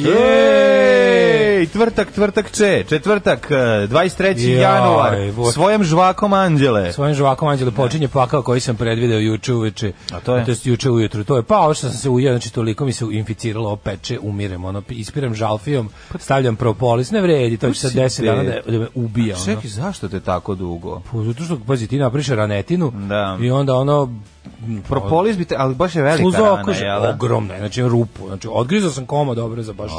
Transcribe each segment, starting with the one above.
Jej, tvrtak, tvrtak če, četvrtak, eh, 23. Jaj, januar, bo- svojim žvakom anđele. Svojim žvakom anđele počinje pakao koji sam predvideo juče uveče. A to je? jest juče ujutru. To je pa ovo što sam se ujeo, znači toliko mi se inficiralo, ovo peče, umirem, ono, ispiram žalfijom, stavljam propolis, ne vredi, to će sad si 10 dana da, da me ubija. ono. Čekaj, zašto te tako dugo? Pa zato što, pazi, ti napriš ranetinu Da. i onda ono... Propolis bi te, ali baš je velika Uz rana, jel? da? ogromna, je, znači rupu. Znači, odgrizao sam koma dobro za baš.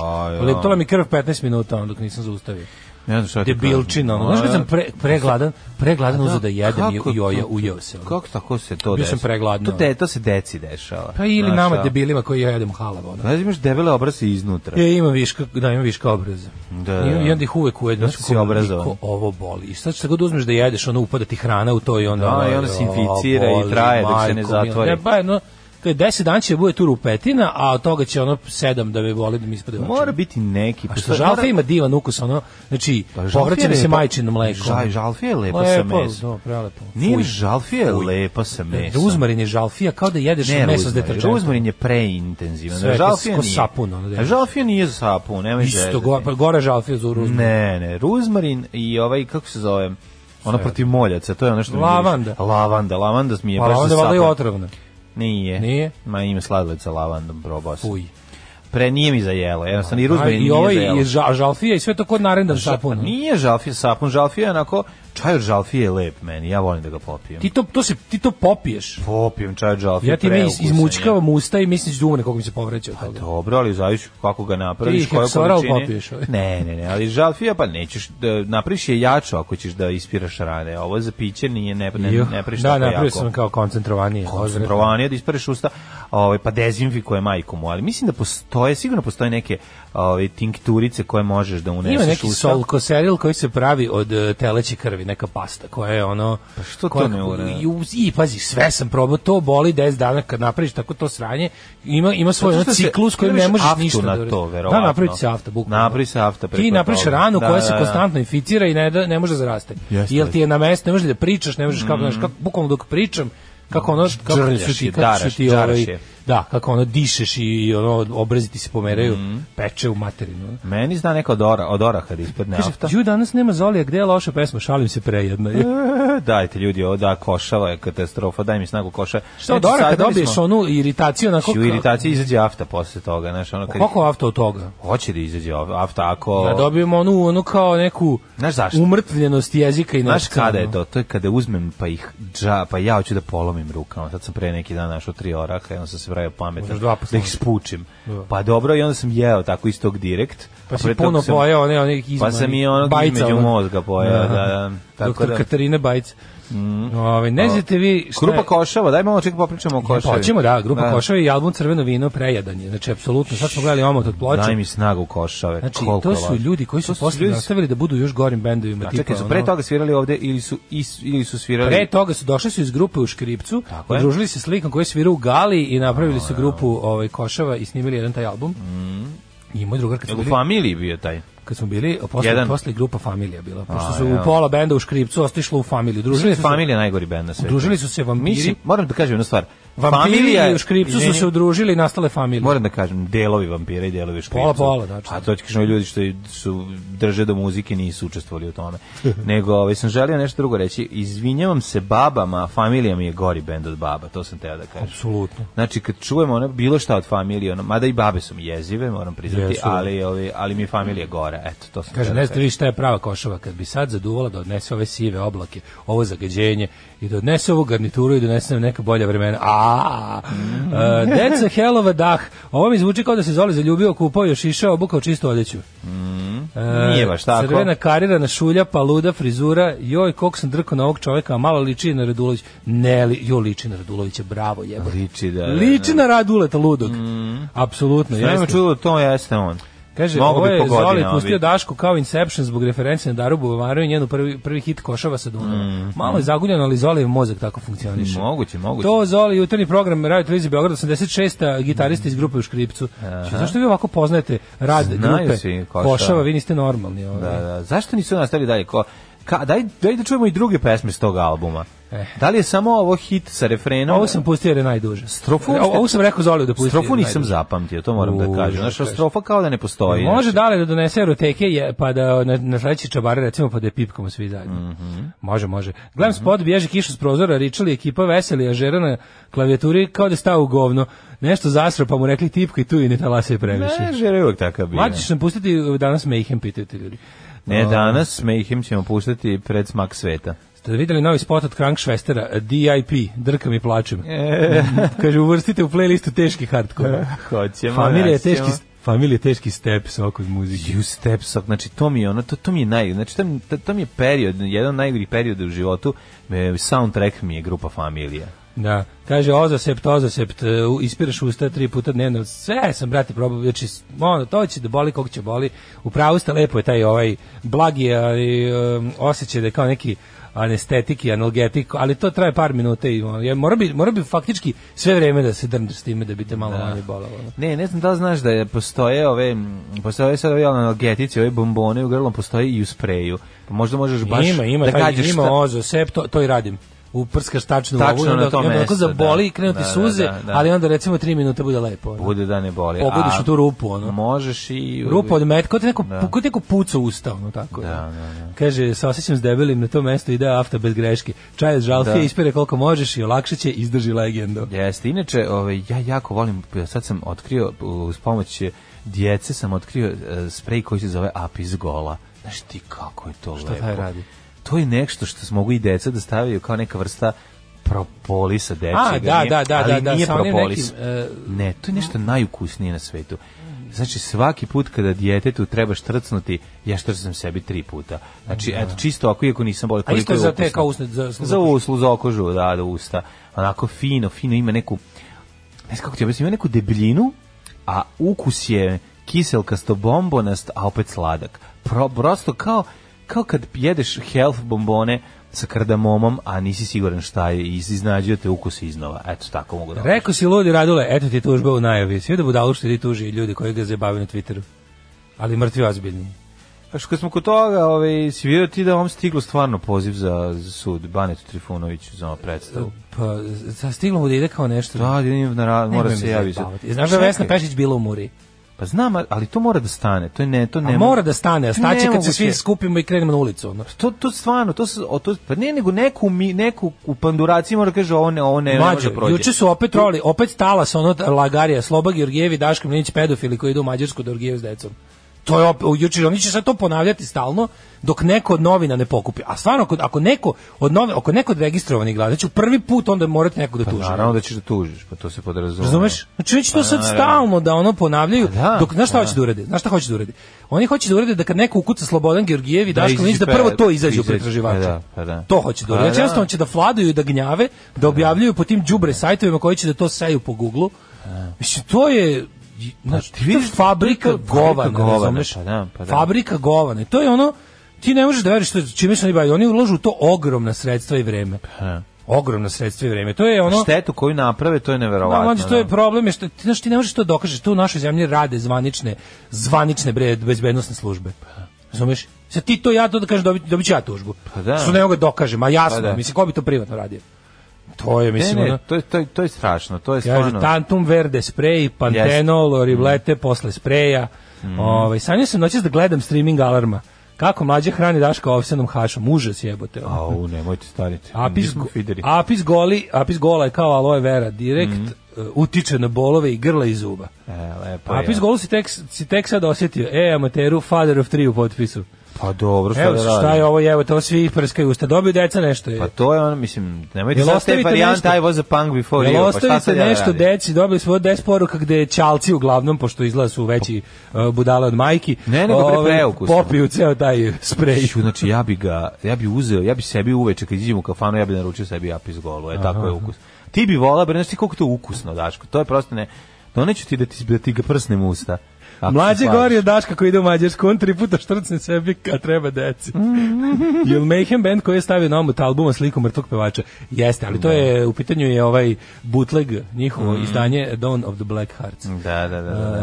Leptala mi krv 15 minuta, onda dok nisam zaustavio. Ne znam šta ti Debilčina, ono. Znaš kad sam pre, pregladan, pregladan uzeo da jedem i, Kako i oja, to- ujeo se. ono. Kako tako se to Bio sam pregladno. To, de, to se deci dešava. Pa ili Znaš nama šta? debilima koji jedemo halav, ono. Znaš, imaš debele obrase iznutra. E, imam viška, da, imam viška obraza. Da, I, da. I onda ih uvek ujedno. Znaš si obrazovan. Ovo boli. I sad što god uzmeš da jedeš, ono upada ti hrana u to i onda... Da, i onda se inficira i traje dok se ne zatvori. Ne, ba, no, to je 10 dana će da bude tu rupetina, a od toga će ono 7 da me boli da mi ispade. Mora biti neki. A što žalfa mora- ima divan ukus, ono, znači, Pa povraća mi je se majčino mleko. Žal- žalfija je lepa sa mesom. da, prelepo. Nije žalfija je lepa sa mesom. Ruzmarin je žalfija, kao da jedeš Ne, meso s deterđentom. Ruzmarin je preintenzivan. Žalfija nije. sapun, ono, da žalfija nije za sapun, nemoj Isto, zezati. go, pa gore žalfija za ruzmarin. Ne, ne, ruzmarin i ovaj, kako se zove, ono protiv moljaca, to je ono što mi Lavanda. Lavanda, lavanda mi je Pa baš onda za valjda i sapun. otrovna. Nije. Nije? Ma ima sladoled sa lavandom, probao sam. Fuj. Pre nije mi za jelo, jednostavno i I nije ovaj za jelo. je ža, žalfija i sve to kod narendan sapun. Pa nije žalfija sapun, žalfija je onako, čaj od žalfije je lep meni, ja volim da ga popijem. Ti to, to, se, ti to popiješ. Popijem čaj od žalfije, Ja ti mi izmučkavam usta i mislim da umre koliko mi se povreće od toga. Dobro, ali zavisi kako ga napraviš, Ti koje količine. popiješ, ovaj. Ne, ne, ne, ali žalfija pa nećeš da napraviš je jačo ako ćeš da ispiraš rane. Ovo za piće nije ne ne, Juh. ne praviš da, tako jako. sam kao koncentrovanije. koncentrovanije da ispereš usta, ovaj pa dezinfikuje majku mu, ali mislim da postoje, sigurno postoje neke ovaj tinkturice koje možeš da uneseš Ima neki usta. solkoseril koji se pravi od uh, teleće krvi, neka pasta koja je ono... Pa što to ne? I, I, pazi, sve sam probao, to boli 10 dana kad napraviš tako to sranje. Ima, ima svoj ono se- ciklus koji ne možeš ništa na da to, verovatno. Da, napravi se afta, bukvalno. Napravi se afta preko Ti napraviš ranu Da, koja da, se da. konstantno inficira i ne, da, ne može da zaraste. Jeste, Jel ti je na mestu, ne možeš da pričaš, ne možeš kako, Mm. znaš, kako, bukvalno dok pričam, kako ono, kako su ti, kako su ti. Da, kako ono dišeš i ono, obrazi ti se pomeraju, Mm. peče u materinu. Meni zna neka od, ora, od oraha da ispadne Kaže, ju danas nema Zolija, gde je loša pesma, šalim se prejedno. E, Dajte ljudi, ovo da košava je katastrofa, daj mi snagu koša. Šta od oraha dobiješ onu iritaciju onako... U iritaciji izađe afta posle toga, znaš, ono kad... Koliko afta od toga? Hoće da izađe afta ako... Da dobijemo onu, onu kao neku Znaš zašto? umrtvljenost jezika i Znaš kada je to? To je kada uzmem pa ih dža, pa ja hoću da polomim rukama. Sad sam pre neki dan našao tri oraha i onda sam se pravio pametan dva da ih spučim. Da. Pa dobro i onda sam jeo tako iz tog direkt. Pa si puno sam- pojeo one, onih Pa izmani. sam i onog između mozga pojeo, da, da. Tako Doktor da. Mm. Katarine Bajc. Ove, ne znate vi šta Grupa je- Košava, daj malo ček popričamo o Košavi. Počemo, da, grupa Košava i album Crveno vino prejadan je. Znači, apsolutno, sad smo gledali omot od ploče. Daj mi snagu Košave. Znači, koliko to su ljudi koji su posle ljudi- nastavili da budu još gorim bendovima. A tipa, čekaj, su pre toga svirali ovde ili su, is, ili su svirali... Pre toga su došli su iz grupe u Škripcu, Tako je. udružili se s likom koji svira u Gali i napravili su grupu ovaj Košava i snimili jedan taj album. I moj drugar kad smo u bili, familiji bio taj? kad smo bili posle, Jedan. posle grupa Familija bila, pošto su u pola benda u Škripcu otišlo u Familiju. Družili Družili su se, familija najgori bend na svetu. udružili su se vampiri, Mislim, moram da kažem jednu stvar. Vampiri je- i u Škripcu su se udružili i nastale familije. Moram da kažem, delovi vampira i delovi škripca. Pola, pola, znači. A to kažem, ljudi što su drže do muzike nisu učestvovali u tome. Nego, ovaj, sam želio nešto drugo reći. Izvinjavam se babama, familija mi je gori bend od baba, to sam teo da kažem. Apsolutno. Znači, kad čujemo ono, bilo šta od familije, ono, mada i babe su mi jezive, moram priznati, Jesu. ali, ovaj, ali mi je familija gore. Eto, to sam Kaže, teo ne da znate vi šta je prava košava, kad bi sad zaduvala da odnese ove sive oblake, ovo zagađenje i da odnese ovu garnituru i da donese nam neka bolja vremena, A, uh, That's a hell of a dah. Ovo mi zvuči kao da se Zoli zaljubio, kupao još išao, obukao čistu odeću. E, Nije baš tako. Crvena karirana šulja, paluda, frizura. Joj, koliko sam drkao na ovog čoveka, malo liči na Radulović. Ne, li, jo, liči na Radulovića, bravo, jebote. Liči da. da, Liči na Raduleta ludog. Apsolutno, Ja imam jeste. čudo, to jeste on. Kaže, Mogu ovo je Zoli pustio. Dašku kao Inception zbog referencije na Daru Buvamaru i njenu prvi, prvi hit Košava sa Dunava. Mm, Malo je zaguljeno, ali Zolijev mozak tako funkcioniše. Moguće, moguće. To Zoli, jutarnji program Radio Televizije Beograd, 86. gitarista iz grupe u Škripcu. Znači, zašto vi ovako poznajete rad Znaju grupe Košava. Košava, vi niste normalni. Ovaj. Da, da. Zašto nisu nastavili dalje? Ko, ka, daj, daj da čujemo i druge pesme s tog albuma. Eh. Da li je samo ovo hit sa refrenom? Ovo sam pustio jer je najduže. Strofu, Ovo, ovo sam rekao Zoliju da pusti. Strofu nisam najduže. zapamtio, to moram da U, kažem. da Znaš, kažeš. strofa kao da ne postoji. Može znači. dale da donese eroteke je, pa da na, na sledeći čabare recimo pa da je pipkamo svi zajedno. Mhm. Može, može. Gledam spot, bježe kiša s prozora, ričali ekipa veseli, a žera na klavijaturi kao da stao u govno. Nešto zasro, pa mu rekli tipka i tu i ne talase previše. Ne, žere je uvek takav bio. Mlađi pustiti danas Mayhem, pitaju te ljudi. Ne, danas Mayhem ćemo puštati pred smak sveta. Ste videli novi spot od Krank Švestera, DIP, drkam i plačem. E. Kaže, uvrstite u playlistu teški hardcore. Hoćemo. Familija je teški, familija je teški step sok od muzike. You step sok, znači to mi je ono, to, to mi je naj, znači to, to, mi je period, jedan od najgorih perioda u životu, e, soundtrack mi je grupa Familija. Da, kaže ozosept, ozosept, e, ispiraš usta tri puta dnevno, sve sam, brate, probao, znači, ono, to će da boli, koliko će boli, u pravu ste, lepo je taj ovaj blagi ali, um, osjećaj da je kao neki anestetik i analgetik, ali to traje par minuta i ono, je, mora, bi, mora bi faktički sve vreme da se drndaš s time da bi te malo manje bolalo. Ne, ne znam da li znaš da je postoje ove, postoje sad ove analgetici, ove bombone u grlom, postoje i u spreju. Pa možda možeš baš ima, ima, da taj, gađaš ima šta- ozosept, to, to i radim. Uprskaš tačno, Tačno ovu, na to onda mesto, zaboli da. i krenu ti Da, da, suze, da, da. ali onda recimo tri minuta bude lepo. ono. bude da ne boli. Pogodiš u tu rupu, ono. Možeš i... Rupa od metka, ti neko, Da. ti neko puca usta, ono tako. Da, da, da. Kaže, sa osjećam s debelim na to mesto ide afta bez greške. Čaj od žalfije, Da. ispire koliko možeš i olakšat će, izdrži legendo. Jeste, inače, ovaj, ja jako volim, sad sam otkrio, uz pomoć djece sam otkrio e, sprej koji se zove Apis Gola. Znaš ti kako je to Šta lepo? taj radi? To je nešto što mogu i deca da stavljaju kao neka vrsta propolisa dečega. A, da, da, da, ali da, da, nije sa onim propolis. nekim, e, Ne, to je nešto najukusnije na svetu. Znači, svaki put kada djetetu treba štrcnuti, ja štrcam sebi tri puta. Znači, eto, čisto ako, iako nisam bolio, A isto koliko je je za te ukusno. kao usne, za, Za uslu, za okožu, da, da usta. Onako fino, fino, ima neku, ne znam kako ti objasnim, ima neku debljinu, a ukus je kiselkasto bombonast, a opet sladak. Pro, prosto kao, kao kad jedeš health bombone sa kardamomom, a nisi siguran šta je i iznađuje te ukus iznova. Eto, tako mogu da Rekao si ludi Radule, eto ti tužba u najavi. Svi da budalu što ti tuži ljudi koji ga zabavaju na Twitteru. Ali mrtvi ozbiljni. Pa što smo kod toga, ovaj, si vidio ti da vam stiglo stvarno poziv za, za sud, Banetu Trifunoviću za predstavu. Pa, sa stiglo mu da ide kao nešto. Da, idem na ra- mora se me javi. zajebavati. Znaš da Vesna Pešić bila u Muri? Pa znam, ali to mora da stane. To je ne, to ne. A mora da stane, a staće kad se svi skupimo i krenemo na ulicu. Ono. To to stvarno, to o, to pa ne nego neku mi, neku u panduraciji mora da kaže ovo ne, ovo ne, ne može da prođe. juče su opet troli, opet stala sa ono lagarija, Sloba Georgijevi, Daško Mlinić, pedofili koji idu u Mađarsku da orgijaju s decom. To je opet, juče, oni će sad to ponavljati stalno, dok neko od novina ne pokupi. A stvarno, ako, ako neko od novina, ako neko od registrovanih gleda, znači prvi put onda morate nekog da Pa tuži. naravno da ćeš da tužiš, pa to se podrazumeva. Razumeš? Znači oni će to Pa sad stalno da ono ponavljaju, Pa da, dok znaš šta pa hoće da urade? Znaš šta hoće da urade? Oni hoće da urade da kad neko ukuca Slobodan Georgijev i Da Daško Mlinić da prvo to izađe u pretraživača. pa da, pa da. To hoće da Pa urade. Znači da. jednostavno će da vladaju i da gnjave, da objavljuju po tim đubre sajtovima koji će da to seju po Googlu. Mislim to je znači, ti vidiš, fabrika govana, govana, razumeš? pa da, pa da. Fabrika govana. To je ono ti ne možeš da veruješ što čime se oni bave. Oni ulažu u to ogromna sredstva i vreme. Ha. Ogromna sredstva i vreme. To je ono Štetu koju naprave, to je da, neverovatno. mlađe, to je da. problem je što ti znaš ti ne možeš to da dokažeš. To u našoj zemlji rade zvanične zvanične bre bezbednosne službe. Razumeš? Sad ti to ja to da kažem dobit, dobit ću ja tužbu. Pa da. Što ne mogu da dokažem, a jasno, Pa da. mislim ko bi to privatno radio. To je mislim Ne, ne, ono to je, to je, to je strašno, to je stvarno... tantum verde sprej, pantenol, riblete posle spreja. Mm. Ovaj, sanjao sam noćas da gledam streaming alarma. Kako mlađe hrani Daška ovsenom hašom. Užas jebote. Au, nemojte stariti. Apis, apis goli, apis gola je kao aloe vera direkt. Mhm. e, utiče na bolove i grla i zuba. E, lepo A je. Apis Golu si tek, si tek sad osjetio. E, amateru, father of three u potpisu. Pa dobro, šta Evo, da šta je ovo, evo, to svi prskaju usta. Dobiju deca nešto. Je. Pa to je ono, mislim, nemojte sad te varijante? I was a punk before Jel you, pa šta sad ja nešto radim? deci, dobili smo 10 poruka gde čalci uglavnom, pošto izgleda su veći uh, budale od majki, Ne, nego ovaj, preukusno. popiju ceo taj sprej. Šu, znači ja bi ga, ja bi uzeo, ja bi sebi uveče kad iđem u kafanu, ja bi naručio sebi apis golu, e, tako je ukus. Ti bi volao, bre, znaš ti koliko to ukusno, Daško, to je prosto ne, doneću ti da ti, da ti ga prsnem usta. Mlađe gori od Daška koji ide u Mađarsku, on tri puta štrcne sebi kad treba deci. Jel Mayhem band koji je stavio na omot albuma sliku mrtvog pevača? Jeste, ali to je, u pitanju je ovaj bootleg, njihovo izdanje Dawn of the Black Hearts. Da, da, da. da, da.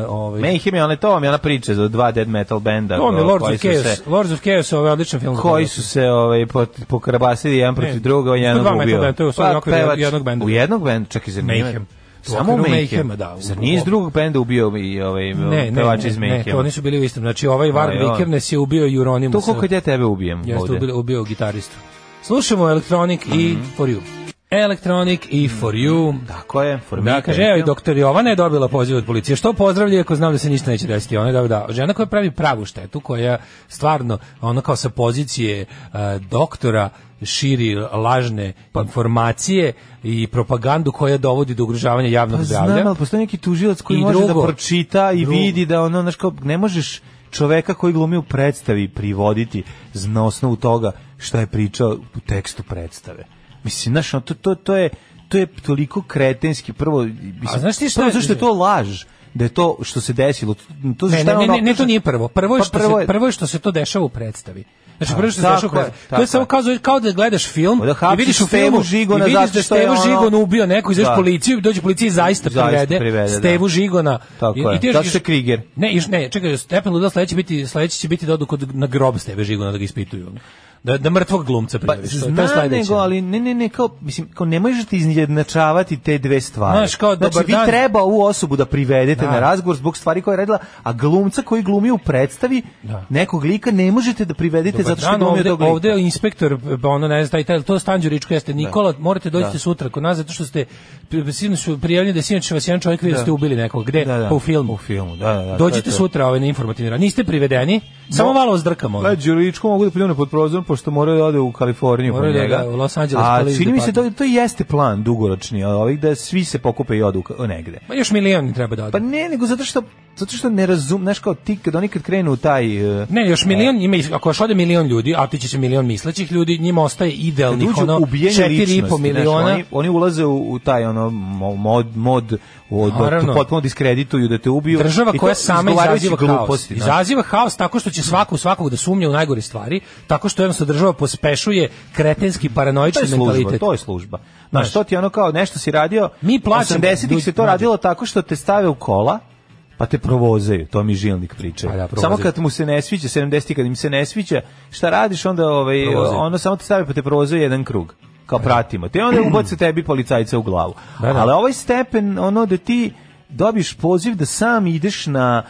E, ovaj, Mayhem je, one, to vam je ona priča za dva dead metal benda. to je Lords of Chaos. se- Lords of Chaos je ovaj odličan film. koji su se ovaj po pokrabasili jedan protiv druga, on to je jednog dva metal ubio. Pa, to je u pevač- jednog benda. U jednog benda, čekaj, zar nije? Mayhem. Samo u Mayhem. Da, Zar nije iz drugog benda ubio i ovaj Ne, ne, pevač ne, iz ne, Mayhema? to oni su bili u istom. Znači, ovaj Varg Aj, oj. Vikernes je ubio Euronymous. To koliko ja tebe ubijem Jeste ovde. ubio, ubio gitaristu. Slušamo Electronic i Mhm. For You. Electronic i For You. Tako je, for Da, me, kaže, thank evo i doktor Jovana je dobila poziv od policije. Što pozdravlja ako znam da se ništa neće desiti. Ona je da, da, žena koja pravi pravu štetu, koja stvarno, ona kao sa pozicije uh, doktora širi lažne informacije i propagandu koja dovodi do ugrožavanja javnog Pa zdravlja. znam, ali postoji neki tužilac koji I može drugo, da pročita i drugo. vidi da ono, znaš, kao, ne možeš čoveka koji glumi u predstavi privoditi na osnovu toga šta je pričao u tekstu predstave. Mislim, znaš, to, to, to je to je toliko kretenski prvo mislim, A znaš ti šta prvo je- zašto je to laž da je to što se desilo to Ne, ne, ne, ne, ne, to nije prvo. Prvo je Pa što prvo se je- prvo je što se to dešava u predstavi. Znači prvo što se dešava u predstavi. To tako je samo kao, kao da gledaš film Da i vidiš u filmu Žigona i vidiš da ono- Žigona ubio neko, izveš Da. policiju, dođe policija i zaista, privede, da. Stevu Žigona. Tako I, ti još- što je Krieger. Ne, ne, čekaj, stepen ludila sledeći biti sledeći će biti da odu kod na grob Steve Žigona da ga ispituju. Da da mrtvog glumca Pa, prijaviš. je- to je znam sledeće. nego, ali ne, ne, ne, kao, mislim, kao ne možete izjednačavati te dve stvari. Znaš, kao, znači, dobar vi dan. treba ovu osobu da privedete Da. na razgovor zbog stvari koje je radila, a glumca koji glumi u predstavi Da. nekog lika ne možete da privedete Dobar zato što dan, glumi ovde, lika. ovde je inspektor, pa ono ne znam, taj, to Stanđuričko jeste. Nikola, morate doći Da. sutra kod nas zato što ste sinoć su prijavljeni da sinoć vas jedan čovjek da Da. ste ubili nekog. Gde? Da, da. Pa u filmu. U filmu, da, da, da, Dođite sutra ovaj na informativni rad. Niste privedeni, samo malo vas drkamo. Pa Đuričko mogu da pljune pod prozorom pošto moraju da ode u Kaliforniju po Moraju da njega. ga u Los Angeles A čini mi se to, to jeste plan dugoročni, ovih da svi se pokupe i odu negde. Pa još milion treba da ode. Pa ne, nego zato što zato što ne razum, znaš kao ti kad oni kad krenu u taj uh, Ne, još milion, ima, ako još ode milion ljudi, a ti će se milion mislećih ljudi, njima ostaje idealnih ono ubijanje 4,5 ličnosti, miliona. znaš, oni, oni ulaze u, u taj ono mo- mod, mod u, da potpuno diskredituju, da te ubiju. Država I to koja sama izaziva haos. gluposti, znaš. Izaziva haos tako što će svako u svakog da sumnja u najgore stvari, tako što jednostavno država pospešuje kretenski To paranoični je služba, mentalitet. to je služba. Znaš, to ti ono kao nešto si radio, Mi plaćamo- 80-ih se to radilo tako što te stave u kola, pa te provozaju, to mi žilnik priča. Pa da, samo kad mu se ne sviđa, 70 kad im se ne sviđa, šta radiš onda, ovaj, ono samo te stave pa te provozaju jedan krug. Kao pratimo. Te onda ubace tebi policajca u glavu. Da, da. Ali ovaj stepen, ono da ti dobiš poziv da sam ideš na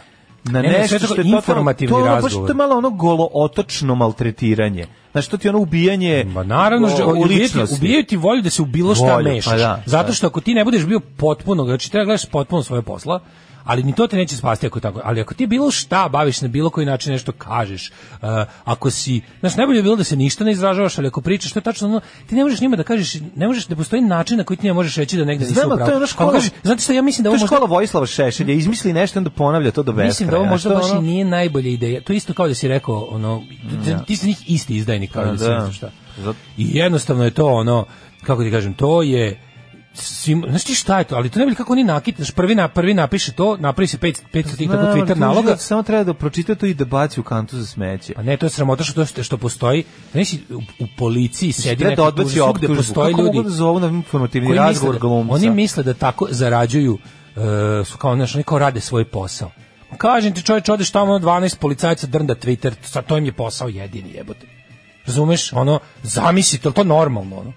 na Ne, ne, nešto što je informativni to ono baš- razgovor. to je malo ono golo otočno maltretiranje. Znači, to ti je ono ubijanje Ma naravno, o- u ličnosti. ubijaju ti volju da se u bilo šta Volju, mešaš. pa da, Zato da. što ako ti ne budeš bio potpuno, znači treba gledaš potpuno svoje posla, ali ni to te neće spasti ako tako. Ali ako ti bilo šta baviš na bilo koji način nešto kažeš, uh, ako si, znaš, najbolje bi bilo da se ništa ne izražavaš, ali ako pričaš, to je tačno ono, ti ne možeš njima da kažeš, ne možeš, ne postoji način na koji ti ne možeš reći da negde nisi upravo. to je ono škola- kažeš, znate šta, ja mislim da ovo je možda škola Vojislava Šešelja, izmisli nešto onda ponavlja to do beskraja. Mislim da ovo možda baš to i ono- nije najbolja ideja. To je isto kao da si rekao, ono, ti si njih isti izdajnik kao da da. znam šta. I jednostavno je to ono, kako ti kažem, to je svim, znaš ti šta je to, ali to ne bi kako oni nakit, znaš, prvi, na, prvi napiše to, napravi se 500 tih tako Twitter naloga, Samo treba da pročita to i da baci u kantu za smeće. a ne, to je sramota što, to, što postoji, znaš, u, u policiji sedi neki da odbaci optužbu. postoje Kako ljudi mogu da zovu na informativni razgovor da, glumca? oni misle da tako zarađuju e, su kao znaš, oni kao rade svoj posao. Kažem ti čovječ, odeš tamo 12 policajca drnda Twitter, sa to im je posao jedini jebote. Razumeš? Ono, zamisli, to je to normalno, ono.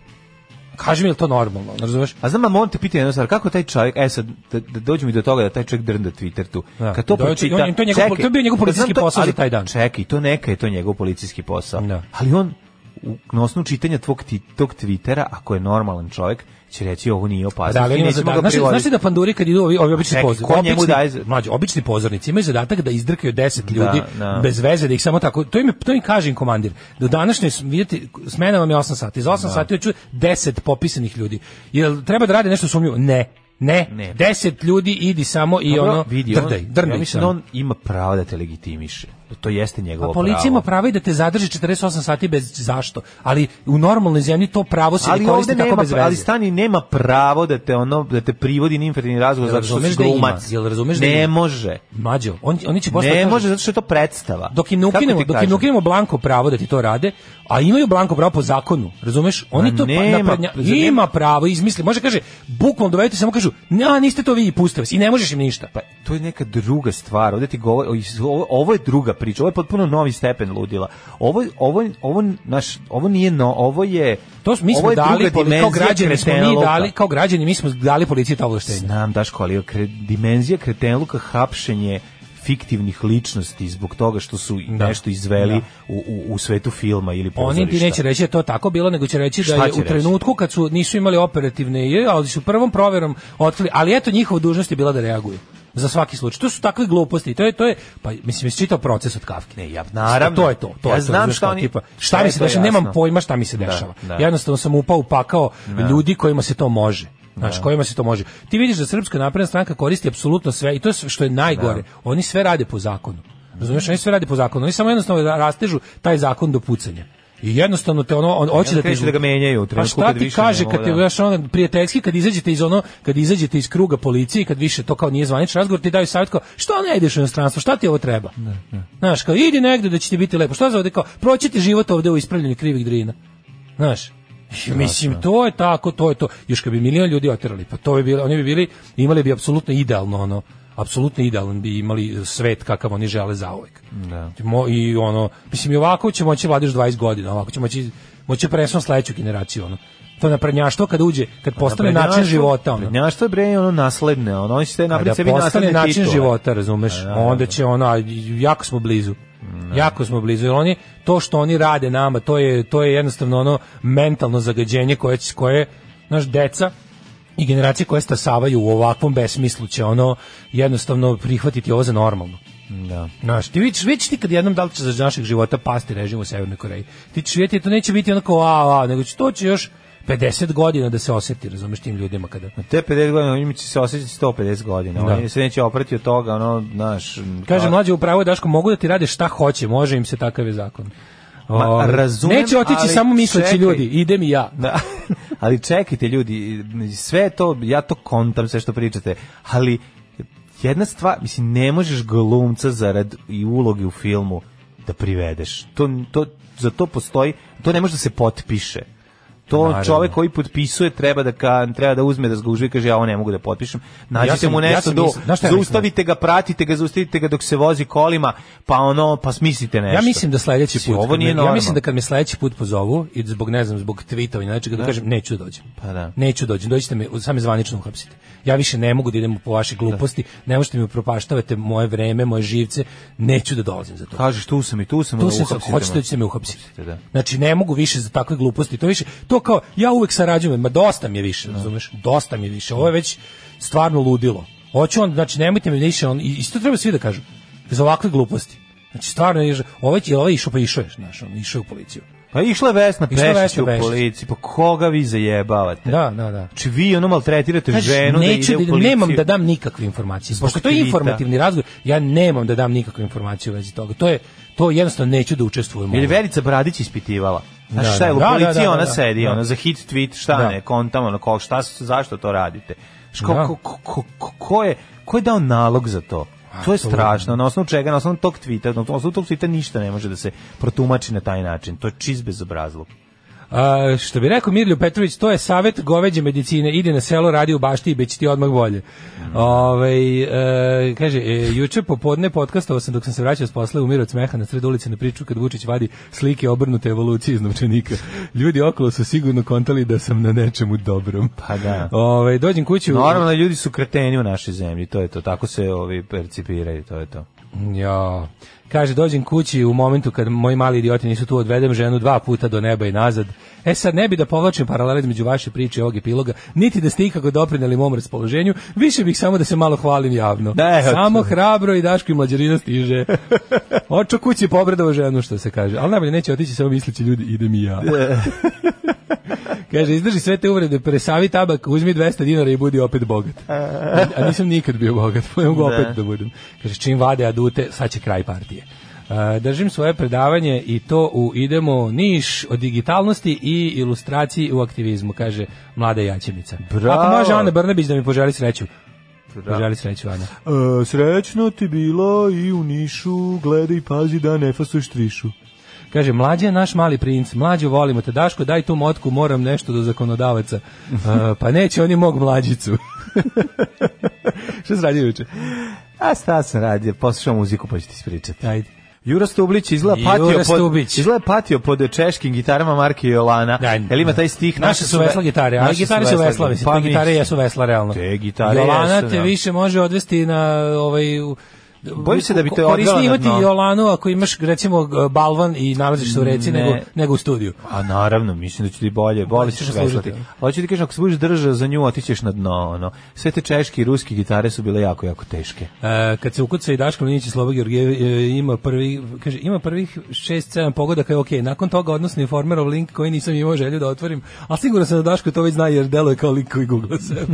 Kaži mi je li to normalno, razumeš? A znam, a on te pita jedno stvar, kako taj čovjek, e sad, da, da dođe mi do toga da taj čovjek drnda Twitter tu. Da. Kad to Dođe- pročita, on- to je njegov- to je bio njegov policijski znam posao za ali taj dan. Čekaj, to neka je to njegov policijski posao. Da. Ali on u, na osnovu čitanja tvog, ti, tog Twittera, ako je normalan čovjek, će reći ovo nije opasno. Da, ali ima zadatak. Znaš, znaš da panduri kad idu ovi, ovi obični pozornici, ko njemu obični, daje mlađe, obični pozornici imaju zadatak da izdrkaju 10 ljudi da. bez veze, da ih samo tako, to im, to im kaže im komandir. Do današnje, vidite, smena vam je 8 sati, za 8 sati hoću 10 popisanih ljudi. Jel treba da rade nešto sumnjivo? Ne. Ne, Ne. 10 ljudi idi samo i Dobro, ono vidi, drdaj, on, ja mislim da on ima pravo da te legitimiše. Da To jeste njegovo Pa policija ima pravo. pravo i da te zadrži 48 sati bez zašto, ali u normalnoj zemlji to pravo se ali ne koristi tako nema, bez veze. ali stani nema pravo da te ono da te privodi na infernalni razgovor zato što si da glumac. Jel razumeš da ne ima? može. Mađo, on, oni će Ne kažu- može zato što je to predstava. dok im ne ukinemo, dok im ne ukinemo blanko pravo da ti to rade, a imaju blanko pravo po zakonu, razumeš? Oni to pa, nema, naprednja- ima pravo, izmisli, može kaže, bukvalno dovedite samo kažu, ja niste to vi i puste vas i ne možeš im ništa. Pa to je neka druga stvar. Ovde ti govori, ovo, ovo je druga priča. Ovo je potpuno novi stepen ludila. Ovo ovo ovo naš ovo nije no, ovo je To smo, mi ovo smo je dali, kao građani smo mi dali, kao građani mi smo dali policiji ta ovlaštenja. Znam, Daško, ali kre, dimenzija kretenluka hapšenje fiktivnih ličnosti zbog toga što su nešto izveli u, u, u svetu filma ili pozorišta. Oni ti neće reći da to tako bilo, nego će reći da je u trenutku kad su nisu imali operativne, ali su prvom proverom otkrili, ali eto njihova dužnost je bila da reaguju za svaki slučaj. To su takve gluposti. To je to je pa mislim je čitao proces od Kafke. Ne, ja, naravno. To je to. to Ja je to, znam znaš, šta oni- tipa, šta mi se to dešava, nemam pojma šta mi se dešava. da. Jednostavno sam upao u pakao ljudi kojima se to može. Znaš, kojima se to može. Ti vidiš da Srpska napredna stranka koristi apsolutno sve i to je što je najgore. Oni sve rade po zakonu. Razumeš, oni sve rade po zakonu. Oni samo jednostavno rastežu taj zakon do pucanja. I jednostavno te ono on hoće da te da ga menjaju Pa šta ti kaže ne kad ti da- baš ono prijateljski kad izađete iz ono kad izađete iz kruga policije kad više to kao nije zvaničan razgovor ti daju savjet kao što ne ideš u inostranstvo? Šta ti ovo treba? Znaš kao idi negde da će ti biti lepo. Šta za ovde kao proći ti život ovde u ispravljanju krivih drina. Znaš Mislim, to je tako, to je to. Još kad bi milion ljudi oterali, pa to bi bilo, oni bi bili, imali bi apsolutno idealno ono, apsolutno idealan bi imali svet kakav oni žele zauvek. Da. I ono, mislim, i ovako će moći vladiš 20 godina, ovako će moći, moći presvom sledeću generaciju, ono. To naprednjaštvo kad uđe, kad postane način života, ono. Prednjaštvo je bre ono nasledne, ono oni napraviti Kada sebi postane nasledne način titule. života, razumeš, da, onda će ono, a, jako smo blizu. Jako smo blizu, jer oni, to što oni rade nama, to je, to je jednostavno ono mentalno zagađenje koje, koje naš deca i generacije koje stasavaju u ovakvom besmislu će ono jednostavno prihvatiti ovo za normalno. Da. Znaš, ti vidiš, već ti kad jednom da li će za našeg života pasti režim u Severnoj Koreji. Ti ćeš vidjeti, to neće biti onako, a, a, nego će to će još 50 godina da se osjeti, razumeš, tim ljudima kada... Te 50 godina, njima će se osjećati 150 godina. Da. Oni se neće oprati od toga, ono, znaš... Kaže mlađe upravo je Daško mogu da ti rade šta hoće, može im se takav je zakon. Ma, Ovaj, razumem, Neće otići ali samo misleći čekaj. ljudi, idem i ja. Da. ali čekajte ljudi, sve to, ja to kontam, sve što pričate, ali jedna stvar, mislim, ne možeš glumca zarad i uloge u filmu da privedeš. To, to, za to postoji, to ne može da se potpiše. To Naravno. čovek koji potpisuje treba da ka, treba da uzme da zguži i kaže ja ovo ne mogu da potpišem. Nađite sam- mu ja nešto sam do ja zaustavite ga, pratite ga, zaustavite ga dok se vozi kolima, pa ono pa smislite nešto. Ja mislim da sledeći put, ovo me- nije ja mislim da kad me sledeći put pozovu i zbog ne znam zbog i nečega da kažem neću da dođem. Pa da. Neću da dođem, dođite me, samo me zvanično uhapsite. Ja više ne mogu da idem po vaše gluposti, ne možete mi upropaštavate moje vreme, moje živce, neću da dolazim za to. Kažeš tu sam i tu sam, Tu sad uhapsite hoćete da me. Uhapsite, da. Znači ne mogu više za takve gluposti. To više to kao ja uvek sarađujem, ma dosta mi je više, razumeš? Dosta mi je više. Ovo je već stvarno ludilo. Hoću on, znači nemojte mi više on isto treba svi da kažu. Za ovakve gluposti. Znači stvarno je ovaj je ovaj išao pa išao je, znaš, on išao u policiju. Pa išla je Vesna Pešić u Pešić. policiji, pa koga vi zajebavate? Da, da, da. Znači vi ono maltretirate Kažeš, ženu da neću ide u da, policiju. nemam da dam nikakve informacije. Zbog Pošto to je informativni razgovor, ja nemam da dam nikakve informacije u vezi toga. To je to jednostavno neću da učestvujem. je ovome. Verica Bradić ispitivala. Znaš Da, šta je, da. u Da, da, policiji da, da, ona da. sedi, Da. ona za hit tweet, šta Da. ne, kontam, ono, ko, šta, zašto to radite? Da. ko, ko- ko je, ko je dao nalog za to? To je strašno, na osnovu čega, na osnovu tog tvita, na osnovu tog tvita ništa ne može da se protumači na taj način, to je čist bezobrazluk. A, što bi rekao Mirlju Petrović, to je savet goveđe medicine, ide na selo, radi u bašti i beć ti odmah bolje. Ovaj, e, kaže, e, juče popodne podcastovao sam dok sam se vraćao s posla umiro od smeha na sred ulice na priču kad Vučić vadi slike obrnute evolucije iz novčanika. Ljudi okolo su sigurno kontali da sam na nečemu dobrom. Pa da. Ovaj, dođem kući. Normalno, ljudi su kreteni u našoj zemlji, to je to, tako se ovi percipiraju, to je to. Ja. Kaže, dođem kući u momentu kad moji mali idioti nisu tu, odvedem ženu dva puta do neba i nazad. E sad, ne bi da povlačim paralele između vaše priče i ovog epiloga, niti da ste ikako doprineli mom raspoloženju, više bih samo da se malo hvalim javno. Ne, samo hoću. hrabro i Daško i mlađarina stiže. Očo kući pobredao ženu, što se kaže. Ali najbolje neće otići samo misleći ljudi, idem i ja. Kaže, izdrži sve te uvrede, presavi tabak, uzmi 200 dinara i budi opet bogat. A, a nisam nikad bio bogat, pa ne mogu opet da budem. Kaže, čim vade adute, sad će kraj partije. Uh, držim svoje predavanje i to u idemo niš o digitalnosti i ilustraciji u aktivizmu, kaže mlada jaćenica. Bravo. Ako može Ana Brnabić da mi poželi sreću. Poželi sreću, Ana. E, srećno ti bilo i u Nišu, gledaj i pazi da ne fasuješ trišu. Kaže, mlađe je naš mali princ, mlađo volimo te, Daško, daj tu motku, moram nešto do zakonodavaca. Uh, pa neće oni mog mlađicu. Šta se radi juče? A sta sam radio, poslušao muziku pa ću ti ispričati. Ajde. Jura Stublić izgleda Jura patio pod, Stubić. izgleda patio pod češkim gitarama Marke Jolana. Da, Jel ima taj stih? Naše su vesla gitare, a naše gitare su vesla, mislim, Pa te gitare jesu vesla, realno. Te gitare Jolana jesu, te da. više može odvesti na ovaj... Bojim se da bi Korisnije odvela na imati dno. Jolanu ako imaš, recimo, balvan i nalaziš se u reci Ne. nego, nego u studiju. A naravno, mislim da će ti bolje, bolje ćeš veslati. Hoću ti kažem, ako se budeš držao za nju, otićeš na dno, ono. Sve te češke i ruske gitare su bile jako, jako teške. E, kad se ukuca i Daško Mlinić i Sloba Georgijev e, ima prvi kaže ima prvih 6 7 pogodaka je okej. Nakon toga odnosno informerov link koji nisam imao želju da otvorim, ali sigurno sam da Daško to već zna jer deluje kao lik koji googla se.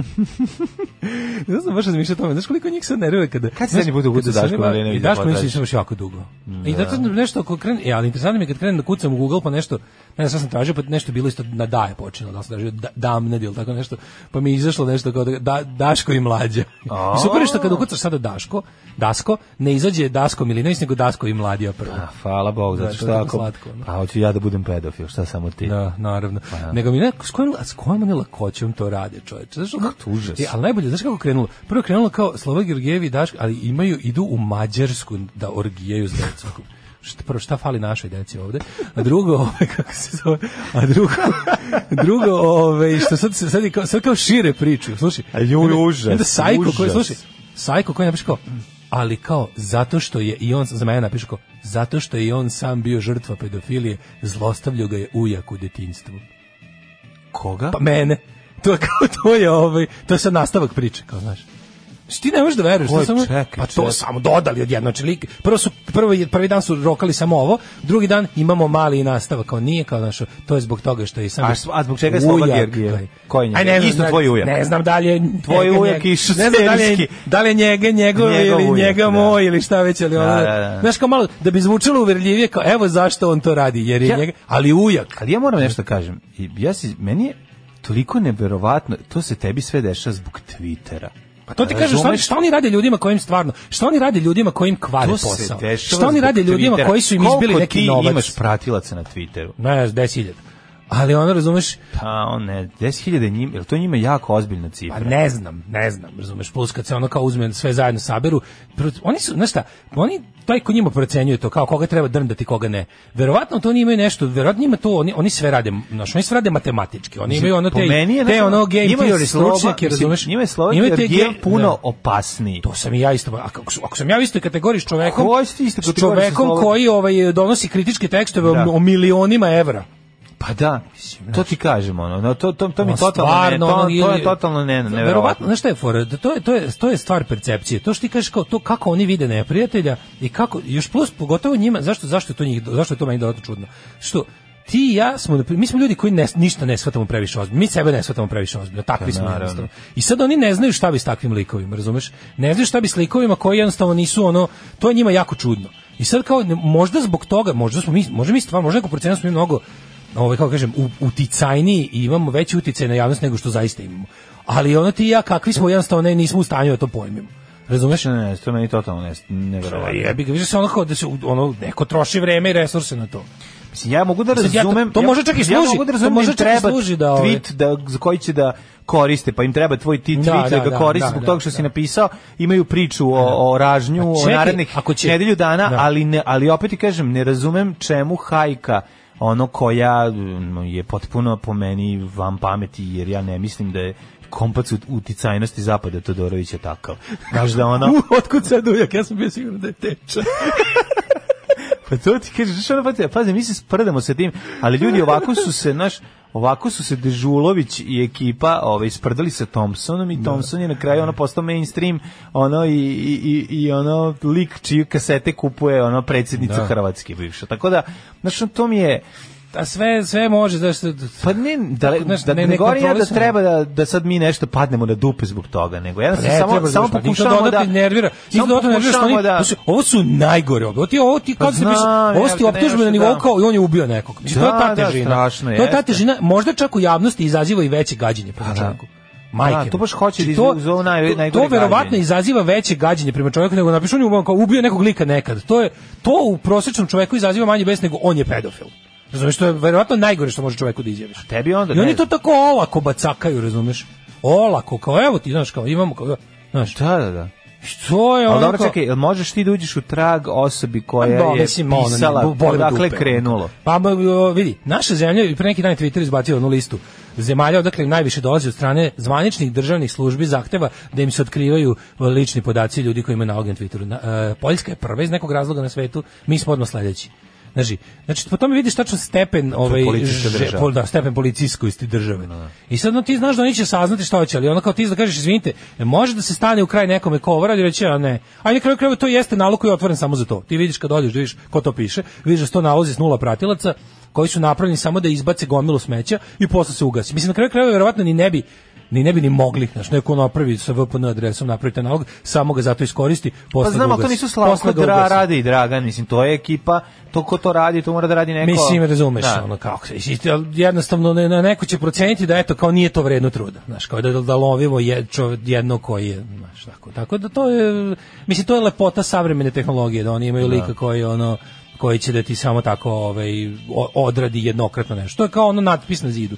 ne znam baš razmišljati o tome. Znaš koliko njih se nervira kada Kad se kada se Daško Milinović I da Daško Mlinić potražiš? nisam baš jako dugo. I zato nešto ako krene, e, ali interesantno mi je kad krenem da kucam u Google pa nešto, ne znam šta sam tražio, pa nešto je bilo isto na da je počelo, da sam tražio da, damned ili tako nešto, pa mi je izašlo nešto kao da, da, Daško i mlađa. I super je što kad ukucaš sada Daško, Dasko, ne izađe Dasko Milinović, nego Dasko i mladija prvo. A, hvala Bog, Da, zato to je što tako ako... slatko, ono. Pa hoću ja da budem pedofil, šta samo ti? Da, naravno. Pa Nego mi ne, s kojom, s kojom oni lakoćom to rade, čoveče. Znaš, kako užas. E, ali najbolje, znaš kako je krenulo? Prvo je krenulo kao Slova Georgijevi i Daško, ali imaju, idu u Mađarsku da orgijaju s decom. Šta, prvo, šta fali našoj deci ovde? A drugo, ovaj, kako se zove? A drugo, drugo, ovaj, što sad, sad, je kao, sad kao šire priču, slušaj. A Onda- užas, Onda Sajko koji, užas. slušaj, Sajko koji napiše kao, ali kao, zato što je, i on za mene napiše kao, zato što je i on sam bio žrtva pedofilije, zlostavljao ga je ujak u detinjstvu. Koga? Pa mene. To je kao to je ovaj to je sad nastavak priče, kao znaš. Ti ne možeš da veruješ, to samo Čekaj, pa to čekaj. samo dodali odjedno, znači lik, prvo su prvi prvi dan su rokali samo ovo, drugi dan imamo mali nastavak, kao nije kao znaš, to je zbog toga što je samo A a zbog čega je Sloba ujak, Georgijev? gledaj. Ko je? Aj, ne znam, Isto tvoj ujak. Ne znam da li je Tvoj njega- ujak išao Ne znam da li je, da li je njega njegov, Njegov ili ujak, njega da. moj ili šta već, ali Da, da, da. znaš kao malo, da bi zvučalo uverljivije, kao evo zašto on to radi, jer je Ja- njega, ali ujak. Ali ja moram nešto da kažem. I Ja si, meni je toliko neverovatno, to se tebi sve dešava zbog Twittera. Pa to ti kažeš, šta, šta oni rade ljudima kojim stvarno, šta oni rade ljudima kojim kvare posao? Šta oni rade ljudima Twittera. koji su im izbili Koliko neki ti novac? imaš pratilaca na Twitteru? Ne, 10.000. Ali ono, razumeš, Pa on ne, 10.000 njima, jel to njima jako ozbiljna cifra? pa ne znam, ne znam, razumeš, plus kad se ono kao uzme sve zajedno saberu, oni su, znaš šta, oni, taj ko njima procenjuje to, kao koga treba drndati, koga ne. Verovatno to oni imaju nešto, verovatno njima to, oni, oni sve rade, znaš, oni sve rade matematički, oni imaju ono te, je, te ono game theory Slova- stručnjake, razumeš, Njima je Georgijev ge- puno da. opasniji. To sam i ja isto, a kako, su- ako sam ja u istoj kategoriji s čovekom, s čovekom koji ovaj, donosi kritičke tekstove Da. o milionima evra. Pa da, to ti kažem, ono, no, to, to, to mi totalno ne, stvarno, to, ono, to je totalno ne, Verovatno, neverovatno. znaš šta je fora? Da To je, to, je, to je stvar percepcije. To što ti kažeš kao to kako oni vide neprijatelja i kako, još plus pogotovo njima, zašto, zašto je to njih, zašto je to meni dodatno čudno? Što ti i ja smo, mi smo ljudi koji ne, ništa ne shvatamo previše ozbiljno. Mi sebe ne shvatamo previše ozbiljno. Takvi smo naravno. jednostavno. I sad oni ne znaju šta bi s takvim likovima, razumeš? Ne znaju šta bi s likovima koji jednostavno nisu ono, to je njima jako čudno. I sad kao, ne- možda zbog toga, možda smo mi, možda mi stvarno, možda neko procenjeno smo mi mnogo, ovaj, kako kažem, uticajniji i imamo veći uticaj na javnost nego što zaista imamo. Ali ono ti i ja, kakvi smo jednostavno ne, nismo u stanju da to pojmimo. Razumeš? Ne, ne, to meni totalno ne, neverovatno. Jebi ga, više se ono kao da se ono neko troši vreme i resurse na to. Mislim, ja mogu da Sad ja to- razumem... to ja- može čak i Ja služi, mogu da to razumem da može čak i treba služi da, ovaj- tweet da, za koji će da koriste, pa im treba tvoj ti Da, tweet da, da, ga da, koriste da, zbog da, toga što da. si napisao, imaju priču o, o ražnju, A o čekaj, narednih nedelju dana, Da. ali, ne, ali opet ti kažem, ne razumem čemu hajka ono koja mm, je potpuno po meni van pameti, jer ja ne mislim da je kompac ut- uticajnosti zapada Todorovića takav. Znaš da ono... U, otkud sad ujak, ja sam bio siguran da je teča. Pa to ti kažeš, ono, pazi, pazi, mi se sprdamo sa tim, ali ljudi ovako su se, znaš, ovako su se Dežulović i ekipa ovaj, sprdali sa Thompsonom i Thompson je na kraju ono postao mainstream ono i, i, i, ono lik čiju kasete kupuje ono predsjednica Da. Hrvatske bivša. Tako da, ono, to mi je, A sve, sve može, zašto... Pa ne, da, Znaš, da, ne- ne, govorim ja da treba da, da sad mi nešto padnemo na dupe zbog toga, nego jednostavno Ne, samo, treba, samo znaš, pa pokušavamo da... nervira. Samo dodatno nervira što oni, da... pa ovo su najgore ovo ti ovo ti Pa kako se piše znam, ovo ti jebote, optužbe na nivou da. kao i on je ubio nekog mislim to je ta Da, da, težina to je ta težina možda čak u javnosti izaziva i veće gađenje prema Pa da. čovjeku Majke. Da, to baš hoće Znači, da to- iz- uz ovo naj- najgore To verovatno izaziva veće gađenje prema čovjeku nego napišu on je ubio- kao ubio nekog lika nekad. To je to u prosječnom čovjeku izaziva manje bes nego on je pedofil. Razumeš, to je verovatno najgore što može čovjeku da izjaviš. Tebi onda I oni to tako olako bacakaju, razumeš? Olako, kao evo ti, znaš, kao imamo, kao, znaš, Da, da, da. što je ono dobro, kao- čekaj, jel možeš ti da uđeš u trag osobi koja Pa, je mislim, ono, pisala, me odakle krenulo? Pa vidi, naša zemlja pre neki dan Twitter izbacio onu listu zemalja odakle najviše dolazi od strane zvaničnih državnih službi zahteva da im se otkrivaju lični podaci ljudi koji imaju na Twitteru. Na, e, Poljska je prva iz nekog razloga na svetu, mi smo odmah sledeći. Znači, znači po tome vidiš tačno stepen ovaj že- pol- da, stepen policijskosti države. I sad no, ti znaš da oni će saznati šta hoće, ali ono kao ti da kažeš izvinite, e, može da se stane u kraj nekome ko ovo radi, reći a ne. A na kraju krajeva to jeste nalog koji je otvoren samo za to. Ti vidiš kad dođeš da vidiš ko to piše, vidiš da su to nalozi s nula pratilaca koji su napravljeni samo da izbace gomilu smeća i posle se ugasi. Mislim na kraju krajeva verovatno ni ne bi ni ne bi ni mogli, znači neko napravi sa VPN adresom napravite nalog, samo ga zato iskoristi, posle Pa znam, ga ali to nisu Slavko Dra, ugasi. Rade i Dragan, mislim, to je ekipa, to ko to radi, to mora da radi neko... Mislim, razumeš, Da. ono kako se, jednostavno ne, na neko će proceniti da eto kao nije to vredno truda, znaš, kao da, da lovimo je, čo, jedno koji je, znaš, tako, tako da to je, mislim, to je lepota savremene tehnologije, da oni imaju lika koji ono, koji će da ti samo tako ovaj, odradi jednokratno nešto. To je kao ono natpis na zidu.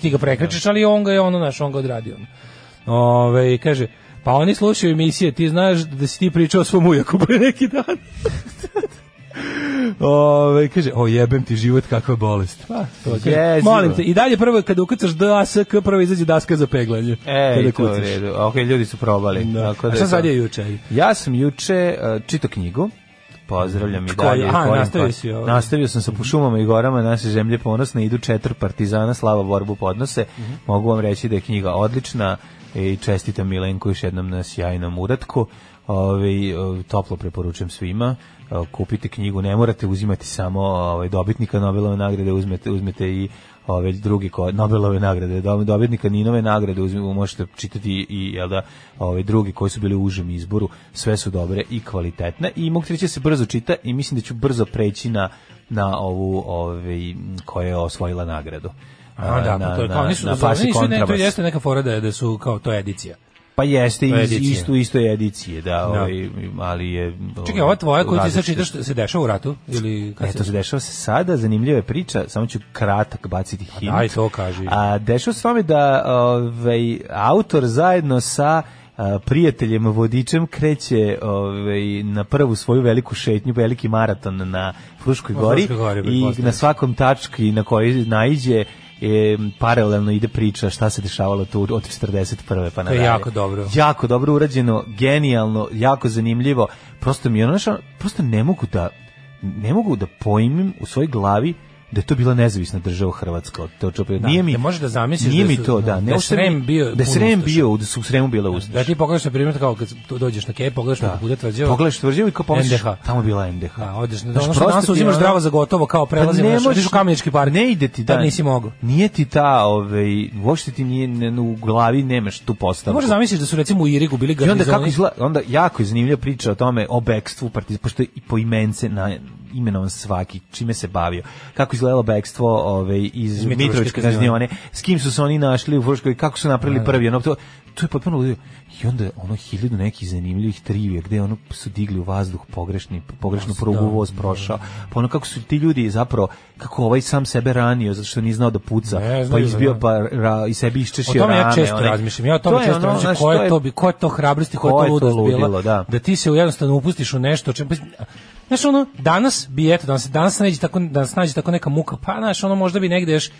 Ti ga prekrećeš, ali on ga je ono, znaš, on ga odradio. Ove, kaže, pa oni slušaju emisije, ti znaš da si ti pričao o svom ujaku pre neki dan. Ove, kaže, o jebem ti život, kakva bolest. Pa, to kaže, Jezivo. molim te, i dalje prvo kada ukucaš DASK, prvo izađe daska za peglanje. E, to u redu. Ok, ljudi su probali. Da. Tako A da šta je sad je juče? Ja sam juče uh, čitao knjigu. Pozdravljam i dalje. Aha, Volim nastavio pa- si ovaj. Nastavio sam sa šumama i gorama naše zemlje ponosne, idu četiri partizana, slava borbu podnose. Mhm. Mogu vam reći da je knjiga odlična i čestitam Milenku još jednom na sjajnom uratku. Ove, toplo preporučujem svima. E, Kupite knjigu, ne morate uzimati samo ovaj dobitnika Nobelove nagrade, uzmete uzmete i ove drugi ko Nobelove nagrade, do- dobitnika Ninove nagrade, uzmete, možete čitati i jel da, ove drugi koji su bili u užem izboru, sve su dobre i kvalitetne i mogu reći da se brzo čita i mislim da ću brzo preći na na ovu ovaj koja je osvojila nagradu. A, da, na, pa to je kao, nisu, na na, fasi nisu, ne, to jeste neka fora da, da su kao to edicija. Pa jeste To je iz, isto isto je edicije, da, ovaj, ali je Čekaj, ova tvoja koju ti sad različite. čitaš se dešava u ratu? Ili kad Eto, se dešava se sada, zanimljiva je priča, samo ću kratak baciti hint. daj to kaži. A, dešava se tome da ovaj, autor zajedno sa a, prijateljem vodičem kreće ovaj, na prvu svoju veliku šetnju, veliki maraton na Fruškoj gori Fruškoj gori, i na svakom tački na kojoj naiđe e, paralelno ide priča šta se dešavalo tu od 41. pa To je jako dobro. Jako dobro urađeno, genijalno, jako zanimljivo. Prosto mi je ono, prosto ne mogu da ne mogu da pojmim u svojoj glavi da je to bila nezavisna država Hrvatska od te očepe. Da, nije mi da možeš da zamisliš nije da mi su- to da, da, da ne mi- Srem bio da Srem bio da su u Sremu bila ustaša. Da ti pogledaš na primjer kao kad dođeš na Kej, pogledaš na puta tvrđava. Pogledaš tvrđavu i kao pomisliš, NDH. tamo je bila NDH. Da, odeš na Znaš, ono što ti uzimaš zdravo za gotovo kao prelazim Pa na možeš- ideš u Kamenički park. Ne ide ti da. nisi mogao. Nije ti ta, ovaj, uopšte ti nije ne, u glavi nemaš tu postavu. Možeš zamisliš da su recimo u Irigu bili I onda kako garnizoni. izgleda, onda jako je zanimljiva priča o tome o bekstvu partizana, pošto i po imence na imenovan svaki, čime se bavio. Kako izgledalo bekstvo ovaj, iz Mitrovičke kaznione. s kim su se oni našli u Fruškoj, kako su napravili prvi, ono, to, to je potpuno ludio. I onda ono hiljadu nekih zanimljivih trivija gde ono su digli u vazduh pogrešni, pogrešnu prugu voz prošao. Pa ono kako su ti ljudi zapravo, kako ovaj sam sebe ranio zato što nije znao da puca, Ne pa izbio da. pa ra, i sebi O iščešio tome rame. ja često onaj. razmišljam. Ja o tome To često ono, razmišljam. Ko je to, bi, ko je to hrabrosti, ko je to ludost bila? da. Da ti se jednostavno upustiš u nešto. Čem, znaš, ono, danas bi, eto, danas, danas nađe tako, danas nađe tako neka muka, pa, znaš, ono, možda bi negde još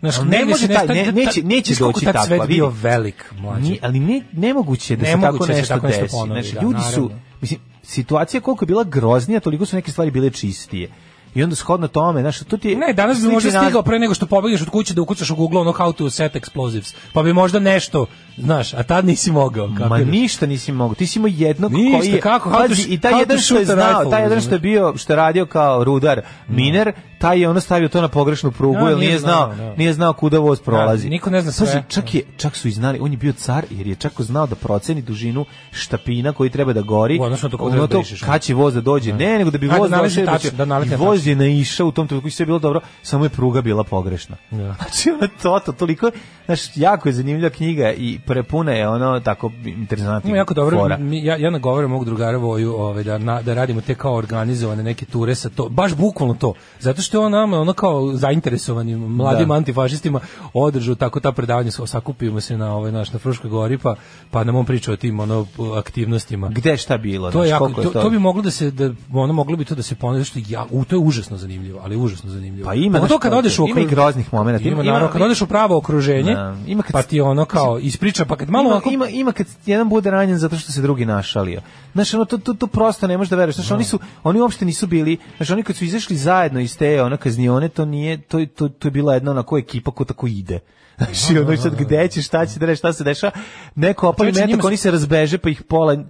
Znaš, negde ne može taj, ta- ne, neće, neće doći tako. svet bio velik, mlađe. Ni, ali ne, nemoguće da se tako da nešto tako nešto desi. Znači, da, ljudi su, mislim, situacija koliko je bila groznija, toliko su neke stvari bile čistije. I onda shodno tome, znaš, to ti. Ne, danas bi možda na- stigao pre nego što pobegneš od kuće da ukucaš u Google ono how to set explosives. Pa bi možda nešto, znaš, a tad nisi mogao. Ma kapiraš? ništa nisi mogao. Ti si imao jednog Ništa, koji je... kako? Pazi, I taj jedan to što je znao, taj jedan što je bio, što je radio kao rudar, miner, taj je ono stavio to na pogrešnu prugu, Ja, jer nije nije znao, znao, da. nije znao kuda voz prolazi. niko ne zna Pazi, sve. čak, je, čak su i znali, on je bio car, jer je čak znao da proceni dužinu štapina koji treba da gori. U odnosu na to ono treba da išeš, kad će voz da dođe. Ne, nego da bi da voz došao. da I voz je naišao u tom trenutku i sve je bilo dobro, samo je pruga bila pogrešna. Da. Znači, ono to, to, toliko, znaš, jako je zanimljiva knjiga i prepuna je ono tako interesantnih jako dobro, fora. mi, ja, ja nagovaram mog drugara Voju ovaj, da, na, da radimo te kao organizovane neke ture sa to, baš bukvalno to, zato što je on nama ono kao zainteresovanim mladim Da. antifašistima održao tako ta predavanja, sakupimo se na ovaj naš na Fruškoj gori, pa, pa nam on priča o tim ono, aktivnostima. Gde šta bilo? To je jako, to, to bi moglo da se da ono moglo bi to da se ponovi što ja, u to je užasno zanimljivo, ali užasno zanimljivo. Pa ima, to kad odeš u ima i groznih momenata. Ima, Ima- naravno, kad odeš u pravo okruženje, Da, ima kad- pa ti ono kao ispriča, pa kad malo Ima, ovako ima, ima kad jedan bude ranjen zato što se drugi našalio. Znaš, ono, to, to, to prosto ne možeš da veruješ. Znaš, oni su, oni uopšte nisu bili, znaš, oni kad su izašli zajedno iz te, ono, kaznione, to nije, to, to, to je bila jedna onako ekipa ko tako ide. Znaš, i ono, sad gde će, šta će da šta se dešava, neko opali njima metak, oni se razbeže, pa ih pola, po,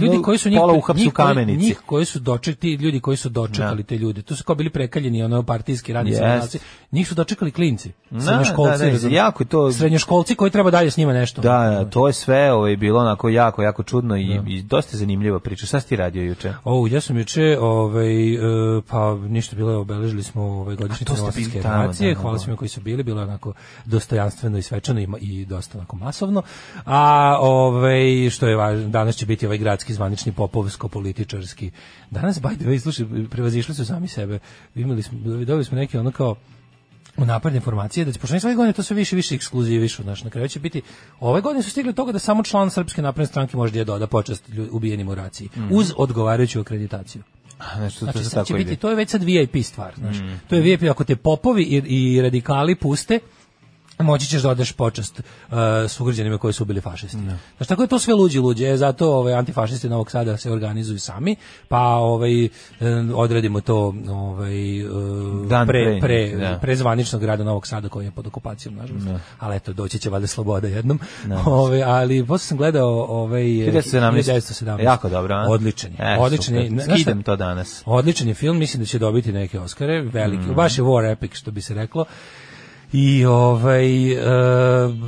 ljudi koji su njih, pola uhapsu kamenici. njih koji su dočekali ljudi koji su dočekali te ljude to su kao bili prekaljeni ono partijski radnici yes. njih su dočekali klinci Da, srednjoškolci da, da, jako to- srednjoškolci koji treba dalje s njima nešto Da, da, to je sve ovaj, bilo onako jako, jako čudno i, i dosta zanimljiva priča. Šta si ti radio juče? O, ja sam juče, ovaj, e, pa ništa bilo, obeležili smo ovaj godišnjicu Novosadske da, da, hvala da. svima koji su bili, bilo je onako dostojanstveno i svečano i, i dosta onako masovno, a ovaj, što je važno, danas će biti ovaj gradski zvanični popovsko-političarski. Danas, by the way, slušaj, prevazišli su sami sebe, imali smo, dobili smo neke ono kao, u napredne informacije da će pošto svake godine to sve više više ekskluzivišu, znaš, na kraju će biti ove godine su stigli toga da samo član srpske napredne stranke može da doda počast ubijenim u raciji uz odgovarajuću akreditaciju. Znači, to, Znači, to sad će biti, to je već sad VIP stvar, znaš. To je VIP, ako te popovi i, i radikali puste, moći ćeš da odeš počast uh, sugrađanima koji su ubili fašisti. Znači, tako je to sve luđi luđe, e, zato ovaj, antifašisti Novog Sada se organizuju sami, pa ovaj, e, odradimo to ovaj, Dan pre, pre, pre, da. pre zvaničnog grada Novog Sada koji je pod okupacijom, nažalost. Ali eto, doći će valjda sloboda jednom. Ovaj, ali posle sam gledao ovaj, 1917. 1917. Jako dobro, a? Odličan je. E, odličan je. Skidam to danas. Odličan je film, mislim da će dobiti neke Oskare, veliki, Mm. baš je war epic što bi se reklo. I ovaj e,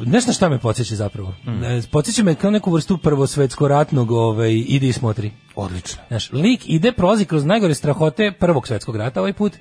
nešto šta me podsjeća zapravo. Mm. Podsjeća me kao neku vrstu prvosvetsko ratnog ovaj idi i smotri. Odlično. Znaš, lik ide prolazi kroz najgore strahote prvog svetskog rata ovaj put.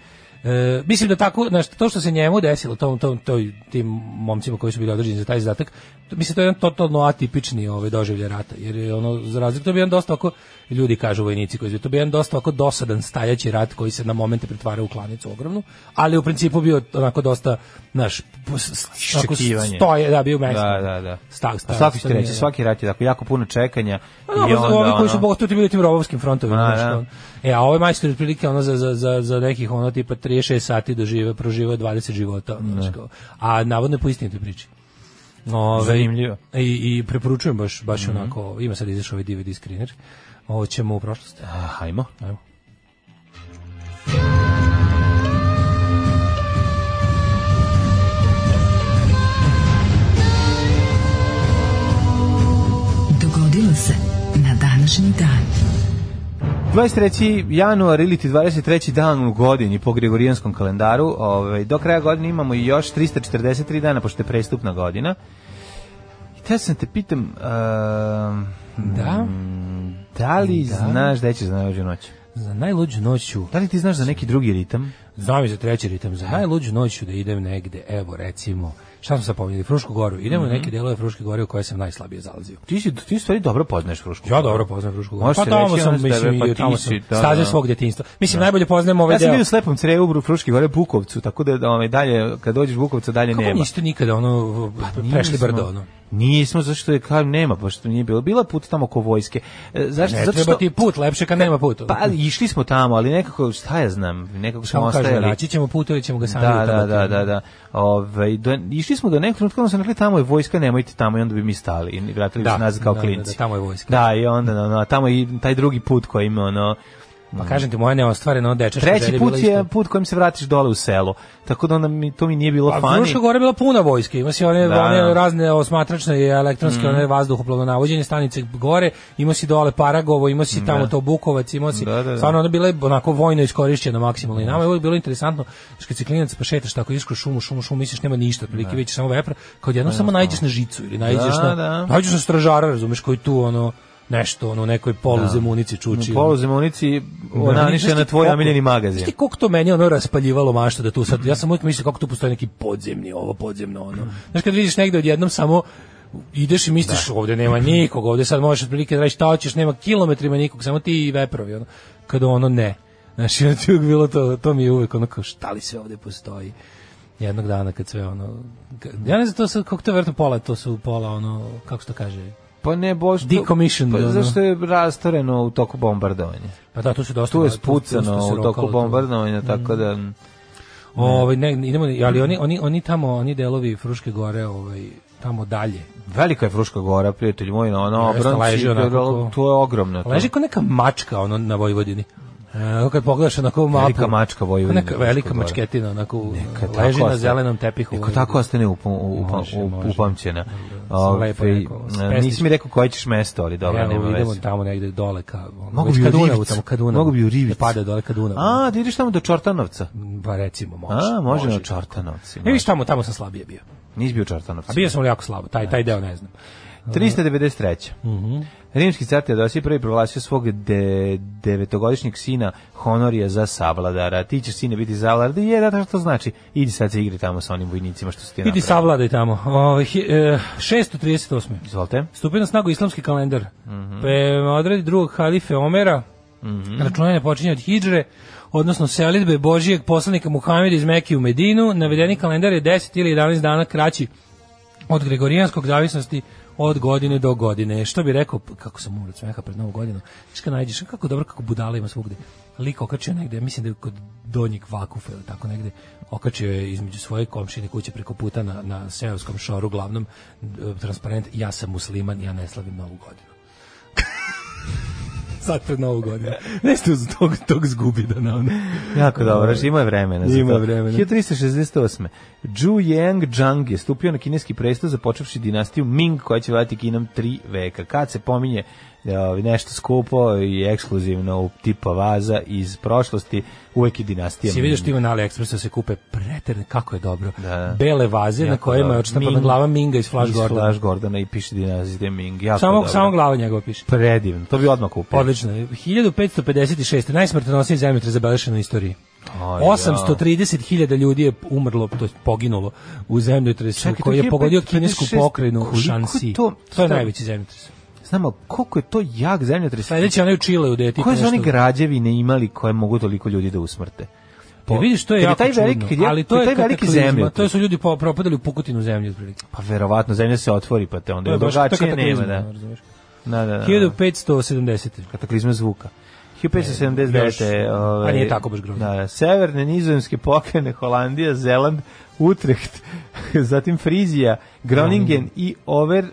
E, mislim da tako, znaš, to što se njemu desilo, tom, tom, toj, tim momcima koji su bili određeni za taj zadatak, to, mislim, to je jedan totalno atipični ovaj, doživlje rata, jer je ono, za razliku, to bi jedan dosta oko, ljudi kažu vojnici koji su, to bi jedan dosta oko dosadan stajaći rat koji se na momente pretvara u klanicu ogromnu, ali u principu bio onako dosta, onako Iščekivanje. stoje, da, bio Meksico. Da, da, da. Sta, A sta, svaki ti reći, svaki rat je tako jako puno čekanja Pa i onda ovi koji su bogati bili tim robovskim frontovima. A, da. ono. E, a ovaj majstor otprilike ono za, za, za, za nekih ono tipa 36 sati dožive, prožive 20 života. ono, a navodno je po istinitoj priči. Ove, Zanimljivo. I, I preporučujem baš, baš onako, ima sad izašao ovaj DVD screener. Ovo ćemo u prošlost. A, hajmo. Ajmo. Današnji dan. 23. januar ili ti 23. dan u godini po Gregorijanskom kalendaru. Ovaj, do kraja godine imamo i još 343 dana, pošto je prestupna godina. I te sam te pitam, um, Da? da li Da. znaš da će za najluđu noć? Za najluđu noću, Da li ti znaš za neki drugi ritam? znam i za treći ritam, za najluđu noću da idem negde, evo recimo, šta smo sad pominjali, Frušku goru, idemo Mhm. u neke delove Fruške gore u koje sam najslabije zalazio. Ti si ti stvari dobro poznaješ Frušku. Ja dobro poznajem Frušku goru. Pa tamo sam, mislim, pa i tamo sam da, staze da. svog djetinjstva. Mislim, najbolje poznajem ovaj Ja sam deo. bio u slepom crevu u Fruški gore Bukovcu, tako da ovaj dalje kad dođeš Bukovcu dalje Kako nema. niste nikada ono Pa prešli brdo ono? Nismo, zašto je kao nema, pa što nije bilo. Bila put tamo oko vojske. E, Zašto? Ne Zato treba što, ti put, lepše kad nema put. pa išli smo tamo, ali nekako, šta ja znam, nekako smo ostajali. naći ćemo put ili ćemo ga sami Da, da, da, da, da. Ove, do, išli smo do nekog trenutka, onda sam rekli tamo je vojska, nemojte tamo i onda bi mi stali i vratili bi Da, se nazad kao da, da, klinci. da, tamo je vojska. Da, i onda no, no, tamo i taj drugi put koji ima ono Pa kažem ti, moja neostvarena dečačka treći želja put bila je isto. put kojim se vratiš dole u selo. Tako da onda mi to mi nije bilo Pa fani. Fruška Gora je bila puna vojske, ima si one, Da. Mm. one razne osmatračne i elektronske, one vazduhoplovno navođenje stanice gore, ima si dole Paragovo, ima si tamo to Bukovac, ima si, Da, da, da. stvarno ona bila je onako vojno iskorišćena maksimalno i nama je bilo interesantno, što kad si klinac pa šetaš tako iš kroz šumu, šumu, šumu, misliš nema ništa, otprilike vidiš samo vepra, kad jednom samo nađeš na žicu ili Da, na, da. nađeš na stražara, razumeš, koji tu ono, nešto, ono, nekoj poluzemunici čuči. U poluzemunici Da, onaniše znaš na tvoj omiljeni magazin. Znaš ti koliko to meni ono raspaljivalo mašta da tu sad, ja sam uvijek mislio kako tu postoji neki podzemni, ovo podzemno, ono. Znaš kad vidiš negde odjednom samo ideš i misliš ovde nema nikog, ovde sad možeš otprilike da radiš šta hoćeš, nema kilometrima nikog, samo ti i veprovi, ono. Kada ono ne. Znaš, ja ti bilo to, to mi je uvijek ono kao šta li sve ovde postoji jednog dana kad sve ono ja ne znam to sad kako to je verovatno pola to su pola ono kako se to kaže Pa ne, boš... to- Decommissioned, Pa zašto je rastoreno u toku bombardovanja? pa da tu su dosta Tu je tu- tu spucano se u toku tu. bombardovanja, Mm. tako da... Ovaj ne idemo ali oni oni oni tamo oni delovi Fruške gore ovaj tamo dalje. Velika je Fruška gora, prijatelj moj, na ono Jeste, obranci, leži onako ko- to je ogromno. to. Leži kao neka mačka ono na Vojvodini. E, kad pogledaš onako mapu. Velika mačka Vojvodine, Neka velika Gora. mačketina onako Neka leži na zelenom tepihu. Neka tako ostane Može, može. upamćena. Sam lepo Ovaj, rekao, e. Nisi mi rekao koje ćeš mesto, ali dobro, Evo, nema idemo veze. tamo negde dole ka Mogu bi ka u Dunavu, Rivicu. tamo ka Dunavu. Mogu bi u Rivicu. Da pada dole ka Dunavu. A, da ideš tamo do Čortanovca. Pa recimo može. A, može na i tako. Čortanovci. E, viš tamo, tamo sam slabije bio. Nisi bio u Čortanovcu. A bio sam jako slabo, taj, taj deo ne znam. 393. Mhm. Rimski car Teodosije prvi proglasio svog de, devetogodišnjeg sina Honorija za savladara. Ti ćeš sine biti zavladar. Je, da, što to znači? Idi sad se igri tamo sa onim vojnicima što su ti Idi napravili. savladaj tamo. Ovaj, hi- e, 638. Izvolite. Stupio na snagu islamski kalendar. Mhm. Prema odredi drugog halife Omera, računanje počinje od hidžre, odnosno selitbe Božijeg poslanika Muhameda iz Mekije u Medinu. Navedeni kalendar je 10 ili 11 dana kraći od Gregorijanskog zavisnosti od godine do godine. Što bi rekao, kako sam umro smeha pred novu godinu, kad nađeš, kako dobro, kako budala ima svugde. Lik okačio negde, mislim da je kod donjeg vakufa ili tako negde, okačio je između svoje komšine kuće preko puta na, na seoskom šoru glavnom transparent, ja sam musliman, ja ne slavim novu godinu. Sad pred novu godinu. Nešto uz tog, tog zgubi da na ono. Jako dobro, znači ima je vremena Ima to. vremena. 1368. Zhu Yang Zhang je stupio na kineski presto započevši dinastiju Ming koja će vladati Kinom tri veka. Kad se pominje nešto skupo i ekskluzivno tipa vaza iz prošlosti, uvek je dinastija Si vidiš ti na AliExpressu se kupe preterne, kako je dobro. Da. Bele vaze na Jako kojima je odštampana glava Minga iz Flash iz Gordona. Flash Gordona i piše dinastija Ming. Jako Samo, dobro. samo glava njegova piše. Predivno, to bi odmah kupio. Odlično. je. 1556. Najsmrtonosniji zemljotres zabelešen u istoriji. Aj, 830.000 ljudi je umrlo, to je poginulo u zemljotresu koji je pogodio 1556, kinesku pokrajinu Shanxi. to- To, je najveći zemljotres. Znamo, koliko je to jak zemljotres. Sledeći onaj u Čileu gde je tipa Koje su oni građevine imali koje mogu toliko ljudi da usmrte? Pa vidiš, to je jako taj veliki- čudno, ali to je taj veliki zemljotres. To su ljudi po- propadali u pukotinu zemlje, otprilike. Pa verovatno zemlja se otvori pa te onda je drugačije nema da. razumeš. Da, da, da. 1570. Kataklizma zvuka. 1579. Još, ovaj, a nije tako baš grozno. Da, da, severne nizozemske pokrene Holandija, Zeland, Utrecht, zatim Frizija, Groningen i Over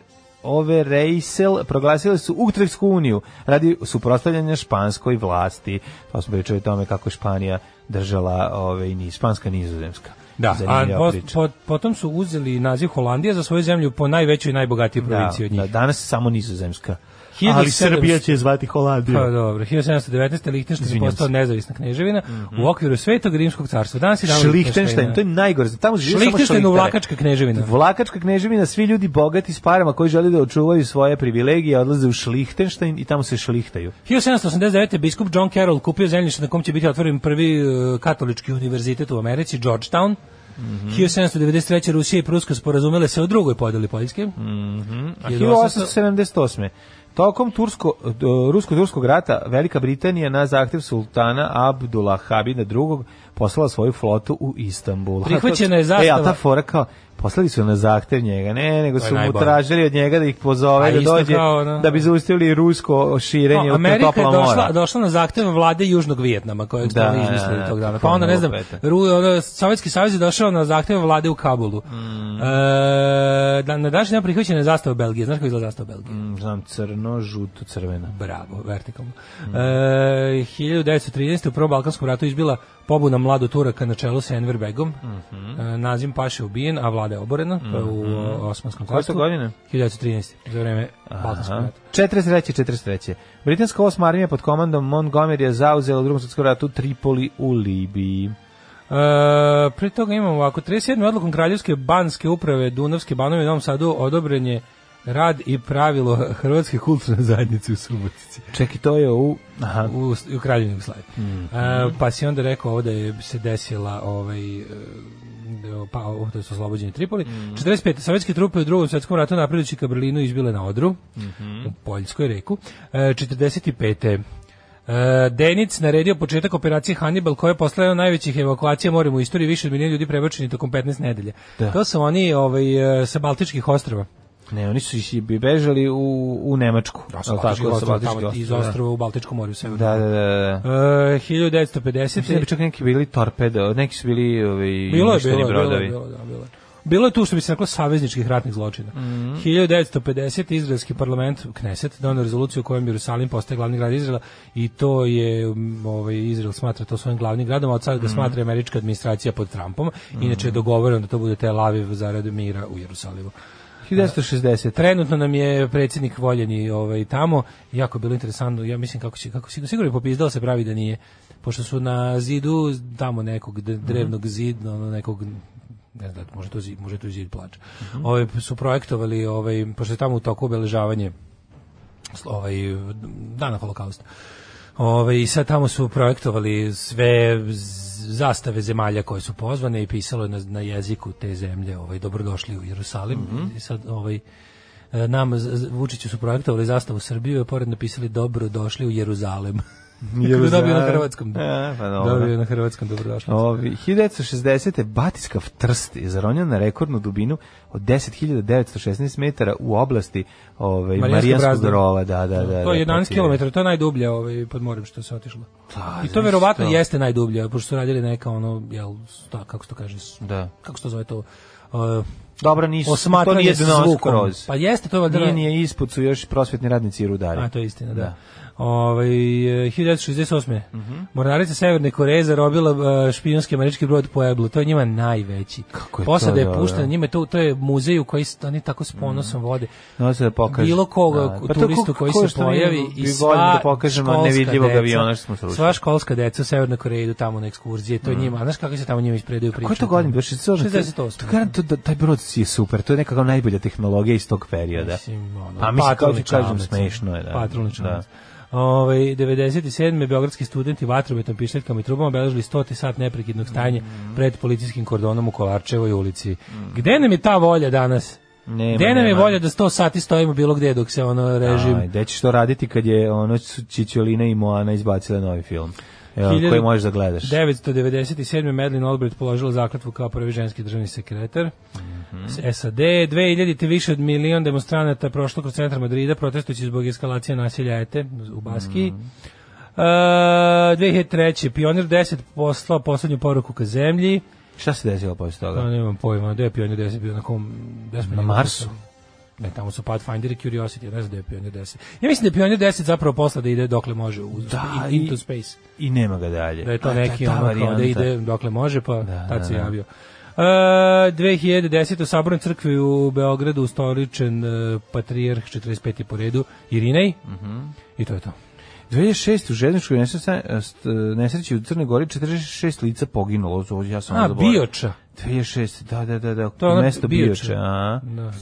Overijssel proglasili su Utrechtsku uniju radi suprotstavljanja španskoj vlasti. To smo pričali o tome kako Španija držala ove, ni španska nizozemska. Da, a Zanimljiva po, priča. po, potom su uzeli naziv Holandija za svoju zemlju po najvećoj i najbogatijoj provinciji od njih. Da, danas samo nizozemska. 1700 Ali Srbija će zvati Holandiju. Pa dobro, 1719. Lichtenstein je postao se. Mhm. nezavisna kneževina u okviru Svetog rimskog carstva. Danas je dan Šlihtenštajn, to je najgore. Tamo žive samo. Vlakačka kneževina. Vlakačka kneževina, svi ljudi bogati s parama koji žele da očuvaju svoje privilegije, odlaze u Šlihtenštajn i tamo se šlihtaju. 1789. biskup John Carroll kupio zemljište na kom će biti otvoren prvi e, katolički univerzitet u Americi, Georgetown. Mhm. 1793. Rusija i Pruska sporazumele se o drugoj podeli Poljske. A 1800 1878. Tokom tursko, do- rusko-turskog rata Velika Britanija na zahtev sultana Abdullah Habida II poslala svoju flotu u Istanbul. Prihvaćena je E, a zastava. ta fora kao, poslali su na zahtev njega, ne, nego su mu tražili od njega da ih A pozove, da isto dođe, kao, ono- da bi zaustavili rusko širenje No, u Amerika je topla došla, mora. došla na zahtev vlade Južnog Vijetnama, kojeg smo Da, mi izmislili da, tog dana. Pa onda, ne znam. Ru, ono, Sovjetski savez je došao na zahtev vlade u Kabulu. Mm. E, da, na današnji dan prihvaćena je zastava Belgije. Znaš kako izgleda zastava Belgije? Mm, Znam, crno, žuto, crveno. Bravo, vertikalno. E, 1913. u Prvom Balkanskom ratu izbila pobuna mlado Turaka na čelu sa Enver Begom. Mhm. E, Nazim Paša ubijen, a vlada je oborena to je u o, Osmanskom Koje carstvu. godine? 1913. za vreme Balkanskog rata. 43. 43. Britanska osma armija pod komandom Montgomery je zauzela u drugom svjetskom ratu Tripoli u Libiji. E, pre toga imamo ovako, 37. odlukom Kraljevske banske uprave Dunavske banove u Novom Sadu odobren je rad i pravilo Hrvatske kulturne zajednice u Subotici. Čeki, to je u... Aha. u, u Kraljevini Jugoslaviji. E, pa si onda rekao ovde je se desila ovaj e, pa ovo to je oslobođenje Tripoli. 45. Sovjetske trupe u drugom svetskom ratu napredujući ka Berlinu izbile na Odru u Poljskoj reku. E, 45. E, Denic naredio početak operacije Hannibal koja je od najvećih evakuacija morem u istoriji više od milijuna ljudi prebačeni tokom 15 nedelja. Da. To su oni ovaj, e, sa Baltičkih ostrava. Ne, oni su bi bežali u, u Nemačku. Da, sa Baltičkih sa ostrava, iz ostrava, ostrava u Baltičkom moru. severnom. Da, da, da. da. E, Mislim da 1950. bi čak neki bili torpedo, neki su bili ovaj, Bilo je, bilo bilo brodovi. bilo je, da, bilo je. Bilo je tu što bi se reklo savezničkih ratnih zločina. Mhm. 1950. izraelski parlament, Kneset, donao rezoluciju u kojem Jerusalim postaje glavni grad Izraela i to je, ovaj, Izrael smatra to svojim glavnim gradom, a od sada ga Mhm. smatra američka administracija pod Trumpom. Inače je dogovoreno da to bude Tel Aviv zarad mira u Jerusalimu. 1960. Trenutno nam je predsjednik voljeni ovaj tamo, jako je bilo interesantno, ja mislim kako će kako sigurno sigurno je popizdao se pravi da nije. Pošto su na zidu tamo nekog d- drevnog zida, ono nekog ne znam, može to zid, može to zid plač. Ovaj su projektovali ovaj pošto je tamo u toku obeležavanje ovaj dana holokausta. Ove, I sad tamo su projektovali sve zastave zemalja koje su pozvane i pisalo je na, na jeziku te zemlje ovaj, dobrodošli u Jerusalim. I sad ovaj, e, nam, Vučiću su projektovali zastavu Srbiju i pored napisali dobrodošli u Jeruzalem. Kako da dobio na hrvatskom. E, pa dobro. Dobio na hrvatskom dobrodošli. Ovi, 1960. Batiskav trst je zaronjen na rekordnu dubinu od 10.916 metara u oblasti ovaj, Marijanskog Marijanskog razdora. rova. Da, da, da. to je da, 11 pratio. km, to je najdublje ovaj, pod morem što se otišlo. Da, I to verovatno to. jeste najdublje, pošto su radili neka ono, jel, sta, kako se to kaže, Da. kako se to zove to, uh, Dobro, nisu, to nije dno skroz. Pa jeste, to je valjda... Nije, nije ispod su još prosvetni radnici i rudari. A, to je istina, da. Da. Ovaj, e, 1968. Mhm. Mornarica Severne Koreje zarobila e, špijunski američki brod Pueblo. To je njima najveći. Kako je Posada to je dobro? puštena, njima je to, to je muzej u koji oni tako s ponosom vode. No se da pokaže. Bilo koga Da. Pa turistu ko- koji ko se pojavi i voljeli sva da pokažemo nevidljivog aviona što smo srušili. Sva školska deca u Severnoj Koreji idu tamo na ekskurzije, to je njima, a znaš kako se tamo njima ispredaju priče? Koje to godine? Baš 68. To da taj brod je super. To je nekakva najbolja tehnologija iz tog perioda. Mislim, ono, A mislim, kao ti kažem, smešno je, da. Patrolni. Da. Ovaj 97. beogradski studenti vatrometom pišteljkama i trubama obeležili 100. sat neprekidnog stajanja Mm. pred policijskim kordonom u Kolarčevoj ulici. Gde nam je ta volja danas? Nema, Gde nam je volja da 100 sati stojimo bilo gde dok se ono režim Aj, gde ćeš to raditi kad je ono Čićolina i Moana izbacila novi film? Koji možeš da gledaš. 997. Madeleine Albright položila zakletvu kao prvi ženski državni sekretar. Mhm. SAD, 2000 više od milion demonstranata prošlo kroz centar Madrida protestujući zbog eskalacije nasilja ETE u Baskiji. Mhm. Uh, 2003. Pionir 10 poslao poslednju poruku ka zemlji. Šta se desilo posle Ja toga? nemam pojma, gde je Pionir 10 bio na kom... Na Marsu? poslali? Ne, tamo su Pathfinder i Curiosity, ne znam da je Pionir 10. Ja mislim da je Pionir 10 zapravo posla da ide dokle može, u, Da, in- into space. I nema ga dalje. Da je to A, neki ta ono kao da ide dokle može, pa Da, tad da, se da. javio. Uh, 2010. u Sabornoj crkvi u Beogradu ustoličen uh, patrijarh 45. po redu Irinej Mhm. i to je to. 2006. u željezničkoj nesreći- st- nesreći u Crnoj Gori 46 lica poginulo. Ja sam A. Bioča. 2006. Da, da, da, da. To mesto Bioča. Bioče. A, Da.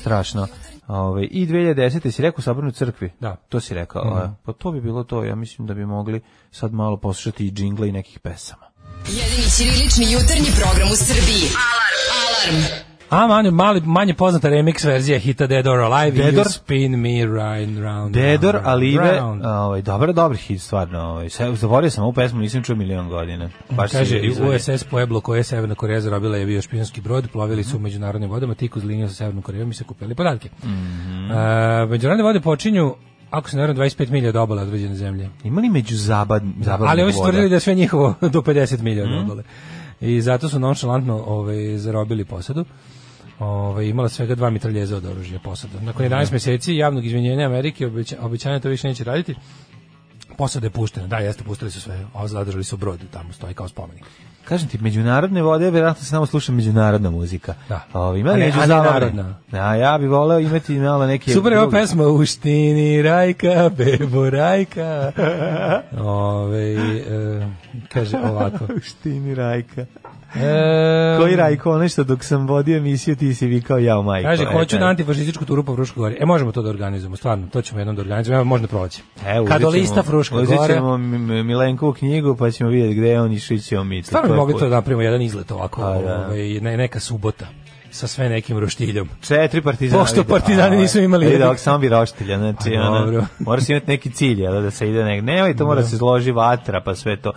Strašno. Ove, I 2010. si rekao u Sabornoj crkvi? Da. To si rekao. Mhm. a, Pa to bi bilo to. Ja mislim da bi mogli sad malo poslušati i džingle i nekih pesama. Jedini ćirilični jutarnji program u Srbiji. Alarm! Alarm! A manje, mali, manje poznata remix verzija hita Dead or Alive Dead or- You Spin Me Round Round Dedor, round, Alive, ovaj, dobar, dobar hit, stvarno. Ovaj. Zaboravio sam ovu pesmu, nisam čuo milion godina. Baš Kaže. USS Pueblo koje je Severna Koreja zarobila je bio špijunski brod, plovili su u međunarodnim vodama, tik uz liniju sa Severnom Korejom i se kupili podatke. Mhm. E, međunarodne vode počinju, ako se ne varam, 25 milija od obale određene zemlje. Ima li među zabad, zabadnih Ali ovi su tvrdili da je sve njihovo do 50 milija od obale. I zato su nonšalantno ovaj, zarobili posadu. Ovaj, imala svega dva mitraljeza od oružja posada. Nakon 11 meseci javnog izvinjenja Amerike obeća, to više neće raditi. Posada je puštena, da, jeste, pustili su sve, a zadržali su brod, tamo stoji kao spomenik. Kažem ti, međunarodne vode, vjerojatno se samo sluša međunarodna muzika. Da. Ovaj, ima li ne- među a ne zabavne? narodna. Da, ja bih voleo imati malo neke... Super je ova pesma U štini rajka, bebo rajka. Ove, e, kaže ovako. Štini Rajka. E, Koji Rajko, ono što dok sam vodio emisiju ti si vikao jao majko. Kaže, E, hoću na antifašističku turu po Fruškoj gori. E, možemo to da organizujemo, stvarno, to ćemo jednom da organizujemo, evo, možda proći. Evo, Kad lista Fruška uzet gore, ćemo Milenkovu knjigu, pa ćemo vidjeti gde je on išao i ćemo mi. stvarno mogli to da napravimo jedan izlet ovako, A, da. ovaj, ne, neka subota sa sve nekim roštiljom. Četiri partizana. Pošto partizani A, nisu imali Vidi, jednog. ovak samo bi roštilja, znači, A, ono, dobro. mora se imati neki cilj, jel, da se ide nek... Nemoj, to mora se zloži vatra, pa sve to.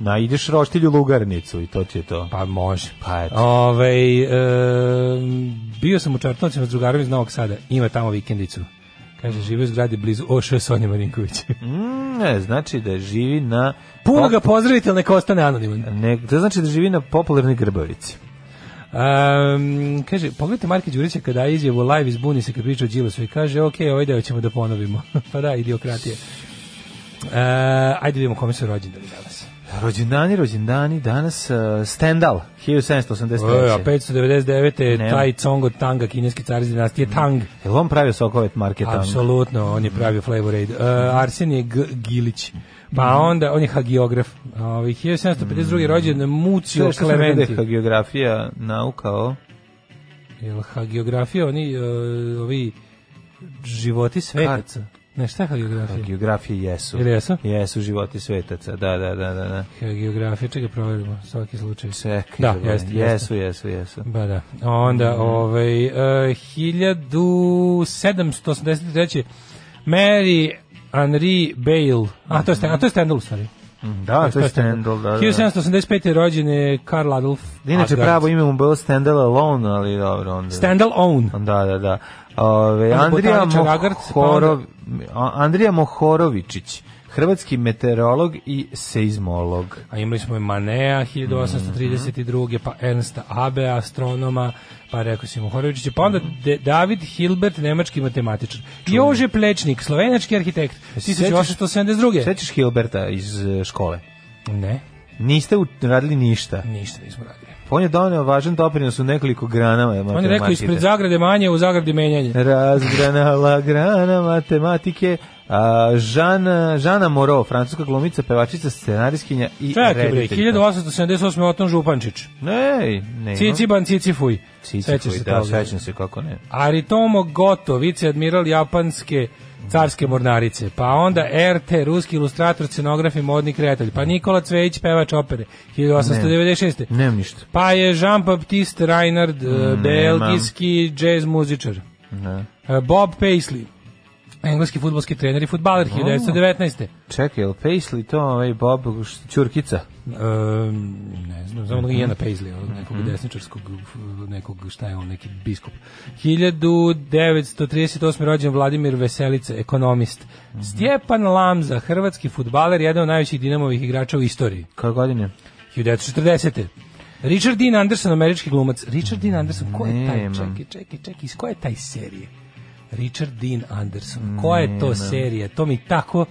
Na, ideš roštilju lugarnicu i to ti je to. Pa može. Pa eto. Ovaj, e, bio sam u Čartovcima s drugarom iz Novog Sada, ima tamo vikendicu. Kaže, živi u zgradi blizu Oše Sonja Marinković. Mm, ne, znači da živi na... Puno ga pozdravite, ali neka ostane anoniman. Ne, to znači da živi na popularnoj grbavici. Um, kaže, pogledajte Marka Đurića kada izjavu live izbuni se kad priča o Đilasu i kaže, ok, ovaj deo ćemo da ponovimo. pa da, idiokratija. Uh, ajde vidimo kome su rođendani danas. Rođendani, rođendani, danas uh, Stendhal, 1783. E, a 599. Nema. taj Cong od Tanga, kineski car iz dinastije Tang. Je li on pravio sokovet marke tamo? Apsolutno, on je pravio Flavor Aid. Uh, Arsenije G Gilić. Pa onda, on je hagiograf. Ovi 1752. rođen Mucio Sve što da je Clementi. geografija nauka o... Jel hagiografija, oni, uh, ovi životi svetaca? Ne, šta je hagiografija? Geografije jesu. Ili jesu? Jesu životi svetaca, da, da, da, da. da. Geografija, čekaj, proverimo, svaki slučaj. Čekaj, Da, dobro. jeste, jesu, jesu, jesu. Ba da. Onda, ovaj, uh, 1783. Mary Henry Bale. A, to je, a to je Stendhal, u stvari. Da, to je Stendhal, da, da. 1785. je rođen je Karl Adolf. Inače, Asgard. pravo ime mu bilo Stendhal Alone, ali dobro, onda... Stendhal Own. Da, da, da. Ove, Andrija, pa Mohorov, Andrija Mohorovičić, hrvatski meteorolog i seizmolog. A imali smo i Manea 1832. pa Ernsta Abe, astronoma, pa rekao si Mohorovičić, pa onda De- David Hilbert, nemački matematičar. Jože Plečnik, slovenački arhitekt, 1872. Sećaš Hilberta iz e, škole? Ne, Niste radili ništa. ništa nismo radili. On je doneo važan doprinos u nekoliko grana On je rekao matematike. ispred zagrade manje, u zagradi menjanje. Razgranala grana matematike. Žana, Žana Moro, francuska glumica, pevačica, scenariskinja i Čekaj bre, rediteljka. 1878. Oton Župančić. Ne, ne. Ciciban Cicifuj. Cici, Sećaš se da, sećam se kako ne. Aritomo Goto, viceadmiral japanske carske mornarice, pa onda RT, ruski ilustrator, scenograf i modni kreatelj, pa Nikola Cvejić, pevač opere, 1896. Nemam ništa. Pa je Jean-Baptiste Reinhard, eh, belgijski džez muzičar. Ne. Eh, Bob Paisley, engleski futbolski trener i futbaler, 1919. Čekaj, je li Paisley to ovaj Bob Ćurkica? Um, ne znam, znam onog Iana Paisley, onog nekog Mhm. desničarskog, nekog, šta je on, neki biskup. 1938. rođen Vladimir Veselica, ekonomist. Mhm. Stjepan Lamza, hrvatski futbaler, jedan od najvećih dinamovih igrača u istoriji. Koje godine? 1940. Richard Dean Anderson, američki glumac. Richard Dean Anderson, ko je taj? Čekaj, čekaj, čekaj, iz koje je taj serije? Richard Dean Anderson, koja je to serija? To mi tako...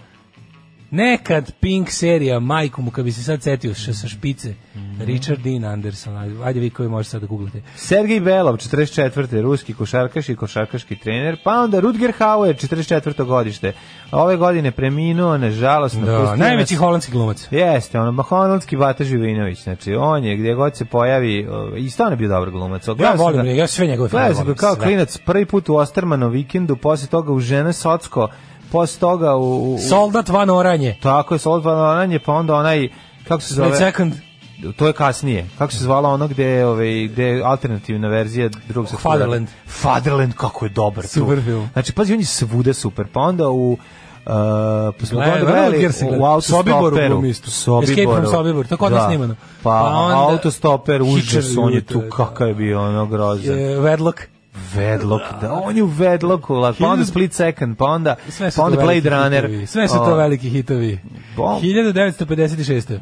Nekad Pink serija, majku mu, kad bi se sad setio š- sa špice, Richard Dean Anderson, ajde, vi koji možete sad da googlate. Sergej Belov, 44. ruski košarkaš i košarkaški trener, pa onda Rutger Hauer, 44. godište. Ove godine preminuo, nažalost, Da, najveći holandski glumac. Jeste, ono, maholandski Bata Živinović, znači, on je, gdje god se pojavi, i stvarno je bio dobar glumac. Ja volim, ga- ja sve njegove filmove Gledao sam ga volim. kao sve. klinac prvi put u Ostermanu vikendu, posle toga u Žene Socko, posle toga u... u Soldat van oranje. tako je, Soldat Vananje, pa onda onaj, kako se zove? second. to je kasnije. Kako se zvala ono gde je, ovaj, gde je alternativna verzija drugog rata? Fatherland. Fatherland, kako je dobar Super tu. film. Znači, pazi, on je svuda super. Pa onda u Uh, pa smo Gle, gledali u autostoperu. Sobiboru. Escape from Sobibor, to nas Da. snimano. Pa, Pa onda autostoper, užas, on je tu, da. kakav je bio ono grozan. Vedlok. Vedlok, da, on je u Vedloku, pa onda Split Second, pa onda, pa onda Blade Runner. hitovi. Sve su to veliki hitovi. Bom. 1956.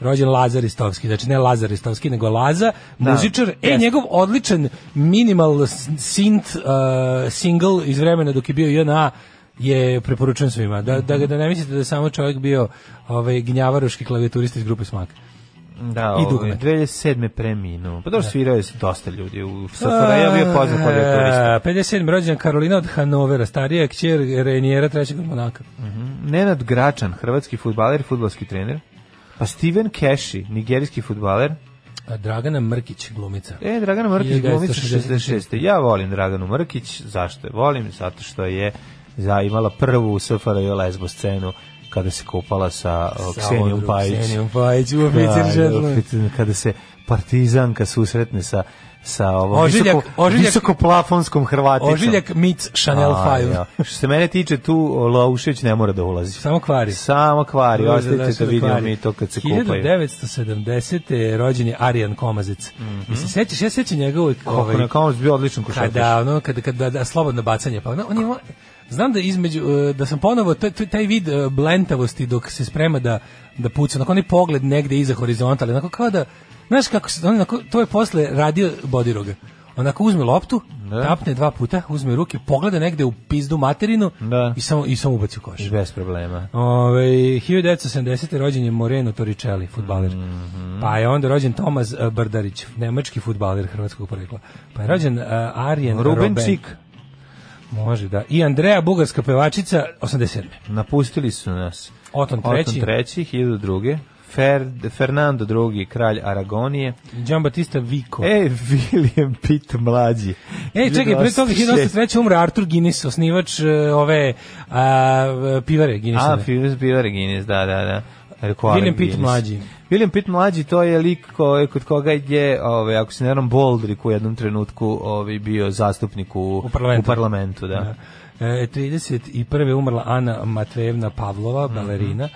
Rođen Lazar Istovski, znači ne Lazar Istovski, nego Laza, muzičar. E, njegov odličan minimal synth uh, single iz vremena dok je bio JNA je preporučujem svima. Da, da, da ne mislite da je samo čovjek bio ovaj, gnjavaroški klavijaturista iz grupe Smak. Da, I dugme. 2007. preminuo. Pa dobro, svirao je dosta ljudi u SFRJ, ja bio poznat klavijaturista. E, 57. rođen Karolina od Hanovera, starija kćer Renijera trećeg Monaka. Nenad Gračan, hrvatski futbaler i futbolski trener. Pa Steven Keshi, nigerijski futbaler. Dragana Mrkić, glumica. E, Dragana Mrkić, glumica 1966. 66. Ja volim Draganu Mrkić. Zašto je volim? Zato što je za, imala prvu SFRJ lesbo scenu kada se kupala sa o, Ksenijom Pajić. Ksenijom Pajić, u Da, da, kada se partizanka susretne sa sa ovom Ožiljak- visoko, ožiljak- visoko plafonskom Hrvaticom. Ožiljak meets Chanel A, 5. ja. Što se mene tiče, tu Laušević ne mora da ulazi. Samo kvari. Samo kvari, Može ostavite da sve vidimo mi to kad se kupaju. 1970. rođen je Arijan Komazec. Mm se sećaš, ja sećam njega uvijek... Ovaj, kao bio odličan košarkaš. kada, ono, kada, kada, da, slobodno bacanje, pa ono, on je, znam da između, e, da sam ponovo, taj, taj- vid e, blentavosti dok se sprema da, da puca, onako onaj pogled negde iza horizonta, ali onako kao da, znaš kako se, on, onako, to je posle radio Bodiroga. Onako uzme loptu, Da. tapne dva puta, uzme ruke, pogleda negde u pizdu materinu Da. i samo, i samo ubaci u koš. Bez problema. Ove, 1970. rođen je Moreno Torricelli, futbaler. Mhm. Pa je onda rođen Tomas eh, Brdarić, nemački futbaler hrvatskog porekla. Pa je rođen uh, Arjen Rubenčik. Roben. Može, da. I Andreja, bugarska pevačica, 87. Napustili su nas. Oton Oton treći. treći, 1002. Fer, Fernando II, kralj Aragonije. Gian Battista Vico. E, William Pitt mlađi. Ej, čekaj, pre toga 1903. umre Arthur Guinness, osnivač eh, ove a, pivare A, Guinnessove. Filius Bivare Guinness, da, da, da. Rekao William Pitt mlađi. William Pitt mlađi, to je lik ko, kod koga je, ove, ako se ne varam, Boldrik u jednom trenutku ove, bio zastupnik u, U parlamentu. u parlamentu da. Da. E, 31. umrla Ana Matvejevna Pavlova, balerina.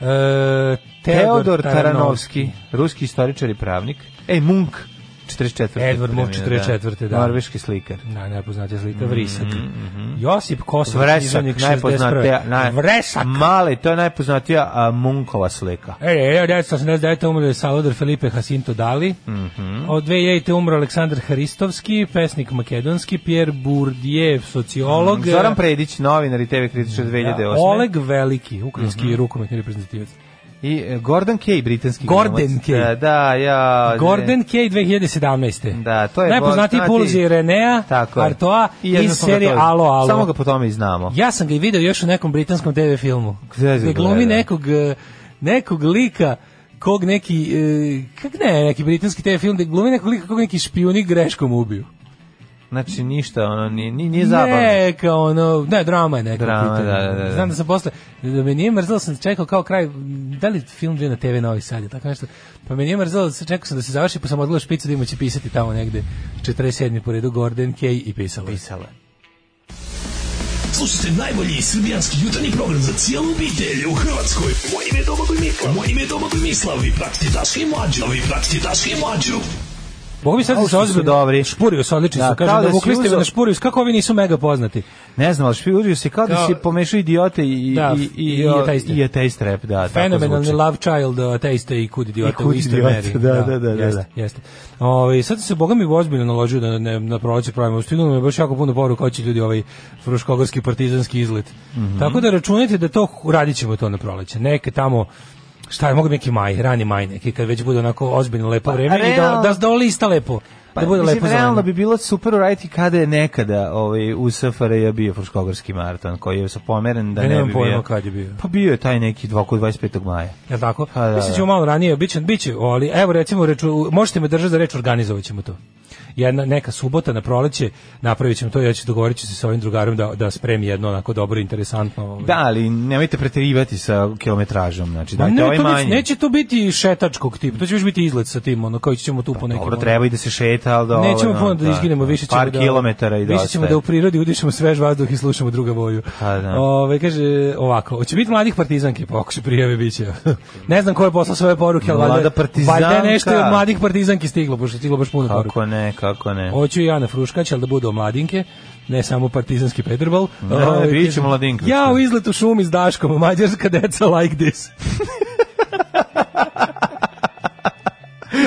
E, Teodor Taranovski, ruski istoričar i pravnik. Ej, Munk, 44. Edward preminuo, 44., da. Norveški slikar. Da, najpoznatija slika Vrisak. Josip Kosović, Vresak, najpoznatija, 61. naj, Vresak! Male, to je najpoznatija a, Munkova slika. E, 1989. umro je Salvador Felipe Jacinto Dali. Od 2000. umro Aleksandar Hristovski, pesnik makedonski, Pierre Bourdieu, sociolog. Zoran Predić, novinar i TV kritičar 2008. Da, Oleg Veliki, ukrajinski rukometni reprezentativac. I e, Gordon Kay, britanski Gordon. Kay. Da, da, ja... Gordon Kay 2017. Da, to je Najpoznatiji poznati- po ulozi Renea. Artoa I serije Alo Alo. Samo ga po tome i znamo. Ja sam ga i video još u nekom britanskom TV filmu. Gde glumi gledao? nekog, eh, nekog lika kog neki, kak ne, neki britanski TV film, gde glumi nekog lika kog neki špijuni greškom ubiju. Znači, ništa, ono, nije, nije, nije zabavno. Neka, ono, ne, drama je neka. Drama, pitanju. da, da, da. Znam da sam posle, da me nije mrzelo, sam čekao kao kraj, da li film bio na TV Novi Sad, je tako nešto, pa me nije mrzelo, da se čekao sam da se završi, pa sam odgledao špicu da ima će pisati tamo negde 47. po redu Gordon Kay i pisalo. je. Pisala. Slušajte najbolji srbijanski jutarnji program za cijelu obitelj u Hrvatskoj. Moje ime je Domagoj Mislav. Moje ime je Domagoj Mislav. Vi pratite Daška i Mlađu. Vi pratite Daška i Mlađu. Boga mi sad se ozbiljno dobri. Špurio se odlični Da, su, kao kažem da da vukli ste na Špurius, kako ovi nisu mega poznati? Ne znam, ali špijurio si kao da Kao- si pomešao idiote i, Da, i, i, i ateiste. i ateist rap, da, tako Fenomenalni love child, ateiste i kud idiota I u istoj meri. da, da, da, da, Jeste, da. jeste. Ovaj sad se boga mi ozbiljno naložio da ne, na proleće pravimo. Stiglo je baš jako puno poruka hoće ljudi ovaj fruškogorski partizanski izlet. Mhm. Tako da računajte da to radit ćemo to na proleće. Neke tamo šta je, mogu neki maj, rani maj neki, kad već bude onako ozbiljno lepo vreme i da, da, da lista lepo. Pa, da bude mislim, lepo realno bi bilo super uraditi kada je nekada ovaj, u SFRJ bio Fruškogorski maraton, koji je pomeren da Ja ne nemam bi bio. kad je bio. Pa bio je taj neki oko 25. maja. Jel tako? Pa da, Mislim da. ćemo malo ranije, biće, biće, ali evo recimo reču, možete me držati za reč, organizovat ćemo to. Jedna neka subota na proleće, napravit ćemo to, ja ću dogovorit ću se sa ovim drugarom da, da spremi jedno onako dobro, interesantno. ovaj. Da, ali nemojte preterivati sa kilometražom, znači dajte ne, ovaj to manji. neće to biti šetačkog tipa, to će još biti izlet sa tim, ono, koji ćemo tu po nekim... Pa Dobro, ono- treba i da se šeta, ali dovoljno. Nećemo puno da izginemo, više ćemo Par da kilometara i više dosta. ćemo da u prirodi udišemo svež vazduh i slušamo druga boju. Pa da. Ove, kaže ovako, hoće biti mladih partizanki, pa ako se prijave biće. ne znam ko je poslao svoje poruke, Mlada valjda, partizanka. valjda nešto od mladih partizanki stiglo, pošto stiglo baš puno poruka. Kako ne, kako ne. Hoću i Ana Fruškać, ali da budu omladinke, ne samo partizanski Peterbal. Ne, Ove, bit će kaže, mladinka. Ja u izletu šumi s Daškom, mađarska deca like this.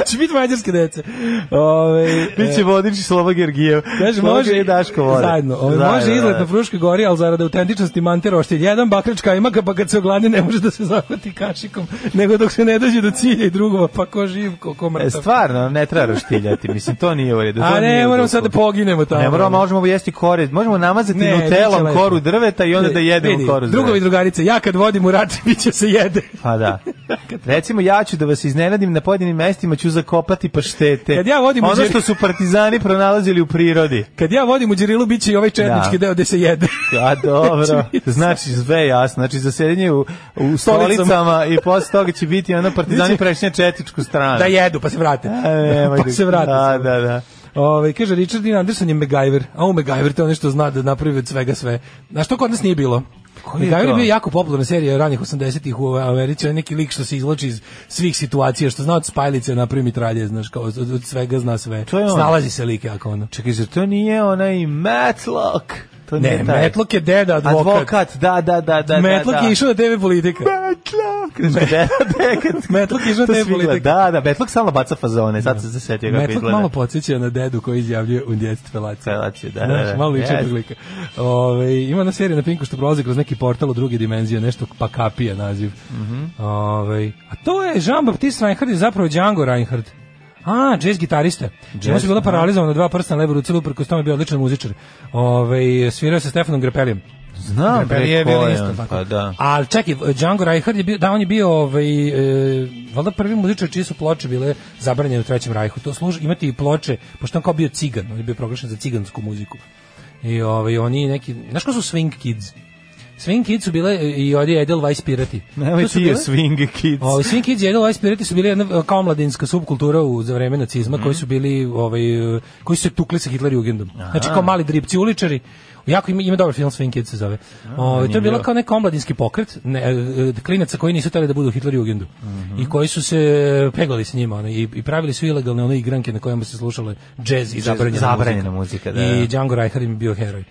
će biti mađarske dece. Ove, Biće vodič i Slova Gergijev. Kaže, može, i Daško vode. zajedno, ove, Zajedno, može izlet da. na Fruškoj gori, ali zarad autentičnosti mante roštilj. Jedan bakračka ima ga, pa kad se ogladi ne može da se zahvati kašikom, nego dok se ne dođe do cilja i drugova, pa ko živ, ko, ko E, mrtav. stvarno, ne treba roštiljati, mislim, to nije u redu. A ne, moramo sad da poginemo tamo. Ne moramo, možemo jesti kore, možemo namazati Ne, nutelom biće koru drveta i onda da jedemo Vidi, koru Drugovi drugarice, ja kad vodim u rat, bit će se jede. Pa da. Recimo, ja ću da vas iznenadim na pojedinim mestima, ću zakopati paštete. Kad ja vodim Ono što su partizani pronalazili u prirodi. Kad ja vodim u Đerilu, bit će i ovaj četnički Da. deo gde se jede. A dobro, Znači, znači sve jasno. Znači zasedanje u, u stolicama i posle toga će biti ono partizani Biće- na četničku stranu. da jedu, pa se vrate. Nemoj pa se vrate. Da, da, da. Ove, kaže, Richard Dean Anderson je MacGyver. A u MacGyver to nešto zna da napravi od svega sve. Znaš, to kod nas nije bilo. Koji je bio jako popularna serija ranih 80-ih u Americi, neki lik što se izloči iz svih situacija, što zna od spajlice napravi mitralje, znaš, kao od, svega zna sve. To je on. Snalazi se lik jako ono. Čekaj, zar to nije onaj Matlock? To nije Ne, taj. Metlok je deda advokat. Advokat, da, da, da, da. Metlok da, da. je išao na TV politika. Metlok. Da, da, Metlok je išao na TV politika. Da, da, Metlok stalno baca fazone, sad se setio kako Metlok izgleda. malo podsjeća na dedu koji izjavljuje u felaciju. Felaciju, da, da, Znaš, da. malo liče tog lika. Ove, ima na serija na Pinku što prolazi kroz neki portal u druge dimenzije, nešto pa kapije naziv. Mhm. Ove, a to je Jean-Baptiste Reinhardt je zapravo Django Reinhardt. A, jazz gitarista. Čemu se bila paralizovana dva prsta na levu ruci, uprkos tome bio odličan muzičar. Ove, svirao sa Stefanom Grepelijem. Znam, bre, je violinista, tako. pa da. Ali čekaj, Django Reinhardt je bio, da, on je bio, ovaj, e, valjda prvi muzičar čije su ploče bile zabranjene u Trećem rajhu. To služi, imati i ploče, pošto on kao bio cigan, on je bio proglašen za cigansku muziku. I ovaj, oni neki, znaš ko su Swing Kids? Swing Kids su bile e, i ovdje Edelweiss pirati. Nemoj ti je swing kids. Ovaj Swing Kids i Edelweiss pirati su bili jedna e, kao omladinska subkultura u za vreme nacizma koji su bili ovaj e, koji su se tukli sa Hitlerjugendom. Znači kao mali dripci uličari. Jako ima, ima dobar film Swing Kids se zove. Ovaj to je bilo kao neki omladinski pokret, ne, klinaca koji nisu hteli da budu u Hitlerjugendu. I koji su se peglali sa njima ono, i, i pravili su ilegalne one igranke na kojima se slušale džez i zabranjena, zabranjena muzika. muzika, da, I. Django Reinhardt im bio heroj.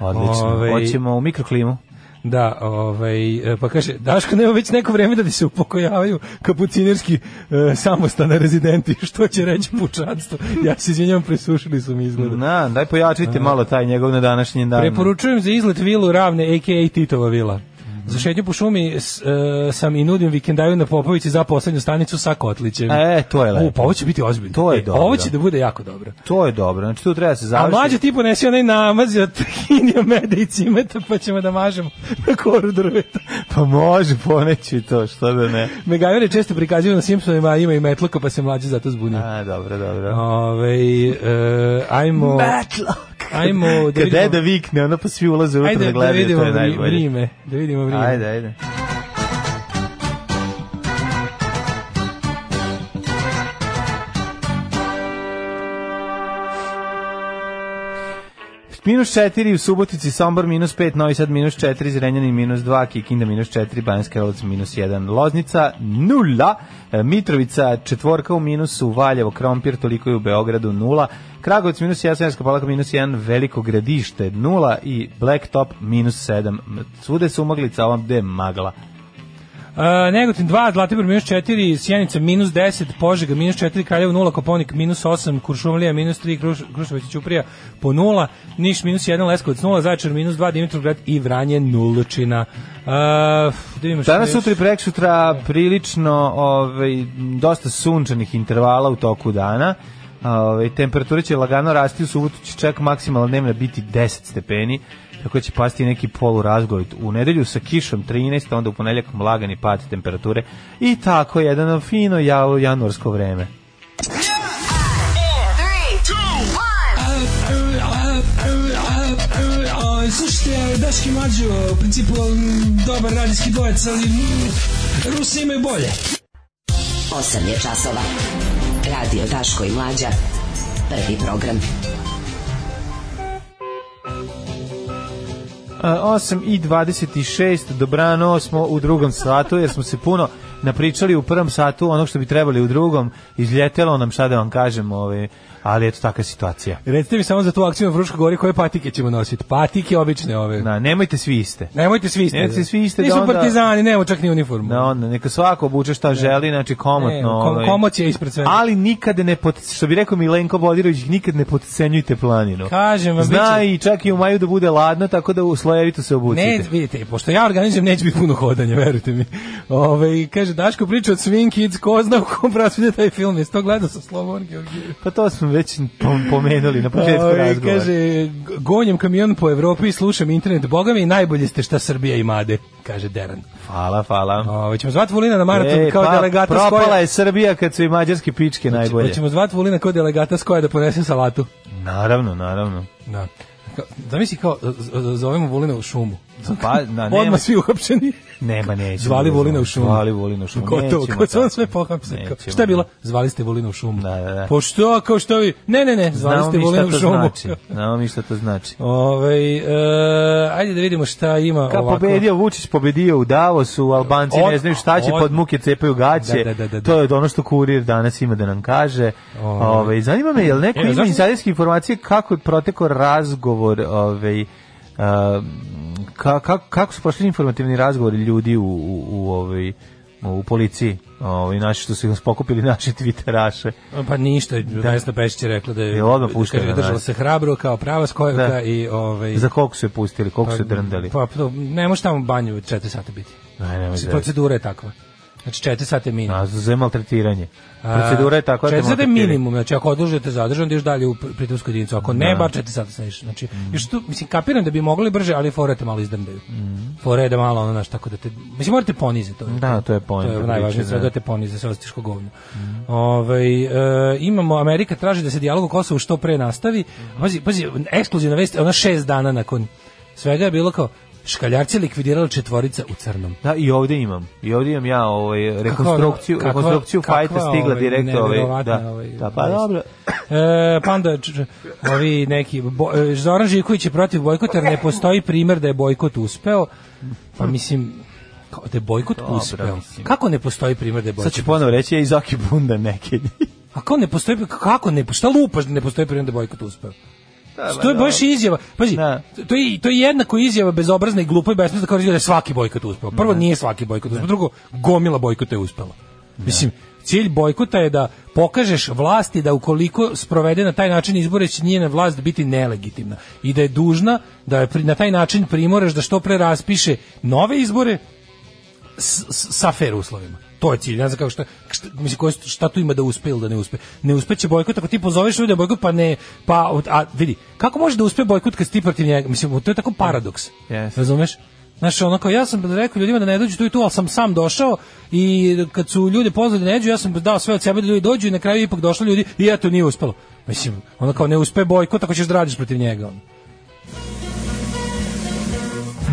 Odlično. Ovaj- Hoćemo u mikroklimu. Da, ovaj, e, pa kaže, Daško, nema već neko vreme da ti se upokojavaju kapucinerski e, samostana rezidenti, što će reći pučanstvo. Ja se izvinjam, presušili su mi izgleda. Na, daj pojačajte malo taj njegov na današnji dan. Preporučujem za izlet vilu Ravne, a.k.a. Titova vila. Za šetnju po šumi s, e, sam i nudim vikendaju na Popovici za poslednju stanicu sa Kotlićem. E, to je lepo. U, pa ovo će biti ozbiljno. To je E, dobro. Ovo će da bude jako dobro. To je dobro, znači tu treba da se A završi. mlađe ti ponesi onaj namaz od hinija meda i cimeta, pa ćemo da mažemo na koru drveta. Pa može poneći to, što da ne. Megajver je često prikazivan na Simpsonima, a ima i metloka, pa se mlađe zato zbunio. A, dobro, dobro. Ove, e, ajmo... Matlock. Ajmo da vidimo. Kad da vikne, ono pa svi ulaze unutra da, da gledaju, da vidimo to je najbolje. Vrime, da vidimo vrime. Ajde, ajde. Minus 4 u Subotici, Sombor minus 5, Novi Sad minus 4, Zrenjanin minus 2, Kikinda minus 4, Banjska Karolac minus 1, Loznica 0, e, Mitrovica četvorka u minusu, Valjevo, Krompir, toliko je u Beogradu 0, Kragovic minus 1, Sremska palaka minus 1, Veliko gradište 0 i Blacktop minus 7. Svude su umaglica, ovam gde magla. Uh, Negotin 2, Zlatibor minus 4, Sjenica minus 10, Požega minus 4, Kraljevo 0, Koponik minus 8, Kuršumlija minus 3, Kruš, Kruševac i Ćuprija po 0, Niš minus 1, Leskovac 0, Zaječar minus 2, Dimitrovgrad i Vranje nulčina. Uh, e, da Danas, sutra i prek sutra prilično ovaj, dosta sunčanih intervala u toku dana Ove, temperature će lagano rasti, u subotu će čak maksimalno dnevna biti 10 stepeni, tako da će pasti neki polu polurazgovit. U nedelju sa kišom 13, onda u ponedjeljak lagani pad temperature i tako jedan fino januarsko vreme. Slušajte, Daški Mađo, u principu um, dobar radijski dvojec, ali mm, Rusi imaju bolje. 8 je časova. Radio Daško i Mlađa. Prvi program. A, 8 i 26, dobrano smo u drugom satu, jer smo se puno napričali u prvom satu onog što bi trebali u drugom, izljetelo nam, šta da vam kažem, ove, ali eto takva situacija. Recite mi samo za tu akciju na Fruškoj gori koje patike ćemo nositi. Patike obične ove. Na, nemojte svi iste. Nemojte svi iste. Nemojte svi iste da Nisu onda- partizani, nema čak ni uniformu. Da onda, neka svako obuče šta želi, znači komotno. Ne, kom- ovaj. komocija ispred svega. Ali nikad ne, pot, što bi rekao Milenko Bodirović, nikad ne potcenjujte planinu. Kažem vam, Zna biće- i čak i u maju da bude ladno, tako da u slojevito se obucite. Ne, vidite, pošto ja organizujem, neće biti puno hodanja, verujte mi. Ove, kaže, Daško priča od Swing Kids, ko zna u kom prasvide taj film, jesi to gledao sa Slovom? Pa to smo već pom- pomenuli na početku razgovora. Kaže, gonjem kamion po Evropi i slušam internet. Boga mi, najbolje ste šta Srbija imade, kaže Deran. Hvala, hvala. Ovaj ćemo zvati Vulina na maraton E, kao pa, delegata propala koje... je Srbija kad su i mađarske pičke najbolje. Hoćemo zvati Vulina kao delegata s koje da ponese salatu. Naravno, naravno. Da. Zamisli kao, zovemo Vulina u šumu. Pa, na, nema, Odmah svi uhapšeni. nema, neće. Zvali Vulina u šumu. Zvali Vulina u šumu. Ko to? Nećemo on tako. sve pohapse. Nećemo, Šta je bilo? Zvali ste Vulina u šumu. Da, da, da. Po što? Kao što vi? Ne, ne, ne. Zvali Znamo ste Vulina u to šumu. znači. Znamo mi šta to znači. Ove, e, ajde da vidimo šta ima Ka ovako. pobedio Vučić pobedio u Davosu, Albanci Od- ne znaju šta će od- pod muke cepaju gaće. Da, da, da, da, da. To je ono što kurir danas ima da nam kaže. Ovaj. Ovaj zanima me jel neko E, ima informacije kako je protekao razgovor, ovaj a, ka, ka- kako su prošli informativni razgovori ljudi u u, u ovaj u policiji, ovaj naši što su ih pokupili naši twitteraše. Pa ništa, Vesna Pešić je rekla da je, Je odmah puštena kaže, držala se hrabro kao prava skojevka Da. i ovaj Za koliko su je pustili, koliko su je drndali? Pa, pa ne može tamo banju 4 sata biti. Ne, Mislim, zezati. procedura je takva. Znači 4 sata je minimum. A, za maltretiranje. Procedura je takva da te 4 sata je minimum, znači ako odužete zadržan, ideš dalje u pr- pritvorsku jedinicu. Ako ne, Da. bar 4 sata sneš. Znači, još tu, mislim, kapiram da bi mogli brže, ali forete malo izdrndaju. Mm. Fore da malo, ono, znaš, tako da te, mislim, morate poniziti. To Da, to je To poenta je najvažnije, da. da te ponize, sve ostiško govno. Ovaj, e, imamo, Amerika traži da se dijalog o Kosovu što pre nastavi. Pazi, pazi, ekskluzivna vest, ona šest dana nakon svega je bilo kao, škaljarci likvidirala četvorica u crnom. Da, i ovdje imam. I ovdje imam ja ovaj rekonstrukciju, kakva- rekonstrukciju kakva, fajta stigla ovaj, direktno ovaj, da. ovaj, da, pa vest. dobro. E, pa onda ovi neki bo, e, Zoran Živković je protiv bojkota ne postoji primer da je bojkot uspeo. Pa mislim kao da je bojkot Dobro, uspeo. mislim. Kako ne postoji primer da je Sad bojkot? ću ponovo reći, ja i Zoki Bunda neke. A kako ne postoji kako ne šta lupaš da ne postoji primer da je bojkot uspeo? To je baš izjava. Pazi, Da. to je to je jednako izjava bezobrazna i glupa i besmislena kao da je svaki bojkot uspeo. Prvo nije svaki bojkot uspeo, drugo gomila bojkota je uspela. Mislim, cilj bojkota je da pokažeš vlasti da ukoliko sprovede na taj način izbore će njena vlast biti nelegitimna i da je dužna da je na taj način primoraš da što pre raspiše nove izbore s, s- sa fair uslovima. To je cilj. Ne znam kako šta, šta, mislim, koje, šta tu ima da uspe ili da ne uspe. Ne uspeće bojkot ako ti pozoveš ljude na bojkot, pa ne, pa, a vidi, kako može da uspe bojkot kad si ti protiv njega? Mislim, to je tako paradoks. Yes. Razumeš? Znaš, ono kao, ja sam rekao ljudima da ne dođu tu i tu, ali sam sam došao i kad su ljudi pozvali da ne dođu, ja sam dao sve od sebe da ljudi dođu i na kraju ipak došlo ljudi i eto nije uspelo. Mislim, ono kao ne uspe bojkot ako ćeš da radiš protiv njega. ono.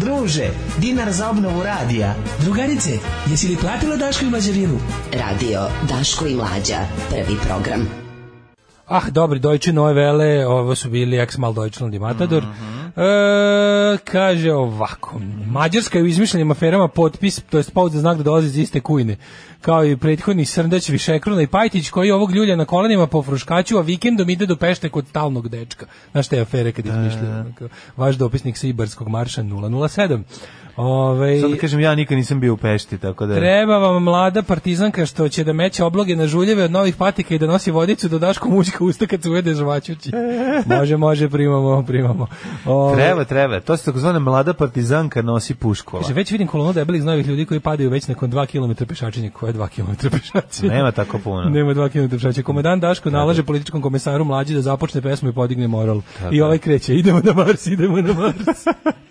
Druže, dinar za obnovu radija. Drugarice, jesi li platila Daško i Mađarinu? Radio Daško i Mlađa. Prvi program. Ah, dobri Deutsche Neue Welle, ovo su bili ex mal Deutschland i Matador. Mhm. E, kaže ovako, Mađarska je u izmišljenim aferama potpis, to je pauz za znak da dolazi iz iste kujne, kao i prethodni Srndać, Višekruna i Pajtić, koji ovog ljulja na kolenima po fruškaću, a vikendom ide do Pešte kod talnog dečka. Znaš te afere kad izmišljaju? Kao, Vaš dopisnik sa Ibarskog marša 007. Ove, Sad da kažem, ja nikad nisam bio u Pešti, tako da... Treba vam mlada partizanka što će da meće obloge na žuljeve od novih patika i da nosi vodicu do daško mućka usta kad se uvede žvaćući. može, može, primamo, primamo. Ove, Treba, treba. To se takozvana mlada partizanka nosi puškola. Kaže, već vidim kolonu debelih novih ljudi koji padaju već nakon 2 km pešačenja. Koje 2 km pešačenja? Nema tako puno. Nema 2 km pešačenja. Komandant Daško nalaže političkom komesaru mlađi da započne pesmu i podigne moral. I ovaj kreće, idemo na Mars, idemo na Mars.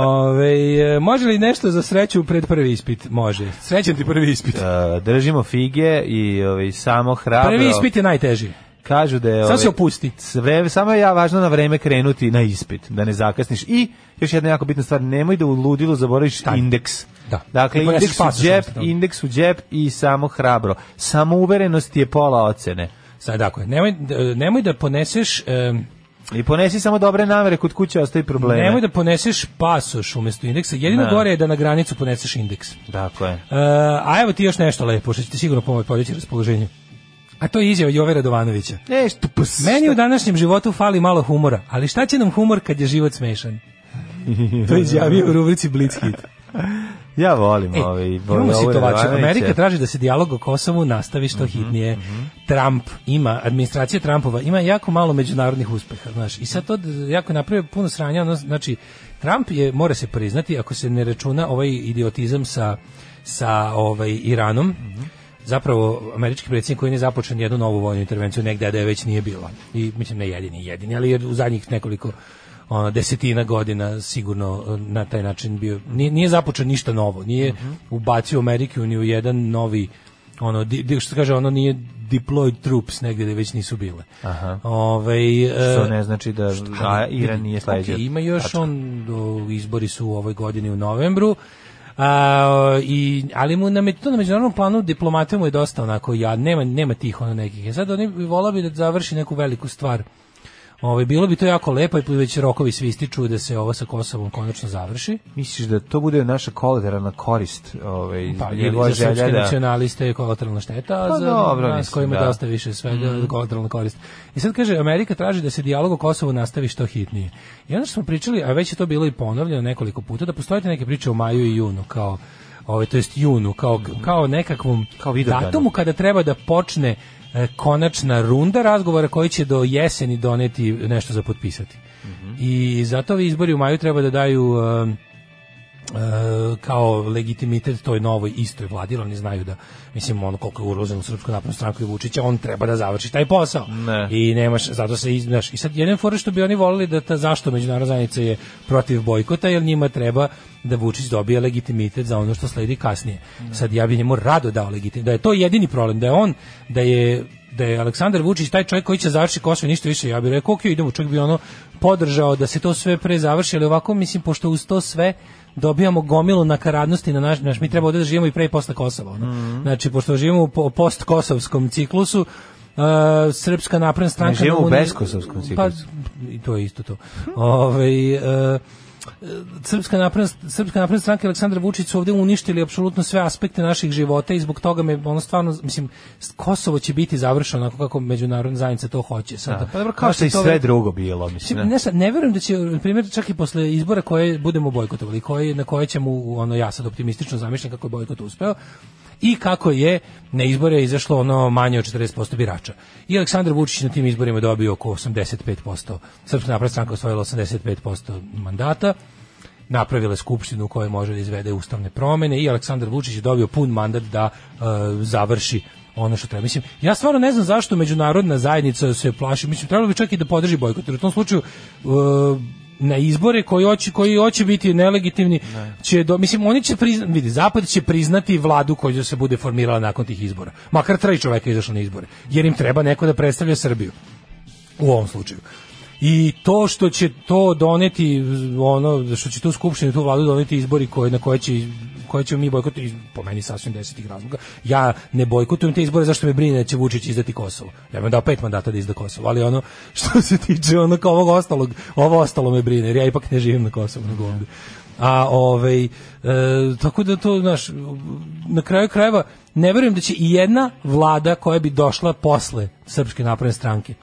Ove, e, može li nešto za sreću pred prvi ispit? Može. Srećan ti prvi ispit. Uh, držimo fige i ovaj, samo hrabro. Prvi ispit je najteži. Kažu da je... Samo se opusti. Sve, samo je ja važno na vreme krenuti na ispit, da ne zakasniš. I još jedna jako bitna stvar, nemoj da u ludilu zaboraviš indeks. Da. Dakle, indeks u džep, indeks u džep i samo hrabro. Samouverenost je pola ocene. Sad, dakle, nemoj, nemoj da poneseš... em, I ponesi samo dobre namere, kod kuće ostaje probleme. Nemoj da poneseš pasoš umesto indeksa. Jedino Da. gore je da na granicu poneseš indeks. Dakle. E, a evo ti još nešto lepo, što će ti sigurno pomoći podići raspoloženje. A to je izjava Jove Radovanovića. E, što. Meni u današnjem životu fali malo humora, ali šta će nam humor kad je život smešan? to je izjavio u rubrici Blitz hit. Ja volim E, ovaj... imamo situaciju. Amerika traži da se dijalog o Kosovu nastavi što hitnije. Trump ima, administracija Trumpova ima jako malo međunarodnih uspeha, znaš. I sad to jako napravio puno sranja, ono, znači Trump je mora se priznati ako se ne računa ovaj idiotizam sa sa ovaj Iranom. Zapravo američki predsjednik koji ne započeo jednu novu vojnu intervenciju negde a da je već nije bilo. I mislim ne jedini, jedini, ali jer u zadnjih nekoliko ono, desetina godina sigurno eh, na taj način bio nije, nije započeo ništa novo nije ubacio Ameriku ni u jedan novi ono di, što se kaže ono nije deployed troops negde gde već nisu bile Aha. Ovaj, eh, Što ne znači da a, ali, Iran nije sledeći. okej, ima još Tačka. on do, izbori su u ovoj godini u novembru. A, i, ali mu na, to na međunarodnom planu diplomatija mu je dosta onako ja nema nema tih ono nekih. Sad oni volao bi da završi neku veliku stvar. Ovaj bilo bi to jako lepo i već rokovi svi ističu da se ovo sa Kosovom konačno završi. Misliš da to bude naša kolateralna korist, ovaj Pa njegova ili za želja srpske da nacionaliste je kolateralna šteta, a Pa za dobro, nas mislim, kojima da. Mm. dosta više svega kolateralna korist. I sad kaže, Amerika traži da se dijalog o Kosovu nastavi što hitnije. I onda što smo pričali, a već je to bilo i ponovljeno nekoliko puta, da postoje neke priče o maju i junu, kao ovaj, to jest junu, kao, kao nekakvom Kao datumu kada treba da počne e, konačna runda razgovora koji će do jeseni doneti nešto za potpisati. Mhm. I zato ovi izbori u maju treba da daju e, kao legitimitet toj novoj istoj vladi, oni znaju da mislim ono koliko je urozen u Srpsku naprednu stranku i Vučića, on treba da završi taj posao. Ne. I nemaš, zato se znaš, i sad jedan fora što bi oni volili da ta zašto međunarodna zajednica je protiv bojkota, jer njima treba da Vučić dobije legitimitet za ono što sledi kasnije. Sad ja bi njemu rado dao legitimitet, da je to jedini problem, da je on, da je da je Aleksandar Vučić taj čovjek koji će završiti Kosovo ništa više, ja bih rekao, ok, idemo, čovjek bi ono podržao da se to sve pre završi, ali ovako, mislim, pošto uz to sve dobijamo gomilu nakaradnosti na naš, naš mi treba ovdje da živimo i pre i posle Kosova. Ono. Znači, pošto živimo u po- post-kosovskom ciklusu, uh, Srpska napredna stranka... Ne živimo u beskosovskom Pa, ciklusu. i to je isto to. Ovaj uh, Srpska napredna Srpska napredna stranka i Aleksandar Vučić su ovde uništili apsolutno sve aspekte naših života i zbog toga me ono stvarno mislim Kosovo će biti završeno onako kako međunarodna zajednica to hoće. Sad, Da, pa dobro, kao što i sve ve- drugo bilo, mislim. Ne. ne, ne verujem da će, na primjer, čak i posle izbora koje budemo bojkotovali, koje, na koje ćemo, ono, ja sad optimistično zamišljam kako je bojkot uspeo, i kako je na izbore izašlo ono manje od 40% birača. I Aleksandar Vučić na tim izborima dobio oko 85%, Srpska napredna stranka osvojila 85% mandata, napravila je skupštinu u kojoj može da izvede ustavne promene i Aleksandar Vučić je dobio pun mandat da e, završi ono što treba. Mislim, ja stvarno ne znam zašto međunarodna zajednica se plaši. Mislim, trebalo bi čak i da podrži bojkot. U tom slučaju e, na izbore koji hoće koji hoće biti nelegitimni će do, mislim oni će priznati vidi zapad će priznati vladu koja se bude formirala nakon tih izbora. Makar tri čoveka izašlo na izbore jer im treba neko da predstavlja Srbiju u ovom slučaju. I to što će to doneti ono što će tu skupštinu tu vladu doneti izbori koje na koje će koje ćemo mi bojkotovati po meni sasvim desetih razloga. Ja ne bojkotujem te izbore zašto me brine da će Vučić izdati Kosovo. Ja bih dao pet mandata da izda Kosovo, ali ono što se tiče ono kao ovog ostalog, ovo ostalo me brine, jer ja ipak ne živim na Kosovu nego ovde. A ovaj e, tako da to znaš na kraju krajeva ne verujem da će i jedna vlada koja bi došla posle Srpske napredne stranke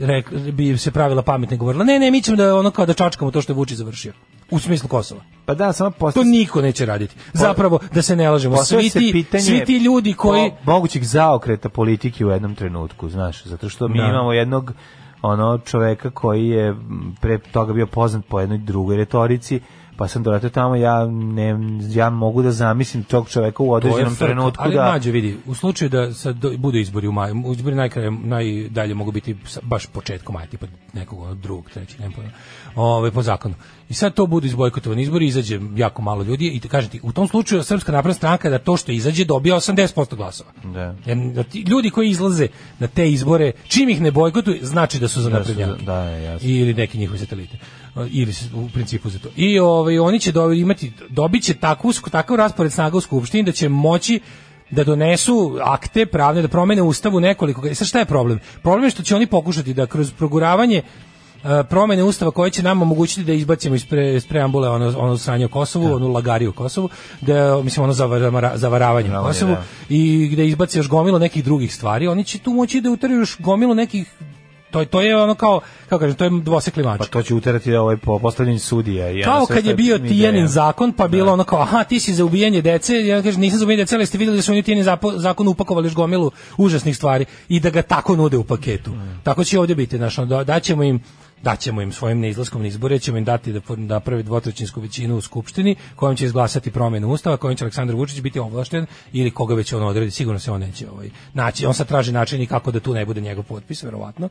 rek, bi se pravila pametno i govorila ne, ne, mi ćemo da ono kao da čačkamo to što je Vučić završio. U smislu Kosova. Pa da, samo To postoji... niko neće raditi. Zapravo, da se ne lažemo, svi ti, svi ti ljudi koji... po- mogućeg zaokreta politike u jednom trenutku, znaš, zato što mi Da. imamo jednog ono čoveka koji je pre toga bio poznat po jednoj drugoj retorici, pa sam doletao tamo, ja, ne, ja mogu da zamislim tog čoveka u određenom trenutku ali da... mlađe vidi, u slučaju da sad do- budu izbori u maju, izbori najkraje, najdalje mogu biti baš početkom maja, tipa nekog drugog, trećeg, nema pojma, Ove, po zakonu. I sad to budu izbojkotovani izbori, izađe jako malo ljudi i te kažem ti, u tom slučaju Srpska napredna stranka da to što izađe dobija 80% glasova. Da. Jer da ljudi koji izlaze na te izbore, čim ih ne bojkotuju, znači da su za Da naprednjake. da, jasno. Ili neki njihovi satelite. Ili su u principu za to. I ovaj, oni će do, imati, dobit će takvu, takav raspored snaga u Skupštini da će moći da donesu akte pravne, da promene ustavu nekoliko. I sad šta je problem? Problem je što će oni pokušati da kroz proguravanje e, promene ustava koje će nam omogućiti da izbacimo iz, pre, iz preambule ono, ono sranje o Kosovu, onu lagariju Kosovu, da, mislim ono zavara, zavaravanje Zavaravanje, Kosovu da. i gde izbaci još gomilu nekih drugih stvari, oni će tu moći da uteraju još gomilu nekih to, to je ono kao, kako kažem, to je dvosekli mač. Pa to će uterati ovaj po postavljanju sudija. i Kao kad je bio ideja. Tijanin zakon, pa bilo ono kao, aha, ti si za ubijanje dece, ja kažem, nisam za ubijanje dece, ali ste vidjeli da su oni Tijanin zapo- zakon upakovali još gomilu užasnih stvari i da ga tako nude u paketu. Tako će ovdje biti, znaš, da, daćemo im daćemo im svojim neizlaskom na izbore, ćemo im dati da for- naprave dvotrećinsku većinu u Skupštini, kojom će izglasati promjenu Ustava, kojom će Aleksandar Vučić biti ovlašten ili koga već on odredi, sigurno se on neće ovaj, naći. On sad traži način i kako da tu ne bude njegov potpis, verovatno.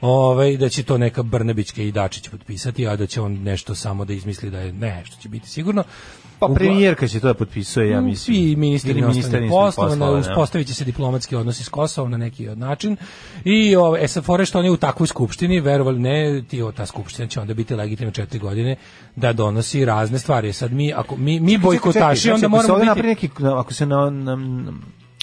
Ovaj, da će to neka Brnebićka i Dačić potpisati, a da će on nešto samo da izmisli da je ne, što će biti sigurno. Pa premijerka će to da potpisuje, ja Mm, mislim. Ministri inostranih ministar inostranih na- poslova, uspostavit će se diplomatski odnosi s Kosovom na neki od način. I ove, e sad fore što oni u takvoj skupštini, verovali ne, ti, o, ta skupština će onda biti legitimna četiri godine da donosi razne stvari. Sad mi, ako mi, mi bojkotaši, onda znači, se moramo biti... neki, ako se na, na, na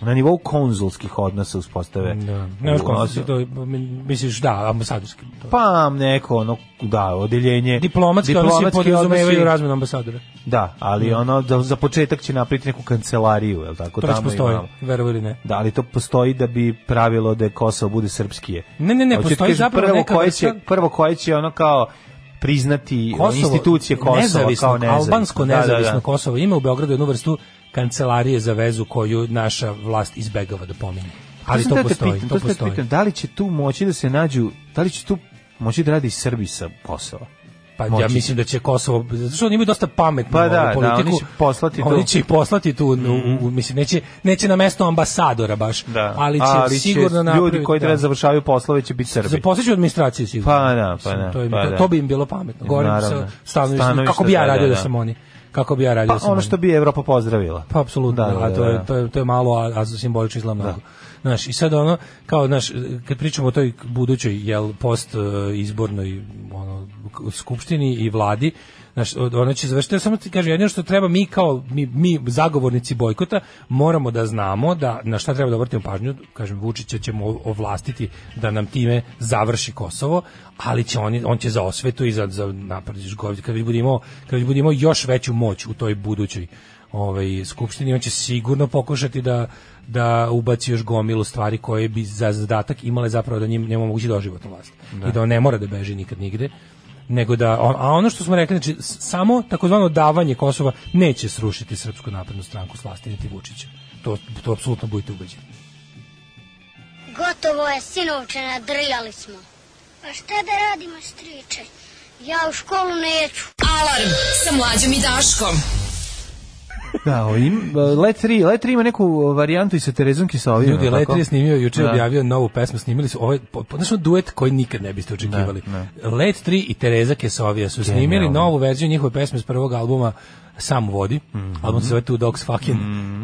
nivou konzulskih odnosa uspostave. Da, ne konsultati, to, misliš, da, ambasadorski. To. Pa neko, ono, da, odeljenje. Diplomatski, odnosi diplomatski podrazumevaju odnosi- razmenu ambasadora. Da, ali ono, da, za početak će napraviti neku kancelariju, je li tako? To već postoji, verovo ili ne. Da, ali to postoji da bi pravilo da Kosovo bude srpskije. Ne, ne, ne, postoji zapravo prvo neka koje će, prvo koje će ono kao priznati institucije Kosova nezavisno, kao nezavisno. albansko Da, da, nezavisno da. Kosovo ima u Beogradu jednu vrstu kancelarije za vezu koju naša vlast izbegava da pominje. Ali to te postoji, pitam, to te postoji. pitam, da li će tu moći da se nađu, da li će tu moći da radi Srbi sa Kosova? Pa ja Moći mislim da će Kosovo, zato što oni imaju dosta pametnu Pa da, ovu da, politiku. oni će poslati Oni će poslati tu, u, u, mislim, neće, neće na mesto ambasadora baš, Da. ali će sigurno ljudi napraviti- koji treba da. da završavaju poslove će biti Srbi. Zaposlit će administraciju sigurno. Pa da, pa da, To, im, pa to, da. to bi im bilo pametno. Govorim Naravno. stanovišta, kako bi ja da, radio da, da, da. sam oni. Kako bi ja radio da Pa sam ono što bi Evropa pozdravila. Pa apsolutno, Da, da, a to je da. to je to je malo a, a simbolično izgleda mnogo. Znaš, i sad ono kao znaš kad pričamo o toj budućoj jel post e, izbornoj ono skupštini i vladi Znaš, ona će završiti, samo ti kažem, jedino što treba mi kao, mi, mi zagovornici bojkota, moramo da znamo da na šta treba da obratimo pažnju, kažem, Vučića ćemo ovlastiti da nam time završi Kosovo, ali će on, on će za osvetu i za, za napad, kad već budemo, kad već budemo još veću moć u toj budućoj ovaj skupštini on će sigurno pokušati da da ubaci još gomilu stvari koje bi za zadatak imale zapravo da njim njemu omogući doživotnu vlast i da on ne mora da beži nikad nigde nego da on- a ono što smo rekli znači samo takozvano davanje Kosova neće srušiti srpsku naprednu stranku s vlasti niti Vučića to to apsolutno budite ubeđeni Gotovo je, sinovče, nadrljali smo. Pa šta da radimo, striče? Ja u školu neću. Alarm sa mlađom i Daškom. Da, im, Let 3, Let 3 ima neku varijantu i sa Terezom Kisovim. Ljudi, tako? Letri je snimio, juče Da. objavio novu pesmu, snimili su ovaj, znaš, duet koji nikad ne biste očekivali. Da, Let 3 i Tereza Kesovija su snimili novu verziju njihove pesme s prvog albuma Sam vodi, Mhm. album se zove Two Dogs Fucking,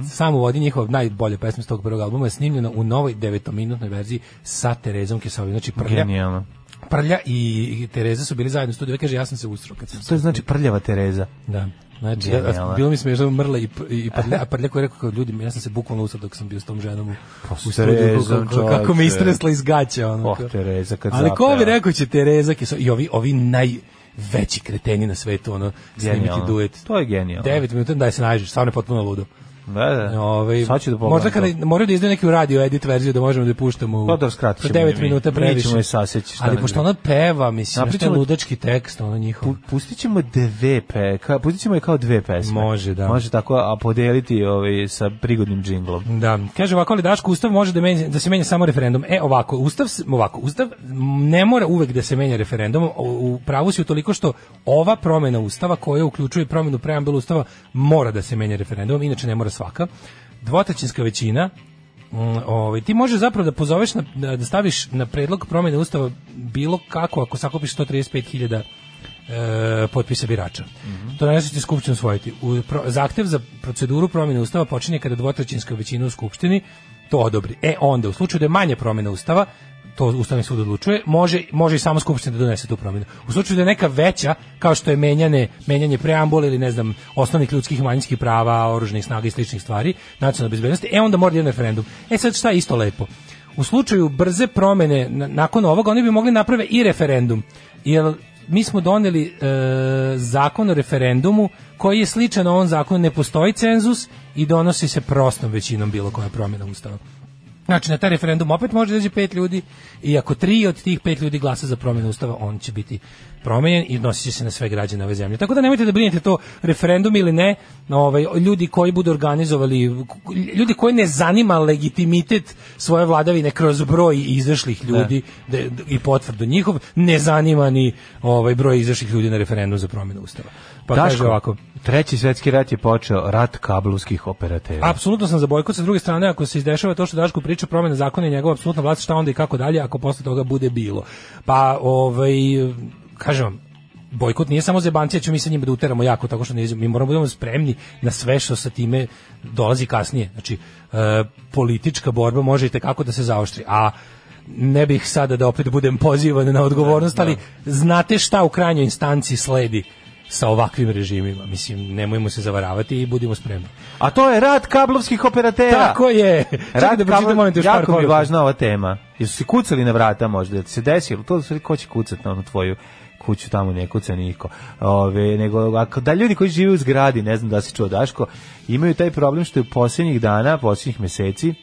Sam u vodi, njihova najbolja pesma s tog prvog albuma je snimljena u novoj devetominutnoj verziji sa Terezom Kesovijom, znači Prlja, Genijalno. Prlja i, i Tereza su bili zajedno u studiju, kaže ja sam se usro kad sam To je znači prljava Tereza. da. Znači, ja, bilo mi smiješno mrla i, i prlja, a prlja koji je rekao kao ljudi, ja sam se bukvalno usao dok sam bio s tom ženom u, u studiju, kako, kako me istresla iz gaća. Ono, Oh. Tereza kad Ali ko bi rekao će Tereza, i ovi, ovi najveći kreteni na svetu, ono, snimiti duet. To je genijalno. 9 minuta, da se nađeš, stvarno je potpuno ludo. Da, da. Ovaj Sad ću da pogledam možda kada moraju da izdaju neku radio edit verziju da možemo da je puštamo u Pa da skratit sa ćemo 9 je mi. minuta Mi previše. ćemo je saseći, Ali pošto ona peva, mislim, Napričamo- što je ludački tekst, ono njihov. Pu- Pustit ćemo dve pe, ka, pustit ćemo je kao dve pesme. Može, da. Može tako, a podeliti ovaj, sa prigodnim džinglom. Da, kaže ovako ali Daško ustav može da menja da se menja samo referendum. E ovako, ustav ovako, ustav ne mora uvek da se menja referendumom. U, u pravu si toliko što ova promena ustava koja uključuje promenu preambula ustava mora da se menja referendumom, inače ne mora svaka. Dvotrećinska većina Mm, ovaj, ti možeš zapravo da pozoveš na, da, da staviš na predlog promjene ustava bilo kako ako sakupiš 135.000 e, potpisa birača. To ne će skupštinu usvojiti. U, pro, zahtev za proceduru promjene ustava počinje kada dvotrećinska većina u skupštini to odobri. E onda, u slučaju da je manje promjena ustava, to Ustavni sud odlučuje, može, može i sama skupština da donese tu promjenu. U slučaju da je neka veća, kao što je menjane, menjanje preambule ili ne znam, osnovnih ljudskih i manjinskih prava, oružnih snaga i sličnih stvari, nacionalne bezbednosti, e onda mora da je jedan referendum. E sad šta je isto lepo? U slučaju brze promene na- nakon ovoga oni bi mogli naprave i referendum. Jer mi smo doneli e, zakon o referendumu koji je sličan ovom zakonu, ne postoji cenzus i donosi se prostom većinom bilo koja promjena ustava. Znači, na taj referendum opet može da pet ljudi i ako tri od tih pet ljudi glasa za promjenu ustava, on će biti promenjen i nosit će se na sve građane ove zemlje. Tako da nemojte da brinete to referendum ili ne, ovaj, ljudi koji budu organizovali, ljudi koji ne zanima legitimitet svoje vladavine kroz broj izašlih ljudi da, i potvrdu njihov, ne zanima ni ovaj, broj izašlih ljudi na referendum za promjenu ustava. Pa kaže Daško, ovako, treći svetski rat je počeo rat kablovskih operatera. Apsolutno sam za bojkot, sa druge strane, ako se izdešava to što Daško priča, promjena zakona i njegova apsolutna vlast, šta onda i kako dalje, ako posle toga bude bilo. Pa, ovaj, kažem vam, bojkot nije samo zebancija, ćemo mi sa njima da uteramo jako, tako što ne, mi moramo da budemo spremni na sve što sa time dolazi kasnije. Znači, e, politička borba može i tekako da se zaoštri, a ne bih sada da opet budem pozivan na odgovornost, ali znate šta u krajnjoj instanci sledi sa ovakvim režimima. Mislim, nemojmo se zavaravati i budimo spremni. A to je rat kablovskih operatera. Tako je. Rat da te, još par jako mi važna ova tema. Jesu si kucali na vrata možda? Se desilo? To su ko će kucati na onu tvoju kuću tamo ne kuca niko. Ove, nego, ako, da ljudi koji žive u zgradi, ne znam da si čuo Daško, imaju taj problem što je u posljednjih dana, posljednjih meseci,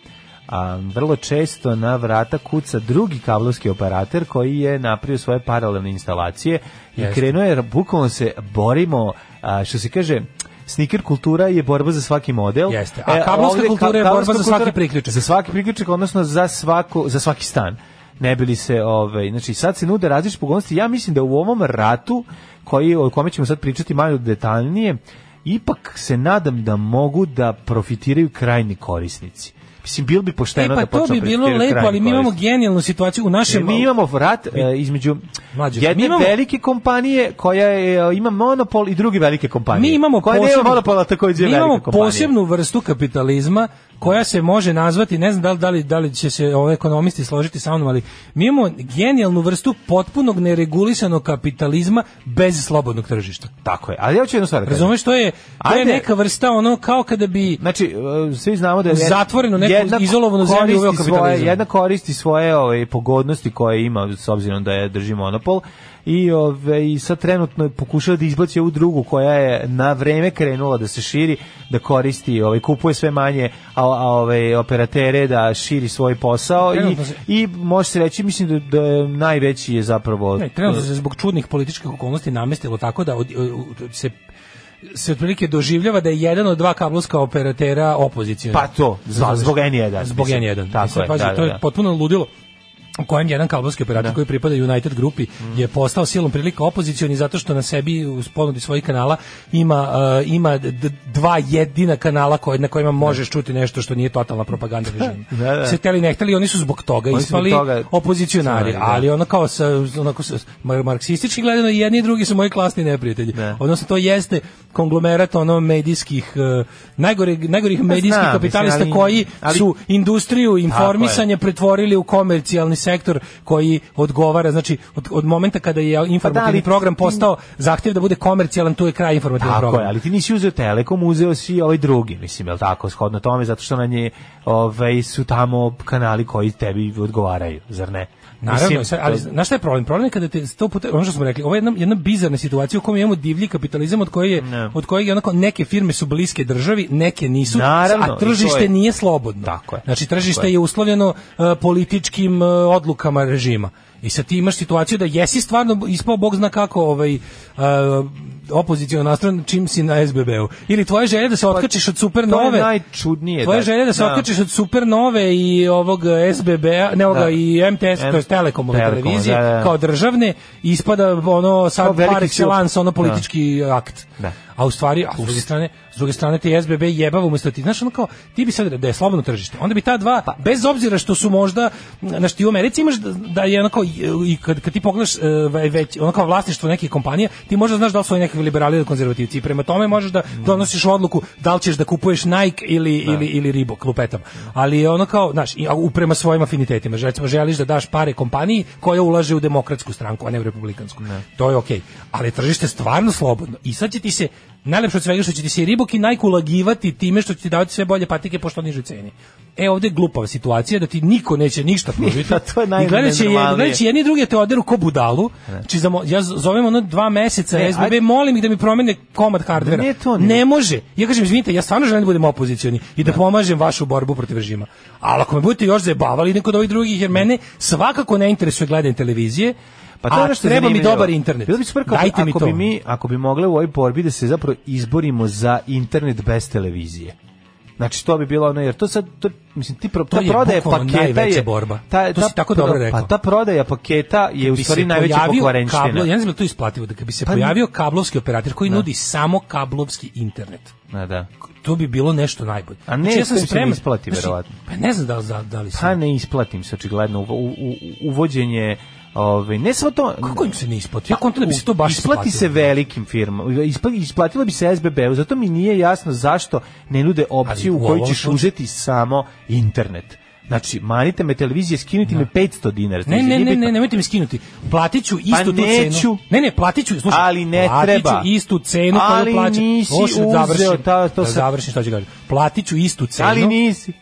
a, vrlo često na vrata kuca drugi kablovski operator koji je napravio svoje paralelne instalacije i Jeste. krenuo je, bukvalno se borimo, a, što se kaže, Sneaker kultura je borba za svaki model. Jeste. A kablovska ovdje kultura je borba za svaki priključak. Za svaki priključak, odnosno za, svaku, za svaki stan. Ne bili se, ovaj, znači sad se nude različite pogodnosti. Ja mislim da u ovom ratu, koji, o kome ćemo sad pričati malo detaljnije, ipak se nadam da mogu da profitiraju krajni korisnici. Mislim, bilo bi E pošteno pa da to bi bilo lepo, ali mi imamo genijalnu situaciju u našem... mi imamo rat e, između Mlađe, mi jedne imamo- velike kompanije koja je, e, ima monopol i druge velike kompanije. Mi imamo koja nema posebnu, monopola takođe mi velike imamo kompanije. posebnu vrstu kapitalizma koja se može nazvati, ne znam da li, da li, da li će se ove ekonomisti složiti sa mnom, ali mi imamo genijalnu vrstu potpunog neregulisanog kapitalizma bez slobodnog tržišta. Tako je. Ali ja ću jednu stvar da. Razumeš, to je, to je Ajde. neka vrsta ono kao kada bi Znači, e, svi znamo da je U zatvorenu neku jedna izolovanu zemlju uveo kapitalizam. Svoje, jedna koristi svoje ove, pogodnosti koje ima s obzirom da je drži monopol i ove, i sad trenutno pokušava da izbaci ovu drugu koja je na vreme krenula da se širi, da koristi, ovaj kupuje sve manje a, a ove operatere da širi svoj posao i, se- i može se reći mislim da, da je najveći je zapravo Ne, trenutno se zbog čudnih političkih okolnosti namestilo tako da od- od- se se otprilike doživljava da je jedan od dva kablovska operatera opozicioni. Pa to, zbog- zbog N1, Zbog mislim. N1. Tako Mislim, je, da, to da, je da. potpuno ludilo u kojem jedan kablovski operator koji pripada United grupi je postao silom prilika opozicioni zato što na sebi u ponudi svojih kanala ima uh, ima dva jedina kanala koje na kojima možeš čuti nešto što nije totalna propaganda režima. Da, da. Se hteli ne hteli oni su zbog toga Oni ispali toga opozicionari, da. ali ono kao sa onako sa, mar- marksistički gledano i jedni i drugi su moji klasni neprijatelji. Da. Odnosno to jeste konglomerat ono medijskih uh, najgore najgorih medijskih znam, kapitalista mislim, ali- koji ali- su industriju informisanja pretvorili u komercijalni sektor koji odgovara, znači od, od momenta kada je informativni Pa da, ali program ti- postao zahtjev da bude komercijalan, tu je kraj informativnog Tako programa. je, ali ti nisi uzeo Telekom, uzeo si ovaj drugi, mislim, je li tako, shodno tome, zato što na nje ovaj, su tamo kanali koji tebi odgovaraju, zar ne? Naravno, Mislim, sad, ali znaš šta je problem? Problem je kada te sto puta, ono što smo rekli, ovo je jedna, jedna bizarna situacija u kojoj imamo divlji kapitalizam od koje je, Ne. od kojeg je onako neke firme su bliske državi, neke nisu, Naravno, a tržište je- nije slobodno. Tako je, Znači tržište tako je. je uslovljeno uh, političkim uh, odlukama režima. I sad ti imaš situaciju da jesi stvarno ispao bog zna kako ovaj uh, opozicijalno nastran čim si na SBB-u. Ili tvoja želja da se otkačiš od to supernove. je najčudnije. Tvoja želja da se otkačiš od supernove i ovog SBB-a, ne ovoga Da. i MTS, to je Telekomove Telekom, televizije, da, da, da. kao državne, ispada ono sad par excellence, ono politički akt. Da. A u stvari, a s druge strane, s druge strane ti SBB jebava umesto ti, znaš, ono kao, ti bi sad da je slobodno tržište, onda bi ta dva, Pa- bez obzira što su možda, znaš, ti u Americi imaš da, da je onako, i kad, kad ti pogledaš e, ve- već, ono kao vlasništvo nekih kompanija, ti možda znaš da li su oni nekakvi liberali ili konzervativci i prema tome možeš da donosiš odluku da li ćeš da kupuješ Nike ili, ili, ili Reebok, lupetam. Ali je ono kao, znaš, i- a u- prema svojim afinitetima, recimo želiš da daš pare kompaniji koja ulaže u demokratsku stranku, a ne u republikansku. To je okej. Ali je tržište stvarno slobodno. I sad će ti se najlepše od svega što će ti se i Reebok i Nike ulagivati time što će ti davati sve bolje patike po što nižoj ceni. E ovde je glupava situacija da ti niko neće ništa pružiti. To je I gledat će, gledat će jedni i drugi te oderu ko budalu. Znači, ja zovem ono dva meseca Ne, SBB, ajde. molim ih da mi promene komad hardvera. Nije to. Ne može. Ja kažem, izvinite, ja stvarno želim da budem opozicioni i da pomažem vašu borbu protiv režima. Ali ako me budete još zajebavali neko od ovih drugih, jer mene svakako ne interesuje gledanje televizije, Pa to je što je treba mi dobar internet. Bilo bi super kako, Dajte mi ako to. bi mi, ako bi mogli u ovoj borbi da se zapravo izborimo za internet bez televizije. Znači to bi bilo ono jer to sad to mislim ti pro, To ta je prodaja bukvalno paketa je borba. Ta, To ta si tako pro- dobro rekao. Pa ta prodaja paketa je u stvari najveća pokvarenština. kablo, ja ne znam da je to isplativo, da kad bi se Pa pojavio kablovski operator koji nudi samo kablovski internet. Da, da. To bi bilo nešto najbolje. A ne, Znači, ja sam spreman. isplati, Znači, verovatno. Pa ne znam da li, da, da li se... Pa ne isplatim se očigledno u, u, u- uvođenje Ove, ne samo to... Kako im se ne isplati? Ja kontam da bi se to baš Isplati se isplatilo. velikim firmama. Ispa- Isplatilo bi se SBB-u, zato mi nije jasno zašto ne nude opciju Ali u kojoj ćeš slučaju- uzeti samo internet. Znači, manite me televizije, skinuti me 500 dinara. Ne, Znači, ne, ne, ne, nemojte mi skinuti. Platit ću istu Pa tu neću. cenu. Ne, ne, platit ću, slušaj, Ali ne platit treba. ću istu cenu koju Ali plaćam. nisi Slušaj, da uzeo ta- to da sad- završim što ću kažem. Platit ću istu cenu. Ali nisi.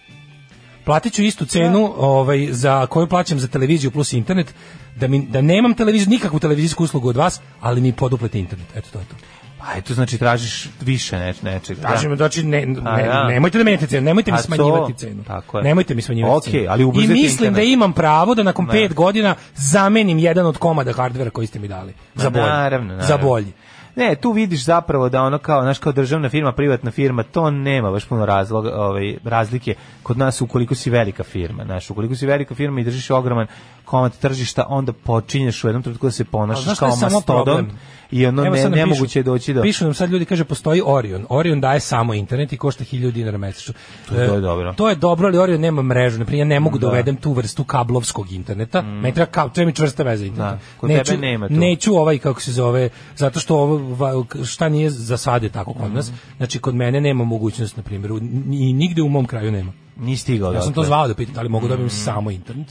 Platit ću istu cenu ovaj, za koju plaćam za televiziju plus internet, da, mi, da nemam televiziju, nikakvu televizijsku uslugu od vas, ali mi poduplete internet. Eto, to je to. Pa eto, znači, tražiš više neč, nečega. Kažem, znači, ne, ne, A, ja. nemojte da menjate cenu, nemojte mi A to, smanjivati cenu. tako je. Nemojte mi smanjivati Okej, cenu. ali I mislim internet. da imam pravo da nakon Ne. pet godina zamenim jedan od komada hardvera koji ste mi dali. Za bolji. Naravno, naravno. Za bolji. Ne, tu vidiš zapravo da ono kao, znaš, kao državna firma, privatna firma, to nema baš puno razloga, ovaj, razlike kod nas ukoliko si velika firma. Znaš, ukoliko si velika firma i držiš ogroman komad tržišta, onda počinješ u jednom trenutku da se ponašaš kao mastodon problem? I ono Evo ne, nemoguće je doći do... Pišu nam sad ljudi, kaže, postoji Orion. Orion daje samo internet i košta 1000 dinara mesečno. To- to je E, dobro. To je dobro, ali Orion nema mrežu. Naprimjer, ja ne mogu da Da. uvedem tu vrstu kablovskog interneta. Meni treba, kab, treba mi čvrsta veza interneta. Da, kod tebe nema tu. Neću ovaj, kako se zove, zato što ovo, šta nije za sad je tako kod Mhm. nas. Znači, kod mene nema mogućnost, na primjer, i nigde u mom kraju nema. Ni stigao Ja sam to dotle. zvao da pitam da li mogu da Mm. dobijem samo internet.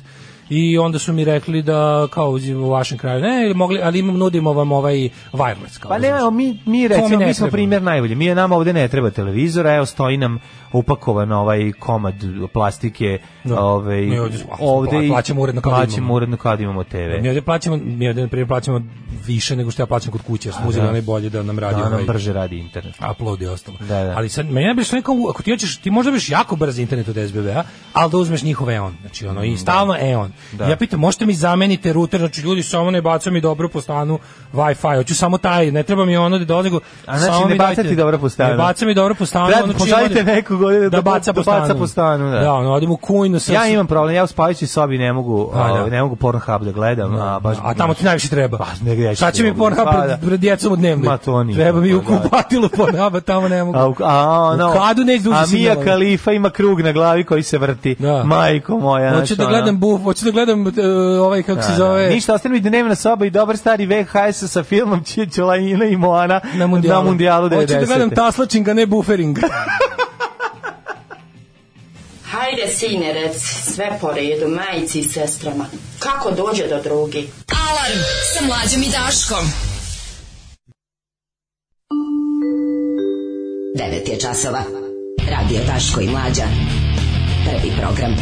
I onda su mi rekli da kao u vašem kraju ne, mogli, ali imam nudimo vam ovaj wireless kao. Pa ne, mi, mi To recimo, mi mi, smo treba. primjer najbolji. Mi nama ovde ne treba televizora, evo stoji nam upakovan ovaj komad plastike, Da. ovaj, Mi ovdje- ovde i plaćamo uredno kad plaćamo imamo. uredno kad imamo TV. Mi ovdje plaćamo, mi ovdje na primjer plaćamo više nego što ja plaćam kod kuće, jer smo uzeli da. onaj bolje da nam radi Da nam ovaj brže radi internet. upload i ostalo. Da, da. Ali sad meni je bilo neko ako ti hoćeš ti možda biš jako brz internet od SBB-a, ali da uzmeš njihov EON. Znači ono i stalno EON. Da. Ja pitam možete mi zamenite ruter, znači ljudi samo ne bacaju mi dobro po stanu Wi-Fi. Hoću samo taj, ne treba mi ono da dolazi. nego A znači ne bacati dobro po stanu. Ne baca mi dobro po stanu. Čim pošaljite nekog ovdje da- da baca po da baca stanu. po stanu, da. Da, ono, odim u kujnu sa Ja imam problem, ja u spavajućoj sobi ne mogu, A, da. ovaj, ne mogu Pornhub da gledam, a baš a tamo ti najviše treba. Pa, negdje ja ću Šta će mi. Pornhub Pa, pred, da. pred djecom u dnevnoj? Ma, to nije Treba mi u da. kupatilu Pornhuba, tamo ne mogu. A, a, ono, U kadu ne izduži a Mija. Kalifa ima krug na glavi koji se vrti. Da. Majko moja. Hoću znaš, da gledam buf, hoću da gledam uh, ovaj kako se Da, da. zove. Ništa, ostane mi dnevna soba i dobar stari VHS sa filmom Čečelajina i Moana na mundijalu. na mundijalu 90. Hoću da gledam taslačinga, ne bufering. Hajde sine, reci, sve po redu, majici i sestrama. Kako dođe do drugi? Alarm sa mlađom i Daškom. 9 je časova. Radio Daško i Mlađa. Prvi program.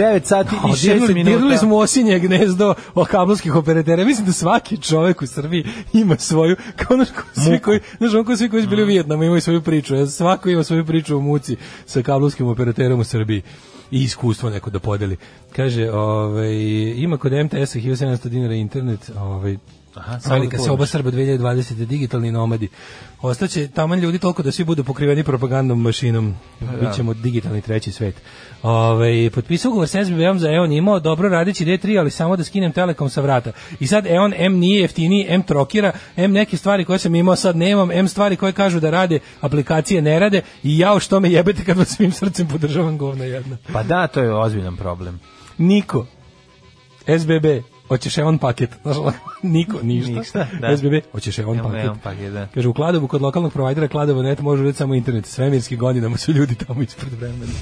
9 sati i 6 Dirnuli, minuta. dirnuli smo u osinje gnezdo o kablovskih operatera. Mislim da svaki čovek u Srbiji ima svoju, kao ono ko svi koji, znaš, ono ko svi koji su bili u Vijetnamu imaju svoju priču. Ja, Svako ima svoju priču o muci sa kablovskim operaterom u Srbiji i iskustvo neko da podeli. Kaže, ovaj, ima kod MTS-a 1700 dinara internet, ovaj, Aha, Velika da se oba. Srba 2020. digitalni nomadi. Ostaće taman ljudi toliko da svi budu pokriveni propagandnom mašinom. Bićemo digitalni treći svet. Ove, potpisao ugovor sa SBB-om za EON imao dobro radići D3, ali samo da skinem Telekom sa vrata. I sad EON M nije jeftiniji, M trokira, M neke stvari koje sam imao sad nemam, M stvari koje kažu da rade, aplikacije ne rade i jao što me jebete kad vas svim srcem podržavam govna jedna. Pa da, to je ozbiljan problem. Niko. SBB. Hoćeš on paket. Niko, ništa. Ništa, da. SBB, hoćeš on paket. evo paket, da. Kaže, u Kladovu kod lokalnog provajdera Kladovo net može vidjeti samo internet. Svemirski godinama su ljudi tamo ispred vremena.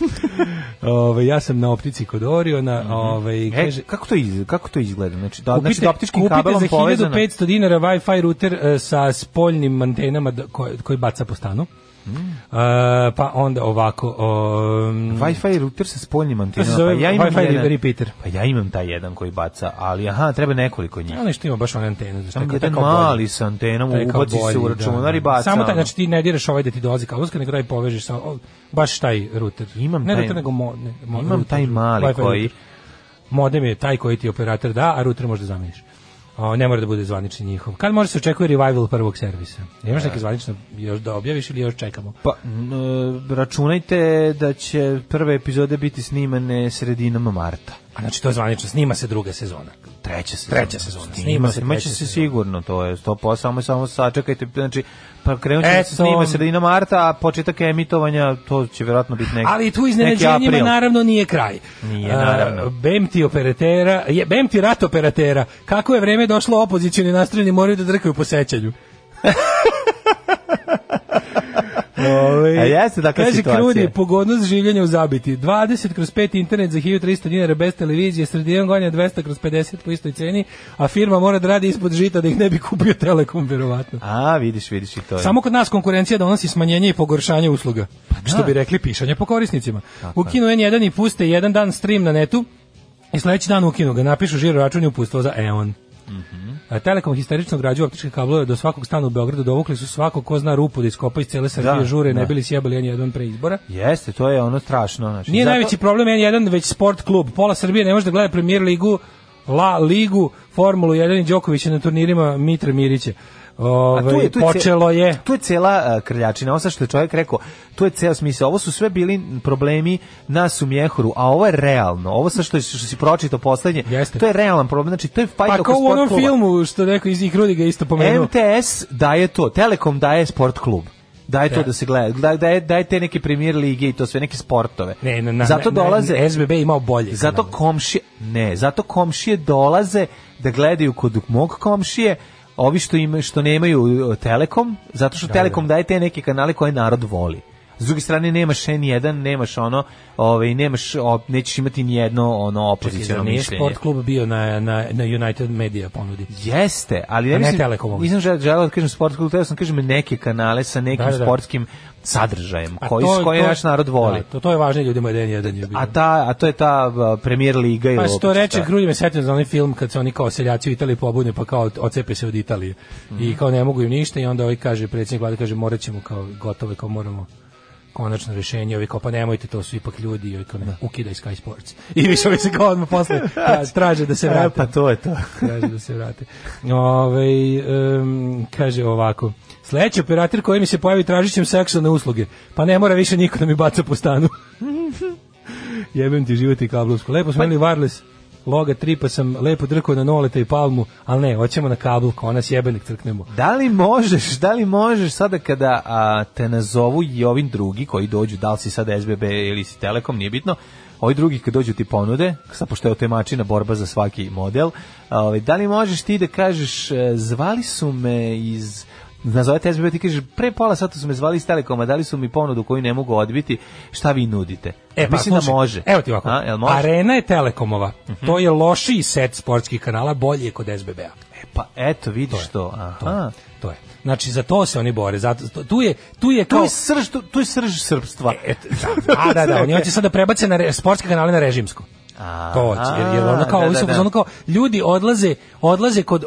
Ove, ja sam na optici kod Oriona. Ove, E, kaže, kako to iz, kako to izgleda? Znači, da, kupite, znači da optičkim kupite kabelom za povezano. 1500 dinara Wi-Fi router e, sa spoljnim antenama da- koje, koji baca po stanu. Mm. E, pa onda ovako... Um, Wi-Fi router sa spoljnim antenama. pa ja imam Wi-Fi jedan, repeater. Pa ja imam taj jedan koji baca, ali aha, treba nekoliko njih. Ja nešto ima baš one antene. Znači, Samo taj- jedan taj kao bolji. mali sa antenom, Taj ubaci se u bolji, računar da, i da. baca. Samo taj, ono. znači ti ne diraš ovaj da ti dolazi kablovska, nego daj povežeš sa o, baš taj router. Imam ne taj- router, nego mo, ne, mo, Imam router, taj mali koji- router. Modem je taj koji ti operator da, a router možda zameniš. O, ne mora da bude zvanični njihov. Kad može se očekuje revival prvog servisa? Imaš neke zvanične još da objaviš ili još čekamo? Pa, e, računajte da će prve epizode biti snimane sredinom marta. A znači to je zvanično, snima se druga sezona. Treća sezona. Treća sezona. Snima, Snima se treća se sezona. sigurno, to je 100%, samo, samo sačekajte, znači, pa krenut će da se snima sredina marta, a početak emitovanja, to će vjerojatno biti neki, Ali tu iznenađenjima naravno nije kraj. Nije, naravno. Bem ti operatera, je, bem ti rat operatera. Kako je vreme došlo opozicioni nastrojeni moraju da drkaju po sećanju. Ove, A jeste takva kaže situacija. Krudi, pogodnost življenja u zabiti. 20 kroz 5 internet za 1300 dinara bez televizije, sredinom godina 200 kroz 50 po istoj ceni, a firma mora da radi ispod žita da ih ne bi kupio Telekom, verovatno. A, vidiš, vidiš i to je. Samo kod nas konkurencija donosi smanjenje i pogoršanje usluga. Pa Što bi rekli, pišanje po korisnicima. Ukinu N1 i puste jedan dan stream na netu i sledeći dan ukinu ga, napišu žiro račun i upustvo za EON. Mhm. A Telekom histerično građuje optičke kablove do svakog stana u Beogradu, dovukli su svako ko zna rupu da iskopa iz cele Srbije, Da, žure, da. ne bili sjebali N1 pre izbora. Jeste, to je ono strašno. Znači, Nije zato- najveći problem N1, već sport klub. Pola Srbije ne može da gleda premier ligu, La ligu, Formulu 1 i Đokovića na turnirima Mitre Mirića. Ove, tu je, tu je počelo je Tu je cela uh, krljačina, ovo sad što je čovjek rekao, tu je ceo smisao. Ovo su sve bili problemi nas u Mjehuru, a ovo je realno. Ovo sa što, što si pročitao poslednje, Jeste. to je realan problem. Znači, to je fight Pa oko kao u onom kluba. filmu što neko iz Ikrudi ga isto pomenuo. MTS daje to, Telekom daje sport klub. Daje to Da. da se gleda, da, daje, daje te neke premier lige i to sve neke sportove. Ne, na, na, zato dolaze, na- SBB je imao bolje. zato komšije, ne, zato komšije dolaze da gledaju kod mog komšije, ovi što imaju što nemaju uh, Telekom, zato što Telekom daje te neke kanale koje narod voli. S druge strane nemaš N1, nemaš ono, ovaj nemaš o, nećeš imati ni jedno ono opoziciono mišljenje. sport klub bio na, na, na United Media ponudi. Jeste, ali ne, ne mislim, Telekomom. nisam žel- želeo da kažem sport klub, teo sam da kažem neke kanale sa nekim Da, da, da. sportskim sadržajem, A koji, to- koji to- naš narod voli. Da, to, to je važnije ljudima da je jedan je. A, ta, a to je ta premier liga. ili Pa se to opet reče. Grudi me setio za onaj film kad se oni kao seljaci u Italiji pobune pa kao ocepe se od Italije. Mhm. I kao ne mogu im ništa i onda ovaj kaže, predsjednik vlade kaže morat ćemo kao gotove, kao moramo konačno rješenje, ovi kao pa nemojte, to su ipak ljudi, ovi kao ne, ukidaj Sky Sports. I više ovi se kao odmah posle tra- traže da se E, vrate. pa to je to. Traže da se vrate. Ove, em, kaže ovako, sledeći operator koji mi se pojavi tražit ćem seksualne usluge, pa ne mora više niko da mi baca po stanu. Jebem ti život i kablovsku. Lepo smo imali wireless loga 3, pa sam lepo drkao na noleta i palmu, ali ne, hoćemo na kabel, kao nas jebenik crknemo. Da li možeš, da li možeš sada kada a, te nazovu i ovim drugi koji dođu, da li si sada SBB ili si Telekom, nije bitno, ovi drugi kad dođu ti ponude, sad pošto je otemačina borba za svaki model, a, ovaj, da li možeš ti da kažeš, e, zvali su me iz nazovete SBB ti kažeš pre pola sata su me zvali iz Telekoma, dali su mi ponudu koju ne mogu odbiti, šta vi nudite? E, pa, Mislim da može. Evo ti ovako. A, može? Mhm. Arena je Telekomova. To je lošiji set sportskih kanala, bolji je kod SBB-a. E, pa eto, vidiš to. Aha. To, to je. Znači za to se oni bore. Zato to- tu je tu je Tu kao je srž, tu, tu je srž srpstva. Et, da, da, da, oni hoće sad da prebace na re, sportske kanale na režimsko. To hoće, jer, jer ono kao, da, da, da. ono kao, ljudi odlaze, odlaze kod,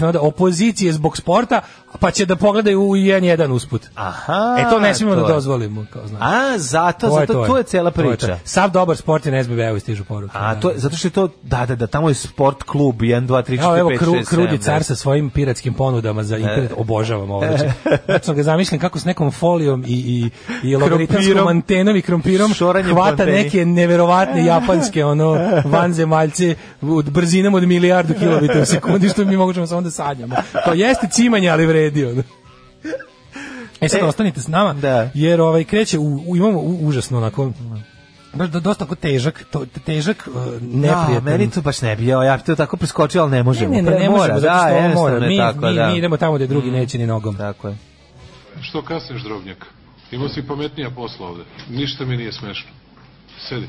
navoda, opozicije zbog sporta, pa će da pogledaju u jedan jedan usput. Aha. E to ne smijemo da to je. dozvolimo, kao znaš. A, zato, zato, to je cela To je to. priča. Sav dobar sport je na SBB-u stižu poruke. A, da. to je, zato što je to, da, da, da, tamo je sport klub, 1, 2, 3, 4, 5, 6, Evo, evo kru, 7, krudi 10. car sa svojim piratskim ponudama za internet, obožavam ovo. Znači, znači ga zamišljam kako s nekom folijom i, i, i Krompirom. antenom i krompirom hvata neke neverovatne japanske ono vanzemaljce od brzinom od milijardu kilobita u sekundi što mi možemo samo da sanjamo. To jeste cimanje, ali vredi. Ono. E sad E, ostanite s nama, da. jer ovaj kreće, u, u- imamo u- užasno onako, baš do- dosta tako težak, to, težak, uh, Da, neprijatan. meni to baš ne bi, ja, ja bi to tako preskočio, ali ne možemo. Ne, ne, ne, ne mora, možemo, zato da, što on jednostavno mora. Mi, tako, mi, da. mi idemo tamo gde drugi neće ni nogom. Tako je. Što kasniš, drobnjak? Imao si pametnija posla ovde. Ništa mi nije smešno. Sedi.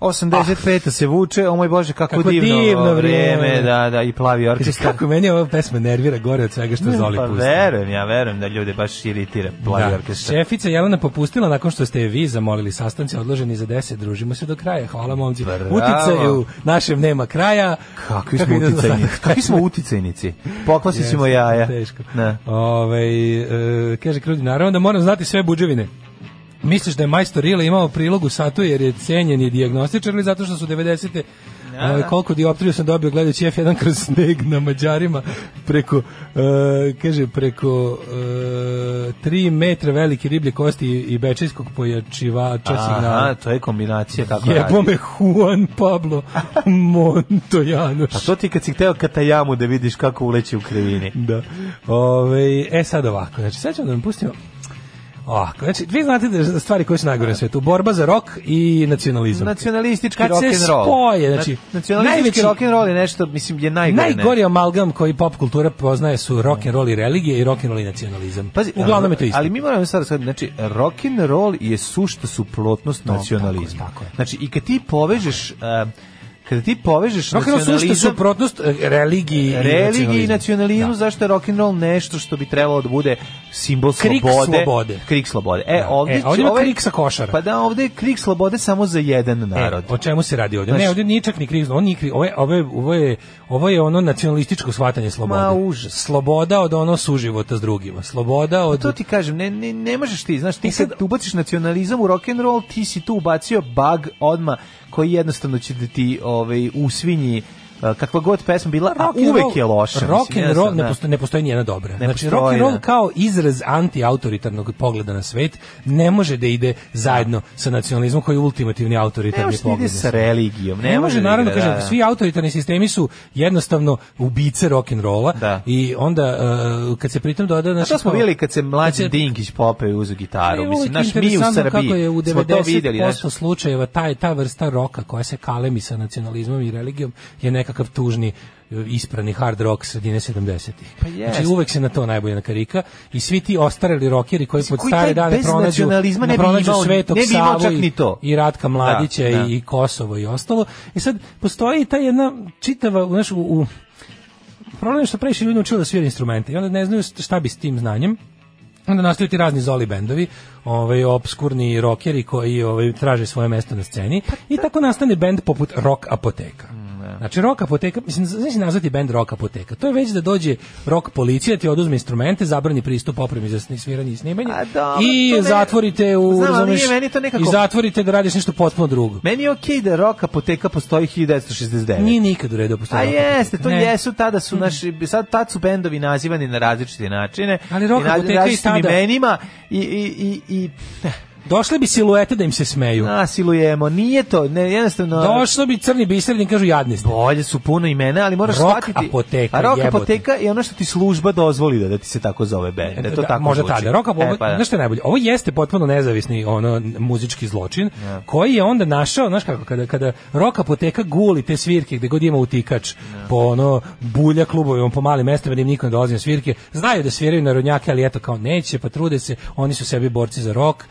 85 se vuče, o moj Bože, kako, Kako divno, divno vrijeme, da, da, i plavi orkestar. kako meni ova pesma nervira gore od svega što Zoli Pa pusti. verujem, ja verujem da ljude baš iritira plavi Da. orkestar. Šefica Jelena popustila nakon što ste je vi zamolili sastanci odloženi za 10. Družimo se do kraja. Hvala momci. Bravo. Uticaju našem nema kraja. Kakvi Kako smo uticajnici? Kakvi smo uticajnici? Poklasit ćemo Jeste, jaja. Teško. Da. Ovaj, e, kaže Krudi, naravno da moram znati sve buđevine. Misliš da je majstor Rile imao prilog u satu jer je cenjen i dijagnostičar ili zato što su 90. Ovaj, koliko dioptriju sam dobio gledajući F1 kroz sneg na Mađarima preko, e, kaže, preko e, 3 metra velike riblje kosti i, bečejskog pojačivača Aha, signala. to je kombinacija kako Jebo radi. me Juan Pablo Montojanoš. A to ti kad si hteo katajamu da vidiš kako uleće u krivini. Da. Ove, e sad ovako, znači sad ćemo da vam pustimo Ovako, znači, vi znate da stvari koje su najgore na svetu, borba za rok i nacionalizam. Nacionalistički rock and roll. spoje, znači, nacionalistički najveći- rock and roll je nešto, mislim, je najgore. Najgori amalgam koji pop kultura poznaje su rock and roll i religije i rock and roll i nacionalizam. Pazi, Uglavnom je to isto. Ali mi moramo sad sad, znači rock and roll je sušta suprotnost To, nacionalizmu. tako je, tako je. Znači i kad ti povežeš uh, kada ti povežeš rock and roll su što nacionalizam suprotnost e, religiji i religiji i nacionalizmu. Da. zašto je rock and roll nešto što bi trebalo da bude simbol Krik slobode. slobode. Krik slobode. E, Da. ovdje, E, ovdje ima ovaj- krik sa košara. Pa da, ovdje je krik slobode samo za jedan narod. E, o čemu se radi ovdje? Znaš- ne, ovdje nije čak ni kriz, on nije kriz, ovo je, ovo je, ovo je, ovo je ono nacionalističko shvatanje slobode. Ma, užas. Sloboda od ono suživota s drugima. Sloboda od... Pa to ti kažem, ne, ne, ne možeš ti, znaš, ti kad ubaciš nacionalizam u rock and roll, ti si tu ubacio bug odma koji jednostavno će da ti ovaj, usvinji kakva god pesma bila, a rock and uvek roll- je loša. Rock and roll ne da. postoji, ne postoji nijedna dobra. Ne znači postoji, rock and roll da. kao izraz anti-autoritarnog pogleda na svet ne može da ide zajedno sa nacionalizmom koji je ultimativni Ne autoritarni može da ide pogled. na sa svet. religijom. Ne, može, da naravno, kažem, da, da. svi autoritarni sistemi su jednostavno ubice rock and rolla Da. i onda uh, kad se pritom doda A znači to smo kao- vidjeli kad se mlađi kad se- Dinkić popeo i uzu gitaru. E, Mislim, naš mi u Srbiji kako je u smo to vidjeli. 90% Znaš, slučajeva taj, ta vrsta roka koja se kalemi sa nacionalizmom i religijom je nekakav tužni e, isprani hard rock sredine 70-ih. Pa jest. znači uvek se na to najbolje nakarika i svi ti ostareli rokeri koji pod stare dane pronađu, nacionalizma ne bi imao- Svetog ne bi imao čak i- ni to. i Ratka Mladića Da, da. i, i Kosovo i ostalo. I sad postoji ta jedna čitava, znaš, u, u problem je što previše ljudi učilo da sviraju instrumente i onda ne znaju šta bi s tim znanjem onda nastaju ti razni zoli bendovi, ovaj obskurni rokeri koji ovaj traže svoje mesto na sceni i tako nastane bend poput Rock Apoteka. Znači Rock Apoteka, mislim, znači nazvati bend Rock Apoteka. To je već da dođe rock policija, ti oduzme instrumente, zabrani pristup opremi za sviranje i snimanje A dobro, i ne- zatvorite u, Znam, razumeš, nije meni to nekako- i zatvorite da radiš nešto potpuno drugo. Meni je okej da rock apoteka postoji 1969. Nije nikad u redu da postoji A jeste, to. Ne. jesu, tada su naši, sad tad su bendovi nazivani na različite načine. Ali Rock na Apoteka i tada- imenima i, i, i, i Došle bi siluete da im se smeju. Nasilujemo, nije to, ne, jednostavno... Došlo bi crni biser da im kažu jadni ste. Bolje su puno imena, ali moraš Rock shvatiti... apoteka, A rock jebote. apoteka je ono što ti služba dozvoli da, da ti se tako zove band. Da, to tako možda zvuči. tada. Roka, E, pa da. znaš što je najbolje? Ovo jeste potpuno nezavisni ono muzički zločin koji je onda našao, znaš kako, kada, kada Roka apoteka guli te svirke gde god ima utikač po ono bulja klubovima po malim mestima da im niko ne dolazi na svirke, znaju da sviraju narodnjake, ali eto kao neće, pa trude se, oni su sebi borci za rok,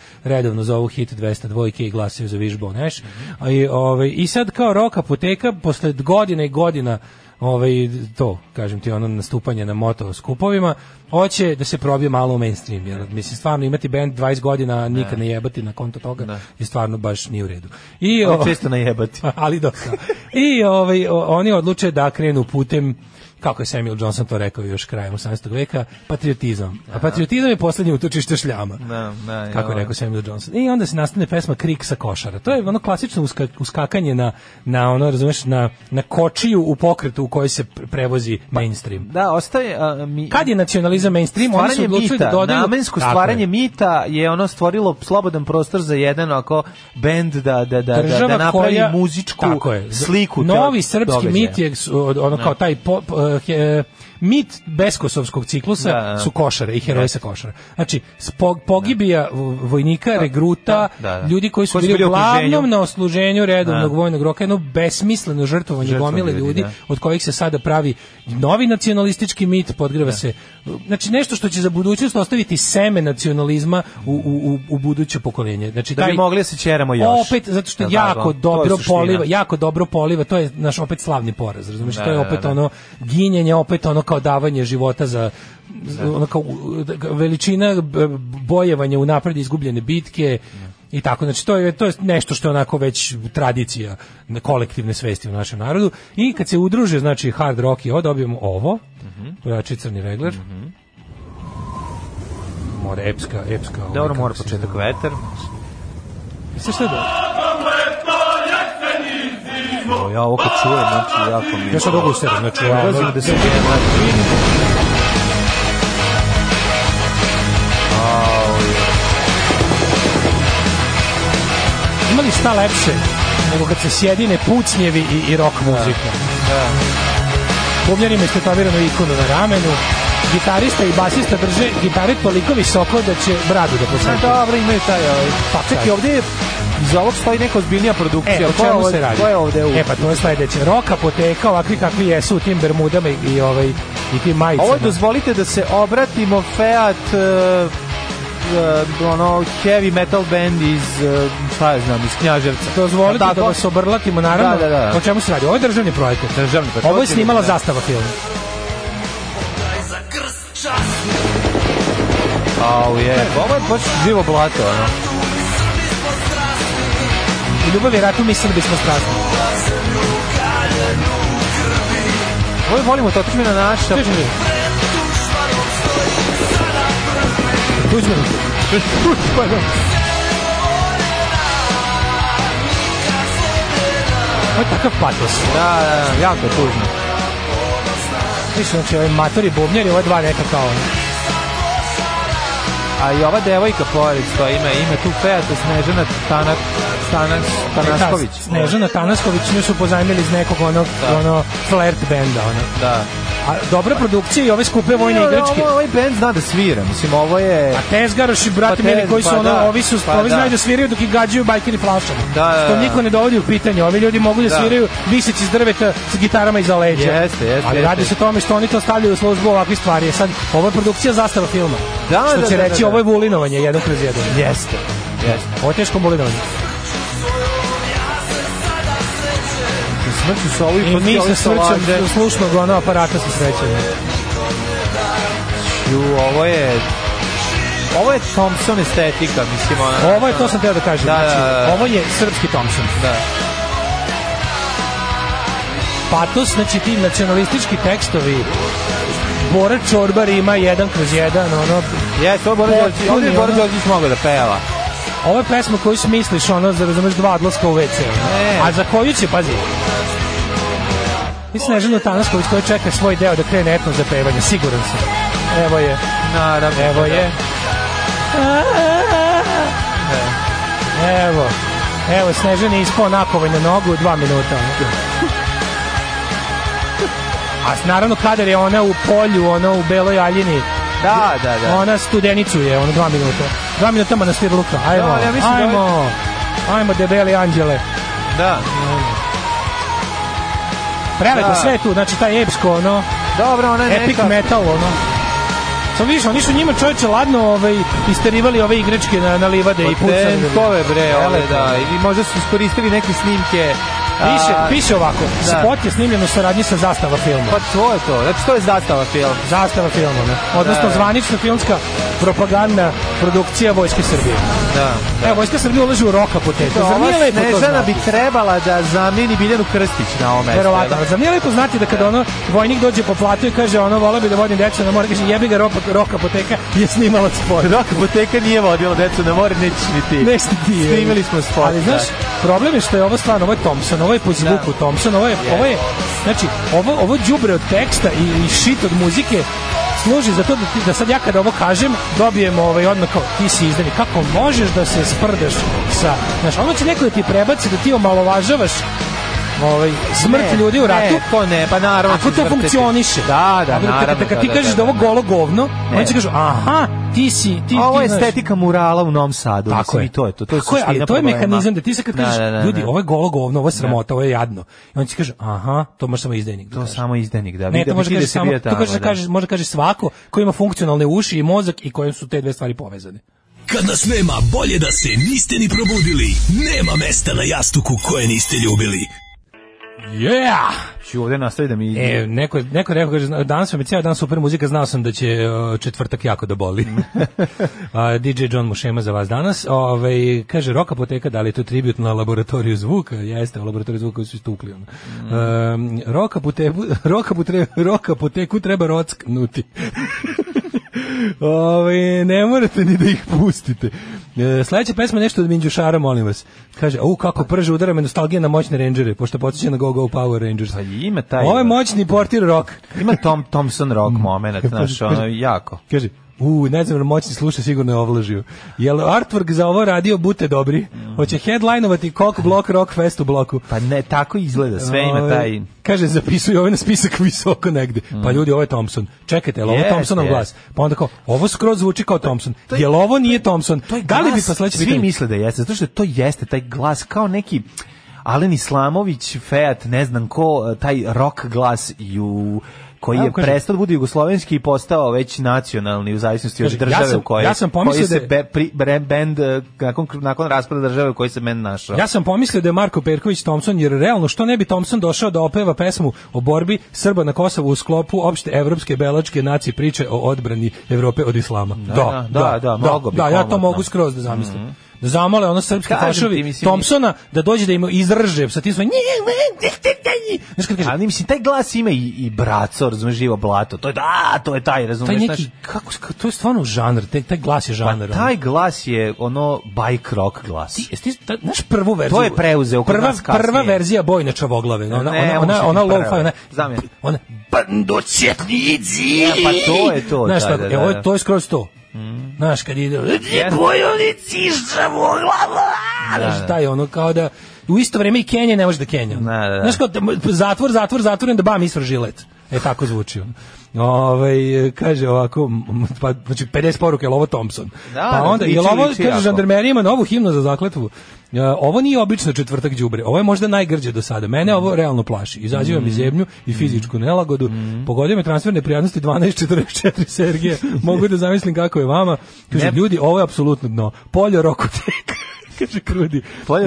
redovno zovu hit 202 i glasaju za Wishbone Ash. A I, ovaj, I sad kao Roka apoteka, posle godina i godina ovaj to kažem ti ono nastupanje na moto skupovima hoće da se probije malo u mainstream jer mislim stvarno imati bend 20 godina a nikad ne. jebati na konto toga je stvarno baš nije u redu. I Ovo o- često najebati. ali dosta i ovaj oni odluče da krenu putem kako je Samuel Johnson to rekao još krajem 18. veka, patriotizam. A patriotizam je poslednje utočište šljama. Da, da, kako je rekao Samuel Johnson. I onda se nastane pesma Krik sa košara. To je ono klasično uska, uskakanje na, na ono, razumeš, na, na kočiju u pokretu u kojoj se pre- prevozi mainstream. Da, ostaje... a, mi, Kad je nacionalizam mainstream, oni su odlučili mita, da dodaju... namensko stvaranje je. mita je ono stvorilo slobodan prostor za jedan ako bend da, da, da, da, Država da napravi koja- muzičku tako je. sliku. Novi srpski događaja. mit je ono kao taj po, po- eh, mit beskosovskog ciklusa Da, da. su košare i heroji sa košara. Znači, spog, pogibija v- vojnika, regruta, da, da, da. ljudi koji su Koji su bili uglavnom na osluženju redovnog Da. vojnog roka, jedno besmisleno žrtvovanje Žrtva gomile ljudi, ljudi, da. od kojih se sada pravi novi nacionalistički mit, podgreva se, znači nešto što će za budućnost ostaviti seme nacionalizma u, u, u, u buduće pokoljenje. Znači, Da bi taj- mogli da se ćeramo još. opet zato što jako dobro poliva, jako dobro poliva, to je naš opet slavni poraz, razumiješ? Da, to je da, opet da. ono ginjenje, opet ono kao davanje života za za- ono kao da- veličina bojevanja u napred izgubljene bitke i tako, znači to je, to je nešto što je onako već tradicija kolektivne svesti u našem narodu i kad se udruže, znači hard rock i ovo, dobijemo ovo, Mhm. pojači crni regler, mora epska, epska. Dobro, mora se početak vetar. I sad šta da? O, ja ovo kad čujem, znači jako mi je... Ja sad mogu se, znači, ja, Dolazimo da se znači... Ima li šta lepše nego kad se sjedine pucnjevi i, i rock muzika? Da. Bubnjar ima istetoviranu ikonu na ramenu, gitarista i basista drže gitare toliko visoko da će bradu da posjeti. dobro, imaju taj ovaj. Pa, Čekaj, ovdje je Iza ovog stoji neka ozbiljnija produkcija. E, o čemu se radi? Ko je ovde u... E, pa to je sledeće. Rock apoteka, ovakvi kakvi jesu u tim bermudama i, i, ovaj, i tim majicama. Ovo je, dozvolite da se obratimo Fiat uh, uh, ono heavy metal band iz uh, šta ja znam iz Knjaževca. Dozvolite da vas obrlatimo, naravno. Da, da, da. O čemu se radi? Ovo je državni projekat. Državni projekat. Ovo je snimala Da. zastava film. Au je, ovo je baš živo blato, ono. U ljubavi i ratu mislili bismo strasni. Ovo je volimo to, otičme na naša. Mi. Tuđman. Tuđman. Ovo je takav patos. Da, da, da, jako je tužno. Viš, znači, ovaj matori bubnjari, ova dva neka kao... A i ova devojka pored što ima, ima tu Fiat Snežana Tanak, Tanak, Tanasković. Ta Snežana Tanasković nju su pozajmili iz nekog onog, Da. ono, flirt benda, ono. Da. A dobra produkcija i ove skupe vojne igračke. ovo- Ovaj band zna da svira, mislim, ovo je... A Tezgaroš i brate Pa mili Tez- koji su pa ono, da, ovi su, pa ovi da. znaju da sviraju dok ih gađaju bajkeri flašama. Da, da, Što da. niko ne dovodi u pitanje. Ovi ljudi mogu da, Da. sviraju viseći iz drveta s gitarama iza leđa. Jeste, jeste, Ali radi se o tome što oni to stavljaju u službu ovakvih stvari. E Sad, ovo je produkcija zastava filma. Da, što da, će da, reći, da, da. ovo je vulinovanje, jedan kroz jedan. Jeste, jeste. Ovo je teško vulinovanje. Smrću su ovi I mi se svrćem slušnog ono aparata sa srećem. Ju, ovo je... Ovo je Thompson estetika, mislim, ona... Ovo je, to sam teo da kažem. Da, znači, da, da. Ovo je srpski Thompson. Da. patos, znači ti nacionalistički tekstovi Bora Čorbar ima jedan kroz jedan, ono... Ovo je Bora Đorđević, ovdje je Bora Đorđević mogao da peva. Ovo je pesma koju smisliš, ono, za razumeš dva odlaska u WC. ono. Ne. A za koju će, pazi, Mislim Snežanu Tanasković koja čeka svoj deo da krene etno za pevanje, siguran sam. Evo je, Naravno. evo je. Evo, Snežan je ispao nakovaj na nogu dva minuta. A naravno kadar je ona u polju, ona u beloj aljini. Da, da, da. Ona studenicu je, ono dva minuta. Dva minuta manastir Luka. Ajmo, Da, ja da ajmo. Ajmo, debeli anđele. Da. Prelepo, Da. sve je tu, znači taj epsko, ono, Dobro, ona je epic neka... metal, ono. Samo vidiš, oni su njima čovječe ladno ovaj, isterivali ove igračke na, na livade i pucali. Tenkove, bre, ove, da. I možda su iskoristili neke snimke. Piše, a, piše ovako, da. spot je snimljen u saradnji sa Zastava filma. Pa to je to. Znači, to je zastava film. Zastava filma, ne? Odnosno, da. zvanična filmska propagandna produkcija Vojske Srbije. Da. Evo, Vojska Srbije ulaže u roka potetu. Zar Ova nije lepo to znati? bi trebala da zameni Biljanu Krstić na ovom mestu. Verovatno, zar nije lepo znati da kada ono vojnik dođe po platu i kaže ono vole bi da vodim decu na more, kaže jebi ga roka, roka poteka je snimalac spot. Roka Boteka nije vodila decu na more, nećeš ni ti. Nešto ti. Snimili smo spot. Ali znaš, problem je što je ovo stvarno, ovo je Thompson, ovo je po zvuku Thompson, ovo je, ovo je, znači, ovo, ovo đubre od teksta i, i shit od muzike služi za to da, ti, da sad ja kada ovo kažem dobijem ovaj odmah kao ti si izdani kako možeš da se sprdaš sa znaš ono će neko da ti prebaci da ti omalovažavaš ovaj smrt Ne, ljudi u ratu ne, to ne, pa naravno ako to funkcioniše Da, da, naravno, kad, kad da, ti da, kažeš da, da, ovo da. golo govno Ne. oni će kažu aha ti si ti A ovo ti, je znaš, estetika murala u Novom Sadu. tako mislim, je. I to je to. To je Tako je, ali to je mehanizam da ti se kad Da, kažeš, da, da, ljudi, da. ovo je golo govno, ovo je sramota, ovo je jadno. I on ti kaže, aha, to može samo izdajnik. da To kaže. samo izdajnik, da. Ne, vidi- to može kaže da se samo, to kaže, da. kaže, može kaže svako ko ima funkcionalne uši i mozak i kojem su te dve stvari povezane. Kad nas nema, bolje da se niste ni probudili. Nema mesta na jastuku koje niste ljubili. Yeah! Ću ovde nastaviti da mi... E, neko, neko rekao, kaže, danas vam je cijel dan super muzika, znao sam da će uh, četvrtak jako da boli. A, DJ John Mušema za vas danas. Ove, kaže, Roka Poteka, da li je to tribut na laboratoriju zvuka? Jeste, u laboratoriju zvuka su istukli. Ono. Um, roka, puteku, roka, putre, roka Poteku treba rocknuti. Ove, ne morate ni da ih pustite. E, sledeća pesma je nešto od Minđušara, molim vas. Kaže, u kako prže udara me nostalgija na moćne rangere, pošto podsjeća na Go Go Power Rangers. Pa ima taj... Ovo je moćni portir rock. Ima Tom Thompson rock moment, znaš, ono, jako. Kaže, u, ne znam, moćni sluša sigurno je ovlažio. Jel artwork za ovo radio Bute Dobri? Hoće headlinovati Kok Block Rock Fest u bloku. Pa ne, tako izgleda, sve ima Ovaj, taj... Kaže, zapisuju ovaj na spisak visoko negde. Pa ljudi, ovo je Thompson. Čekajte, jel ovo Jeste, Thompsonov jeste. glas? Pa onda kao, ovo skroz zvuči kao Thompson. Jel ovo nije Thompson? To je da li bi glas, pa sledeće svi misle da jeste, zato što to jeste taj glas kao neki Alen Islamović, Feat, ne znam ko, taj rock glas i u koji je prestao da bude jugoslovenski i postao već nacionalni u zavisnosti od ja države sam- u kojoj ja sam pomislio se da je- be, pri, bre- band eh, nakon, nakon raspada države u kojoj se band našao. Ja sam pomislio da je Marko Perković Thompson, jer realno što ne bi Thompson došao da opeva pesmu o borbi Srba na Kosovu u sklopu opšte evropske belačke nacije priče o odbrani Evrope od islama. Da, da, da, da, bi Da, ja to mogu skroz da zamislim. Da zamole ono srpski Kažem fašovi mislim, Thompsona da dođe da im izrže sa tim svojim Znaš kad kaže, Ali mislim, taj glas ima i, i braco, razumeš, živo blato. To je, da, to je taj, razumeš, taj znaš. neki, kako, to je stvarno žanr, taj, taj glas je žanr. Pa taj glas je ono bike rock glas. Ti, jesi ta- znaš prvu verziju? To je preuzeo kod prva, nas kasnije. prva verzija Bojne Čavoglave. Ona, Ne, ona, on ona, ona, ti low prva. fi, ona, Znam je. ona, bandocjetnici! E, pa to je to, Znaš, da, da, e, da, ovo je- da. to je skroz to. Znaš, kad ide, bojovnici Čavoglava! Znaš, da. taj ono, kao da, u isto vrijeme i Kenja ne može da Kenja. Da, da, da. Znaš, kao, da, zatvor, zatvor, zatvor, da bam isvr žilet. E, tako zvuči on. Ove, kaže ovako, pa, znači 50 poruke, je li ovo Thompson? Da, pa da, onda, liči, je li ovo, liči kaže, žandarmerija ima novu himnu za zakletvu. Ovo nije obično četvrtak đubre, ovo je možda najgrđe do sada. Mene ovo realno plaši. Izaziva mi zebnju i fizičku nelagodu. Pogodio me transferne prijatnosti 12.44 Sergije. Mogu da zamislim kako je vama. Kaže, ljudi, ovo je apsolutno dno. Poljo rokoteka. Kaže Krudi.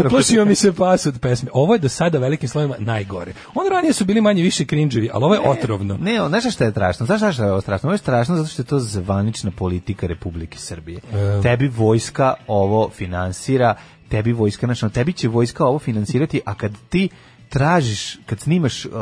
Uplašio mi se pas od pesme. Ovo je do sada velikim slovima najgore. On ranije su bili manje više cringevi, ali ovo je otrovno. Ne, znaš šta je strašno? Znaš šta je ovo strašno? Ovo je strašno zato što je to zvanična politika Republike Srbije. E. Tebi vojska ovo finansira, tebi vojska, znači, tebi će vojska ovo finansirati, a kad ti tražiš, kad snimaš uh,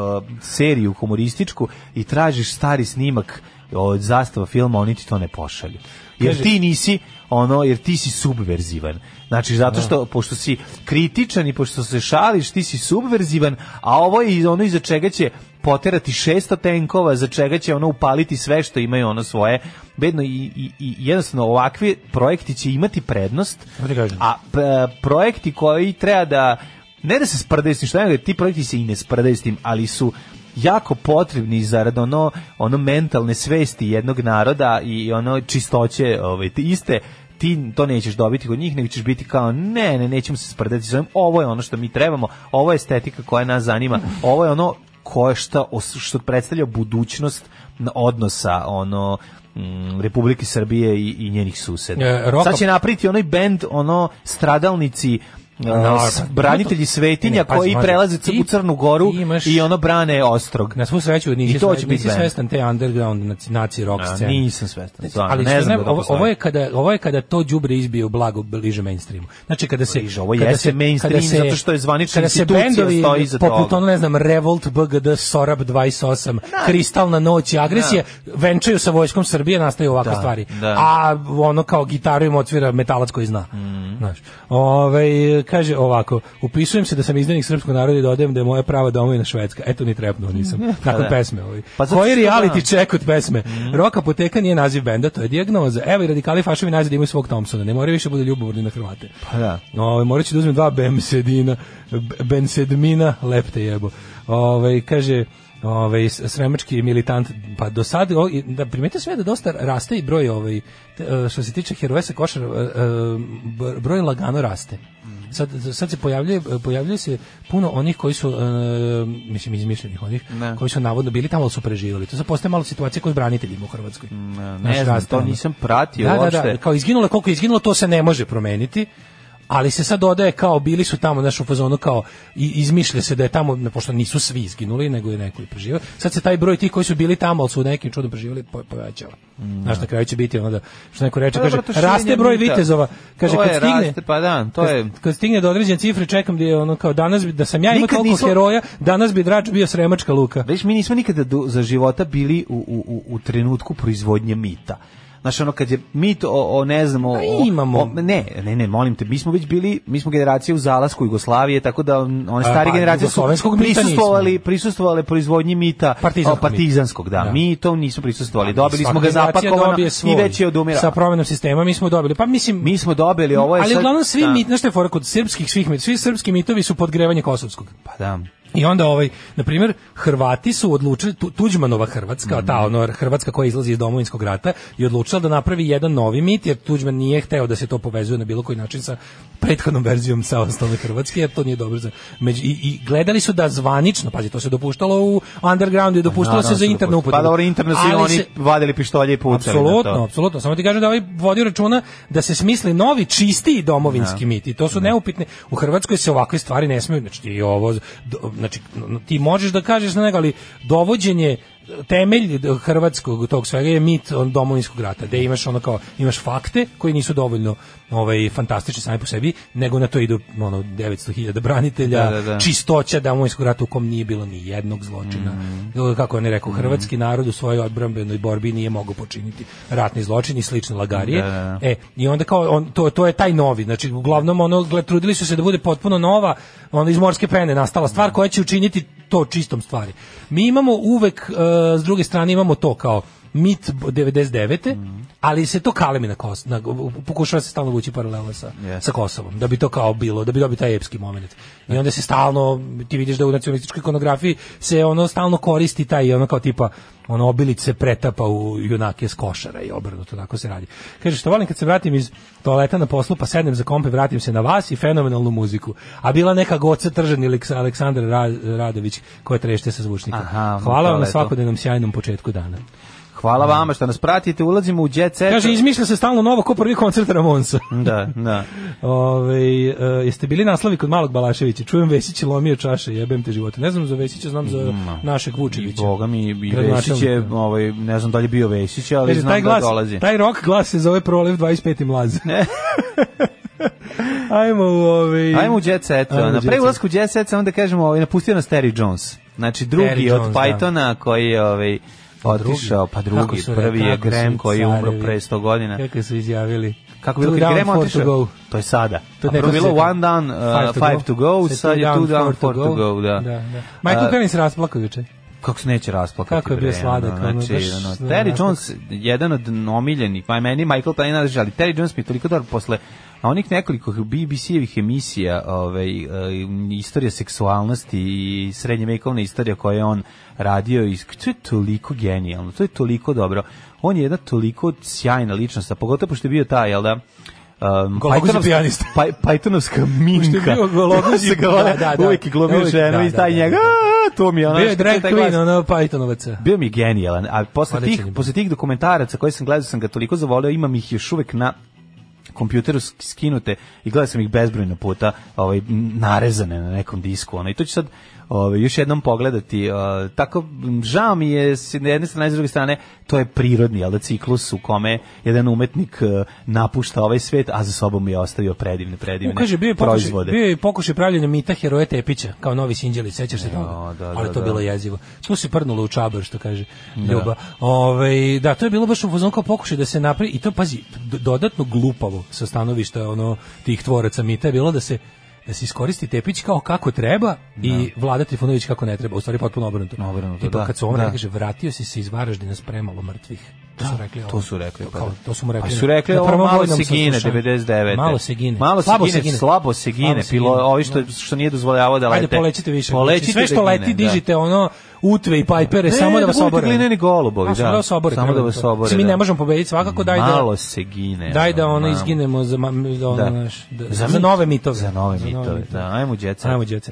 seriju humorističku i tražiš stari snimak od zastava filma, oni ti to ne pošalju. Jer ti nisi ono, jer ti si subverzivan. Znači, zato što, pošto si kritičan i pošto se šališ, ti si subverzivan, a ovo je ono iza čega će poterati 600 tenkova, za čega će ono upaliti sve što imaju ono svoje. Bedno i, i, i jednostavno ovakvi projekti će imati prednost, a p- projekti koji treba da ne da se sprdaju s tim, što ne, ti projekti se i ne sprdaju s tim, ali su jako potrebni zarad ono, ono mentalne svesti jednog naroda i ono čistoće ovaj, te iste ti to nećeš dobiti kod njih, nego ćeš biti kao ne, ne, nećemo se sprdati s ovim, ovo je ono što mi trebamo, ovo je estetika koja nas zanima, ovo je ono koje što, što predstavlja budućnost odnosa ono mm, Republike Srbije i, i njenih suseda. E, Sad će napriti onaj bend, ono stradalnici S- branitelji svetinja Ne, pazi, koji mlađe, prelaze u Crnu Goru imaš- i ono brane Ostrog. Na svu sreću nisi, I to će nisi svestan te underground naci, rock scene. nisam svestan, stvarno, ali ne znam da ovo, ovo je kada ovo je kada to đubre izbije u blago bliže mainstreamu. Znači kada se Bliže, ovo kada se- mainstream kada se- zato što je zvanična institucija stoji iza poput toga. ono ne znam Revolt BGD Sorab 28 Kristalna noć i agresija venčaju sa vojskom Srbije nastaju ovakve Da, stvari. da. A ono kao gitaru im otvira metalac koji zna. Mhm. Znaš. Ovaj kaže ovako, upisujem se da sam izdanik srpskog naroda i dodajem da je moja prava domovina Švedska. Eto ni trepnuo nisam. Nakon da. pesme ovaj. Pa Koji što reality da. check od pesme? Rock apoteka nije naziv benda, to je dijagnoza. Evo i radikali fašovi naziv da imaju svog Thompsona. Ne moraju više budu ljubomorni na Hrvate. Pa da. Ovaj morat ću da uzmem dva bensedina, bensedmina, lepte jebo. Ovaj kaže ovaj sremački militant pa do sad o, da primetite sve da dosta raste i broj ovaj e, što se tiče heroja sa košara e, e, br- broj lagano raste. Sad, sad se pojavljuje, pojavljuje se puno onih koji su, e, mislim, izmišljenih onih, Ne. koji su navodno bili tamo, ali su preživjeli. To sad postaje malo situacija kod braniteljima u Hrvatskoj. Ne, ne znam, to nisam pratio Da, da, uopšte. da, kao izginulo koliko je izginulo, to se ne može promeniti. Ali se sad dodaje kao bili su tamo naš u fazonu kao i izmišlja se da je tamo pošto nisu svi izginuli nego je neko i preživio. Sad se taj broj tih koji su bili tamo ali su nekim čudom preživjeli po, povećava. Znaš na kraju će biti onda što neko reče Pa kaže raste broj mita. vitezova. Kaže To kad je, stigne raste, pa da, to kad, je- kad stigne do određene cifre čekam da je ono kao danas bi da sam ja imao toliko nismo- heroja, danas bi drač bio sremačka luka. Već mi nismo nikada do, za života bili u, u, u, u trenutku proizvodnje mita. Znaš, ono, kad je mit o, o ne znam, o, Pa o- imamo. o- ne, ne, ne, molim te, mi smo već bili, mi smo generacija u zalasku Jugoslavije, tako da one stare pa, generacije su prisustvovali, prisustvovali proizvodnji mita, Partizanskog o, partizanskog, da. Da. Mi to nismo prisustvovali. Dobili Svaka smo ga zapakovano i već je odumira. Sa promenom sistema mi smo dobili. Pa mislim Mi smo dobili, ovo je ali sad- uglavnom svi da. mit, znaš šta je fora kod srpskih svih mit, svi srpski mitovi su podgrevanje kosovskog. Pa da. I onda ovaj, na primjer, Hrvati su odlučili Tu- Tuđmanova Hrvatska, ta ono Hrvatska koja izlazi iz domovinskog rata i odlučila da napravi jedan novi mit jer Tuđman nije hteo da se to povezuje na bilo koji način sa prethodnom verzijom samostalne Hrvatske, jer to nije dobro za među, i, i gledali su da zvanično, pazi, to se dopuštalo u undergroundu i dopuštalo se Naravno za internu dopustili. upotrebu. Pa dobro, internet su oni se- vadili pištolje i pucali Apsolutno, apsolutno. Samo ti kažem da ovaj vodi računa da se smisli novi, čistiji domovinski mit i to su neupitne. U Hrvatskoj se ovakve stvari ne smeju, znači i ovo, do- znači ti možeš da kažeš na nego, ali dovođenje temelj hrvatskog tog svega je mit domovinskog rata, gde imaš ono kao imaš fakte koji nisu dovoljno ovaj fantastični sami po sebi, nego na to idu ono 900.000 branitelja, Da, da, da. čistoća domovinskog rata u kom nije bilo ni jednog zločina. Kako on je rekao, hrvatski narod u svojoj odbrambenoj borbi nije mogao počiniti ratni zločin i slične lagarije. Da, da, da. E, i onda kao on to to je taj novi, znači uglavnom ono gled, trudili su se da bude potpuno nova, onda iz morske pene nastala stvar koja će učiniti to čistom stvari. Mi imamo uvek e, s druge strane imamo to kao mit 99. ali se to kalemi na Kos, na, pokušava se stalno vući paralela sa, Yes. sa Kosovom, da bi to kao bilo, da bi dobio taj epski moment. I onda se stalno, ti vidiš da u nacionalističkoj ikonografiji se ono stalno koristi taj ono kao tipa ono obilić se pretapa u junake s košara i obrnuto, tako se radi. Kaže, što volim kad se vratim iz toaleta na poslu, pa sednem za kompe, vratim se na vas i fenomenalnu muziku. A bila neka goca tržan ili Aleksandar Ra- Radović koja trešte sa zvučnikom. Hvala vam na svakodnevnom sjajnom početku dana. Hvala vama što nas pratite, ulazimo u Jet Set. Kaže, izmišlja se stalno novo, ko prvi koncert Ramonsa. Da, da. Ove, e, jeste bili naslovi kod malog Balaševića? Čujem Vesić je lomio čaše, jebem te živote. Ne znam za Vesića, znam za našeg I Vučevića. Boga mi, i Vesić je, ovaj, ne znam da li je bio Vesić, ali Kaže, znam taj da glas, dolazi. taj rock glas se zove Prolev 25. mlaz. Ajmo u ovaj... Ajmo u Jet Set. Na Jet pre Set. ulasku u Jet Set samo da kažemo, ovaj, napustio nas Terry Jones. Znači drugi Terry od Jones, da. Pythona koji je ovaj, otišao, pa Kako drugi, su prvi je su koji je umro pre 100 godina. Kako su izjavili? Kako bilo kad to otišao? To je sada. To je bilo one down, uh, Five to five go. to go, Sad je two down, four to go, da. da, da. Michael A, Collins se rasplakao juče. kako se neće rasplakati. Kako je bio sladak, ono, znači, ono, ne, Terry Jones, jedan od omiljenih, pa meni Michael Palin, ali Terry Jones mi je toliko dobar posle a onih nekoliko BBC-evih emisija, ovaj, e, istorija seksualnosti i srednjevekovna istorija koje je on radio, i to je toliko genijalno, to je toliko dobro. On je jedna toliko sjajna ličnost, a pogotovo pošto je bio taj, jel da, Um, pijanista. Paj- Pythonovska minka. ga vole, da, da, da. Uvijek je glumio ženu da, i da, taj da, njega, da. "A, to mi je ono... Bio je što drag queen, ono Pythonovaca. Bio mi genijalan, a posle tih, posle tih dokumentaraca koje sam gledao sam ga toliko zavoleo, imam ih još uvek na kompjuteru sk- skinute i gledao sam ih bezbrojno puta ovaj, narezane na nekom disku. Ono. I to ću sad ovaj, još jednom pogledati. Uh, tako, žao mi je s jedne strane, s druge strane, to je prirodni jel da, ciklus u kome jedan umetnik uh, napušta ovaj svet, a za sobom je ostavio predivne, predivne kaže, bio je pokušaj, proizvode. bio je pokušaj pravljenja mita heroje Tepića, kao novi Sinđeli, sećaš se toga? da, Ali da, to da. bilo jezivo. Tu se prnulo u čabar, što kaže Da. Ljuba. Ovaj, da, to je bilo baš u fazonu kao pokušaj da se napravi, i to, pazi, do- dodatno glupavo sa stanovišta ono, tih tvoraca mita je bilo da se da se iskoristi Tepić kao kako treba i Vlada Trifunović kako ne treba. U stvari potpuno obrnuto. Obrnuto, Tipa, da, kad su on da. kaže, vratio si se iz Varaždina s premalo mrtvih. To su rekli. To ovo. su rekli. Pa, Kao, da. to su mu rekli. Pa su rekli, ovo malo se gine, saslušanju. 99. Malo se gine. Malo se gine, slabo se gine, pilo, ovi što, što nije dozvoljavao da lete. Ajde, polećite više. Polećite Sve što da leti, gine, da. dižite ono utve i pajpere, Ne, samo da da vas obore. glineni golubovi, A, samo da. da vas obore. Samo da vas to. obore, Mi da. ne možemo pobediti svakako, daj da... Malo se gine. Daj da ono izginemo za, za, ono, Da. da, Za za, nove mitove. Za nove mitove, da. Ajmo set. Ajmo jet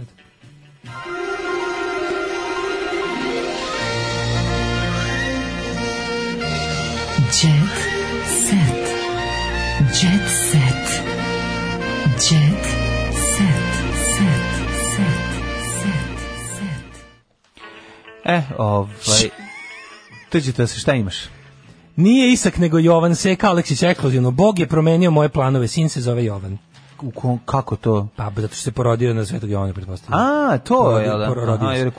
E, ovaj... Tuđite se, šta imaš? Nije Isak nego Jovan Seka Aleksić ekskluzivno. Bog je promenio moje planove. Sin se zove Jovan. U kako to? Pa zato što se porodio na Svetog Jovana, pretpostavljam. A, to Porodio- je, da. porodio Aha, se. jer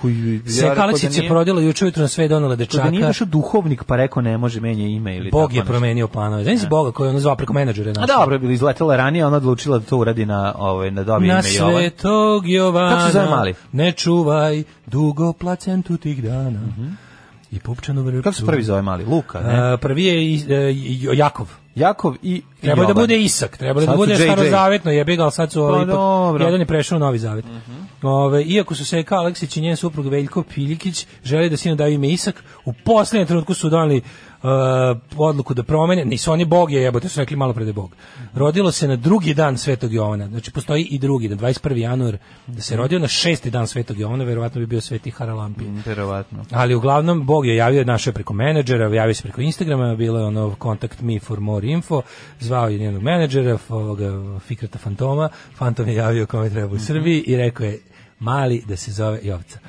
da se nije- porodila juče ujutro na sve donela dečaka. da nije došao duhovnik pa rekao ne može menja ime ili Bog tako je nešto. promenio planove. Znaš si Boga koji je ono zvao preko menadžera A našeg? dobro, je bilo izletela ranije, ona odlučila da to uradi na, ovaj, na dobije Na ime Jovan. svetog Jovana Kako se zove mali? Ne čuvaj dugo placentu tih dana I pupčanu vrpcu. Kako se prvi zove mali? Luka, ne? A, prvi je Jo- Jakov Jakov i Trebalo je da bude Isak, trebalo je da bude starozavetno, jebi ga, ali sad su ovaj, Pa dobro. Mhm. jedan je prešao u Novi Zavet. Ove, iako su se Aleksić i njen suprug Veljko Piljikić želi da sinu daju ime Isak, u posljednjem trenutku su donali odluku da promene, nisu oni Bog je jebote, su rekli malo pre da je Bog. Rodilo se na drugi dan Svetog Jovana, znači postoji i drugi, na 21. januar, da se rodio na šesti dan Svetog Jovana, verovatno bi bio Sveti Haralampi. Verovatno. Ali uglavnom Bog je javio našao je preko menadžera, javio se preko Instagrama, bilo je ono contact me for more info, zvao je njenog menadžera, ovoga Fikrata Fantoma, Fantom je javio kome treba u Srbiji i rekao je mali da se zove Jovca.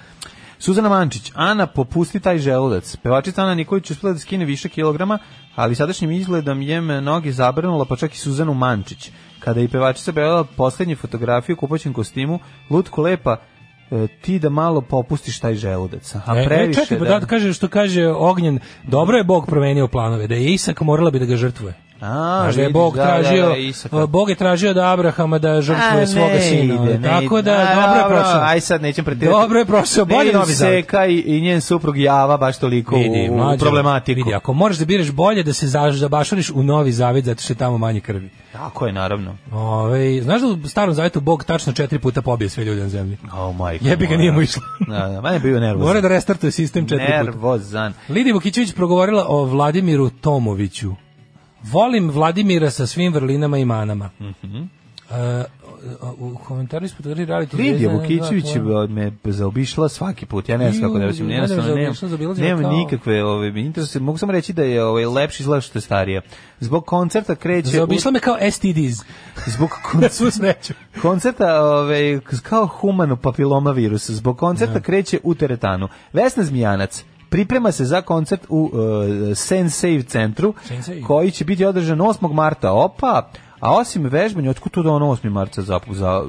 Suzana Mančić, Ana, popusti taj želudac. Pevačica Ana Nikolić uspela da skine više kilograma, ali sadašnjim izgledom je me noge zabrnula, pa čak i Suzanu Mančić. Kada je pevačica objavila poslednju fotografiju u kupaćem kostimu, lutko lepa, e, ti da malo popustiš taj želudac. A E, previše e, čekaj, pa da, kaže što kaže Ognjen, dobro je Bog promenio planove, da je Isak morala bi da ga žrtvuje. A, da je Bog da, tražio, da, da. Bog je tražio da Abrahama da žrtvuje svoga ne sina. ide, tako ide. da, A, dobro je prošao. Aj sad nećem pretirati. Dobro je prošao, bolje Novi. Seka i, i njen suprug Java baš toliko Vidi, u, u mlađo, problematiku. Vidi, ako moraš da biraš bolje da se za- zabašariš u Novi Zavet zato što je tamo manje krvi. Tako je, naravno. Ove, znaš da u starom zavetu Bog tačno četiri puta pobije sve ljude na zemlji? Oh, majko Jebi ga, nije mu išlo. Da, da, manje je bio nervozan. Mora da restartuje sistem četiri puta. Nervozan. Lidija Vukićević progovorila o Vladimiru Tomoviću. Volim Vladimira sa svim vrlinama i manama. Mhm. E, u komentaru ispod gori reality Lidija Vukićević me zaobišla svaki put. Ja ne znam kako da jednostavno ne, nemam, zaobilazila nemam kao- nikakve ove interese. Mogu samo reći da je ovaj lepši izgleda što je starija. Zbog koncerta kreće Zaobišla me kao STDs. zbog sreću. koncerta ovaj kao humano papiloma virus. Zbog koncerta kreće u teretanu. Vesna Zmijanac priprema se za koncert u uh, Sensei centru Sensei. koji će biti održan 8. marta. Opa, a osim vežbanja, otkud to da on 8. marta za, za,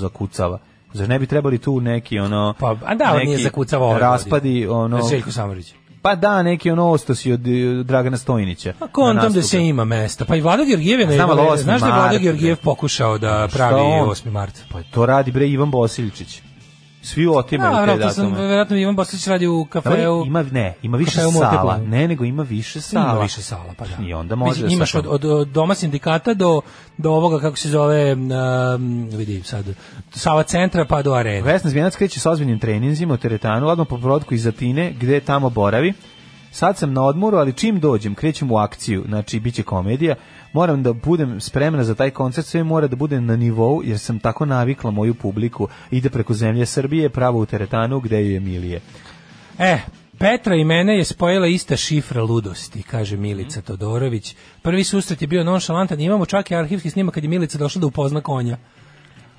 za kucava? Zar ne bi trebali tu neki ono Pa, a da, on nije zakucavao ove raspadi ono Željko Samarić. pa da neki ono ostosi od Dragana Stojnića. A kontam na da se ima mesta. Pa i Vlado Georgijev je 8. Znaš da je Vlado Georgijev pokušao da Šta pravi on? 8. mart? Pa to radi bre Ivan Bosiljčić. Svi otimaju Da, te vratno sam, datume. verovatno Ivan Boslić radi u Da kafeu. ima ne, ima više sala. Ne, nego ima više sala. Ima više sala, pa da. I onda može Mislim, da imaš od, od, doma sindikata do, do ovoga, kako se zove, um, vidi sad, Sava centra pa do arene. Vesna Zvijanac kreće sa ozbiljnim treninzima u teretanu, odmah po prodku iz Atine, gde tamo boravi. Sad sam na odmoru, ali čim dođem, krećem u akciju, znači bit će komedija, moram da budem spremna za taj koncert, sve mora da bude na nivou, jer sam tako navikla moju publiku, ide preko zemlje Srbije, pravo u teretanu, gde je Emilije. E, Petra i mene je spojila ista šifra ludosti, kaže Milica Todorović. Prvi susret je bio nonšalantan, imamo čak i arhivski snimak kad je Milica došla da upozna konja.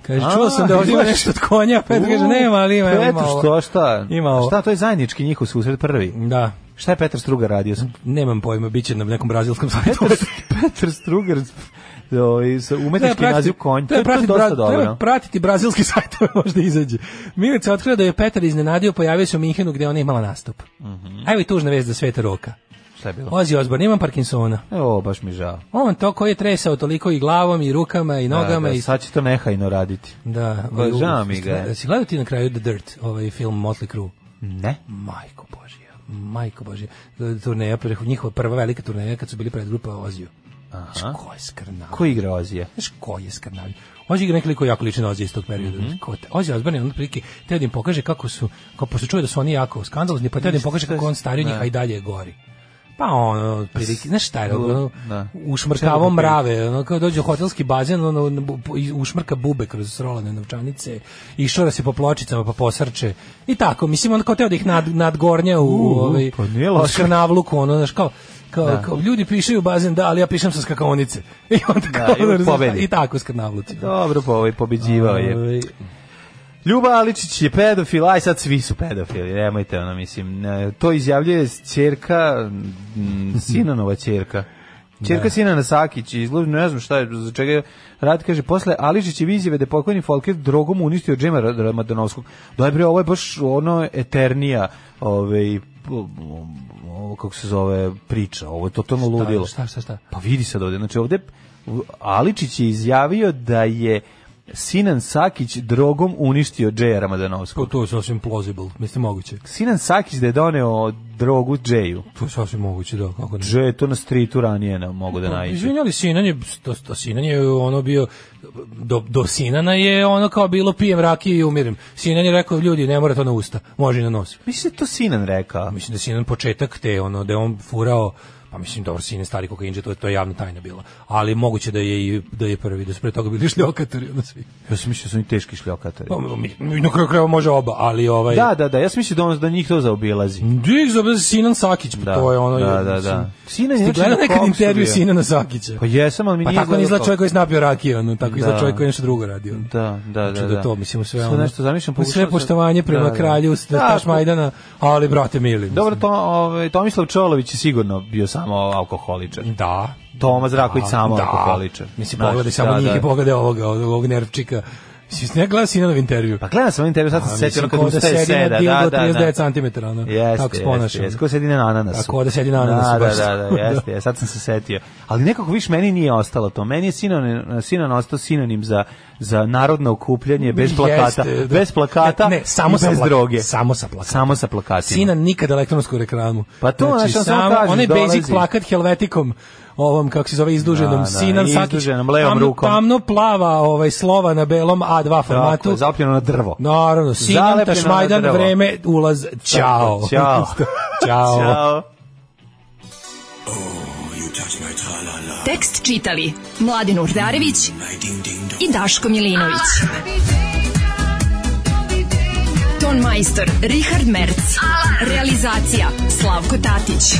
Kaže, A, čuo sam da ovdje ima nešto od konja, Petra kaže, nema, ali ima, ima ovo. što, šta? Ima ovo. Šta, to je zajednički njihov susret prvi. Da. Šta je Petar Strugar radio? Nemam pojma, bit će na nekom brazilskom sajtu. Petar, Petar Strugar ovaj, sa umetnički Treba naziv konj. To je, to je pratiti, dosta bra- treba dobro. pratiti brazilski sajtove, možda izađe. Milica otkrila da je Petar iznenadio, pojavio se u Minhenu gde ona imala nastup. Evo i tužna vest za Sveta Roka. Šta je bilo? Ozzy Osbourne, imam Parkinsona. Evo, baš mi žao. On to koji je tresao toliko i glavom i rukama i nogama da, da, i sad će to nehajno raditi. da, Pa, i- žao mi ga je. Jesi gledao ti na kraju The Dirt, ovaj film Motley Crue? Ne. Majko Božja, majko Božja. Turneja, njihova prva velika turneja kad su bili pred grupa Oziju. Znaš ko je skrnav? Ko igra Ozija? Znaš ko je skrnav? Ozzy igra nekoliko jako liči na iz tog perioda. Ko te- Ozzy Osbourne je on prilike, te da im pokaže kako su, kao pošto čuje da su oni jako skandalozni, pa te da im pokaže kako on stariji od njih, Da. a i dalje gori. Pa ono, prilike, znaš šta je, ono, Da. ušmrkavao Čemu mrave, ono, kao dođe u hotelski bazen, ono, i ušmrka bube kroz srolane novčanice, i šora se po pločicama, pa posrče, i tako, mislim, on kao teo da ih nad, nadgornja u, u U, ovaj, pa nije u loše. skrnavluku, ono, znaš, kao, kao, Da. kao, ljudi pišaju u bazen, da, ali ja pišem sa skakaonice. I onda Da, kao, i znaš, pobedi. i tako skrnavluci. Dobro, pa ovaj pobeđivao je. Ljuba Aličić je pedofil, aj sad svi su pedofili, nemojte ono, mislim, to izjavljuje ćerka, mm, Sinanova ćerka. Ćerka Da. Sinana Sakić, izloženo, ne znam šta je, za čega je rad, kaže, posle Aličić je izjave da je pokojni Folker drogom uništio Džema Ra- Ramadanovskog. Da bre, ovo je baš ono eternija, ovaj, ovo kako se zove priča, ovo je totalno ludilo. šta, šta, šta? Pa vidi sad ovde, znači ovde Aličić je izjavio da je Sinan Sakić drogom uništio Džeja Ramadanovskog. to je sasvim plausible, mislim moguće. Sinan Sakić da je doneo drogu Džeju. To je sasvim moguće, da, kako ne. Džej to na stritu ranije na, mogu da naiđe. Izvinjali, Sinan je, to, to Sinan je ono bio, do, do Sinana je ono kao bilo pijem rakiju i umirem. Sinan je rekao, ljudi, ne mora to na usta, može i na nos. Mislim da to Sinan rekao. Mislim da je Sinan početak te, ono, da je on furao, pa mislim, dobro, Sinan stari kokainđe, to, je- to je javna tajna bila. Ali moguće da je i da je prvi, da su pre toga bili šljokatori, ono svi. Ja sam mislio da su oni teški šljokatori. Pa, mi, mi, na kraju krajeva može oba, ali ovaj... Da, da, da, ja sam mislio da, on, da njih to zaobilazi. Dik za Sinan Sakić, pa Da, to je ono... da, da, da. Sinan je nekad koksu intervju. Sinana Sakića? Pa jesam, ali mi Pa nije tako ne izgleda kao- čovjek koji je snapio rakiju, ono, tako izgleda Da. čovjek koji je nešto drugo radio. Da, da, da. Znači da to, mislim, sve ono, nešto zamišljam, sve poštovanje prema Da, da. kralju, da, Da, Staš Majdana, ali, brate, mili. Dobro, to, ovaj, Tomislav Čolović je sigurno bio samo alkoholičar. Da. Toma Zraković Da, samo da. alkoholičar. Mislim, Znaš, pogledaj samo da, njih da. i pogledaj ovoga, ovog nervčika. Mislim, ne gledao si na intervju. Pa gledam sam intervju, sad sam se setio ono kad da ustaje sedi na seda. Da, da, 39 da. centimetara, ono, Jeste, tako se jeste, ponaša. jeste. Ko sedi na ananasu. A ko da sedi na ananasu, Da, da, da, da, jeste, sad sam se setio. Ali nekako viš meni nije ostalo to. Meni je sinonim, sinon ostao sinonim za, za narodno okupljanje bez plakata. Jeste, da. Bez plakata ne, ne, samo i sa bez plak- droge. Samo sa plakatima. Samo sa plakatima. Sinan nikad elektronsku reklamu. Pa to, znaš, on samo kaže, onaj basic plakat helvetikom ovom kako se zove izduženom Da, da, Sinan Sakić izduženom, levom tamno, rukom. tamno plava ovaj slova na belom A2 formatu Tako na drvo. naravno Sinan na Tašmajdan vreme ulaz ćao Ćao. ćao Ćao. Tekst čitali Mladin Urdarević i Daško Milinović. Ton majstor Richard Merc. Realizacija Slavko Tatić.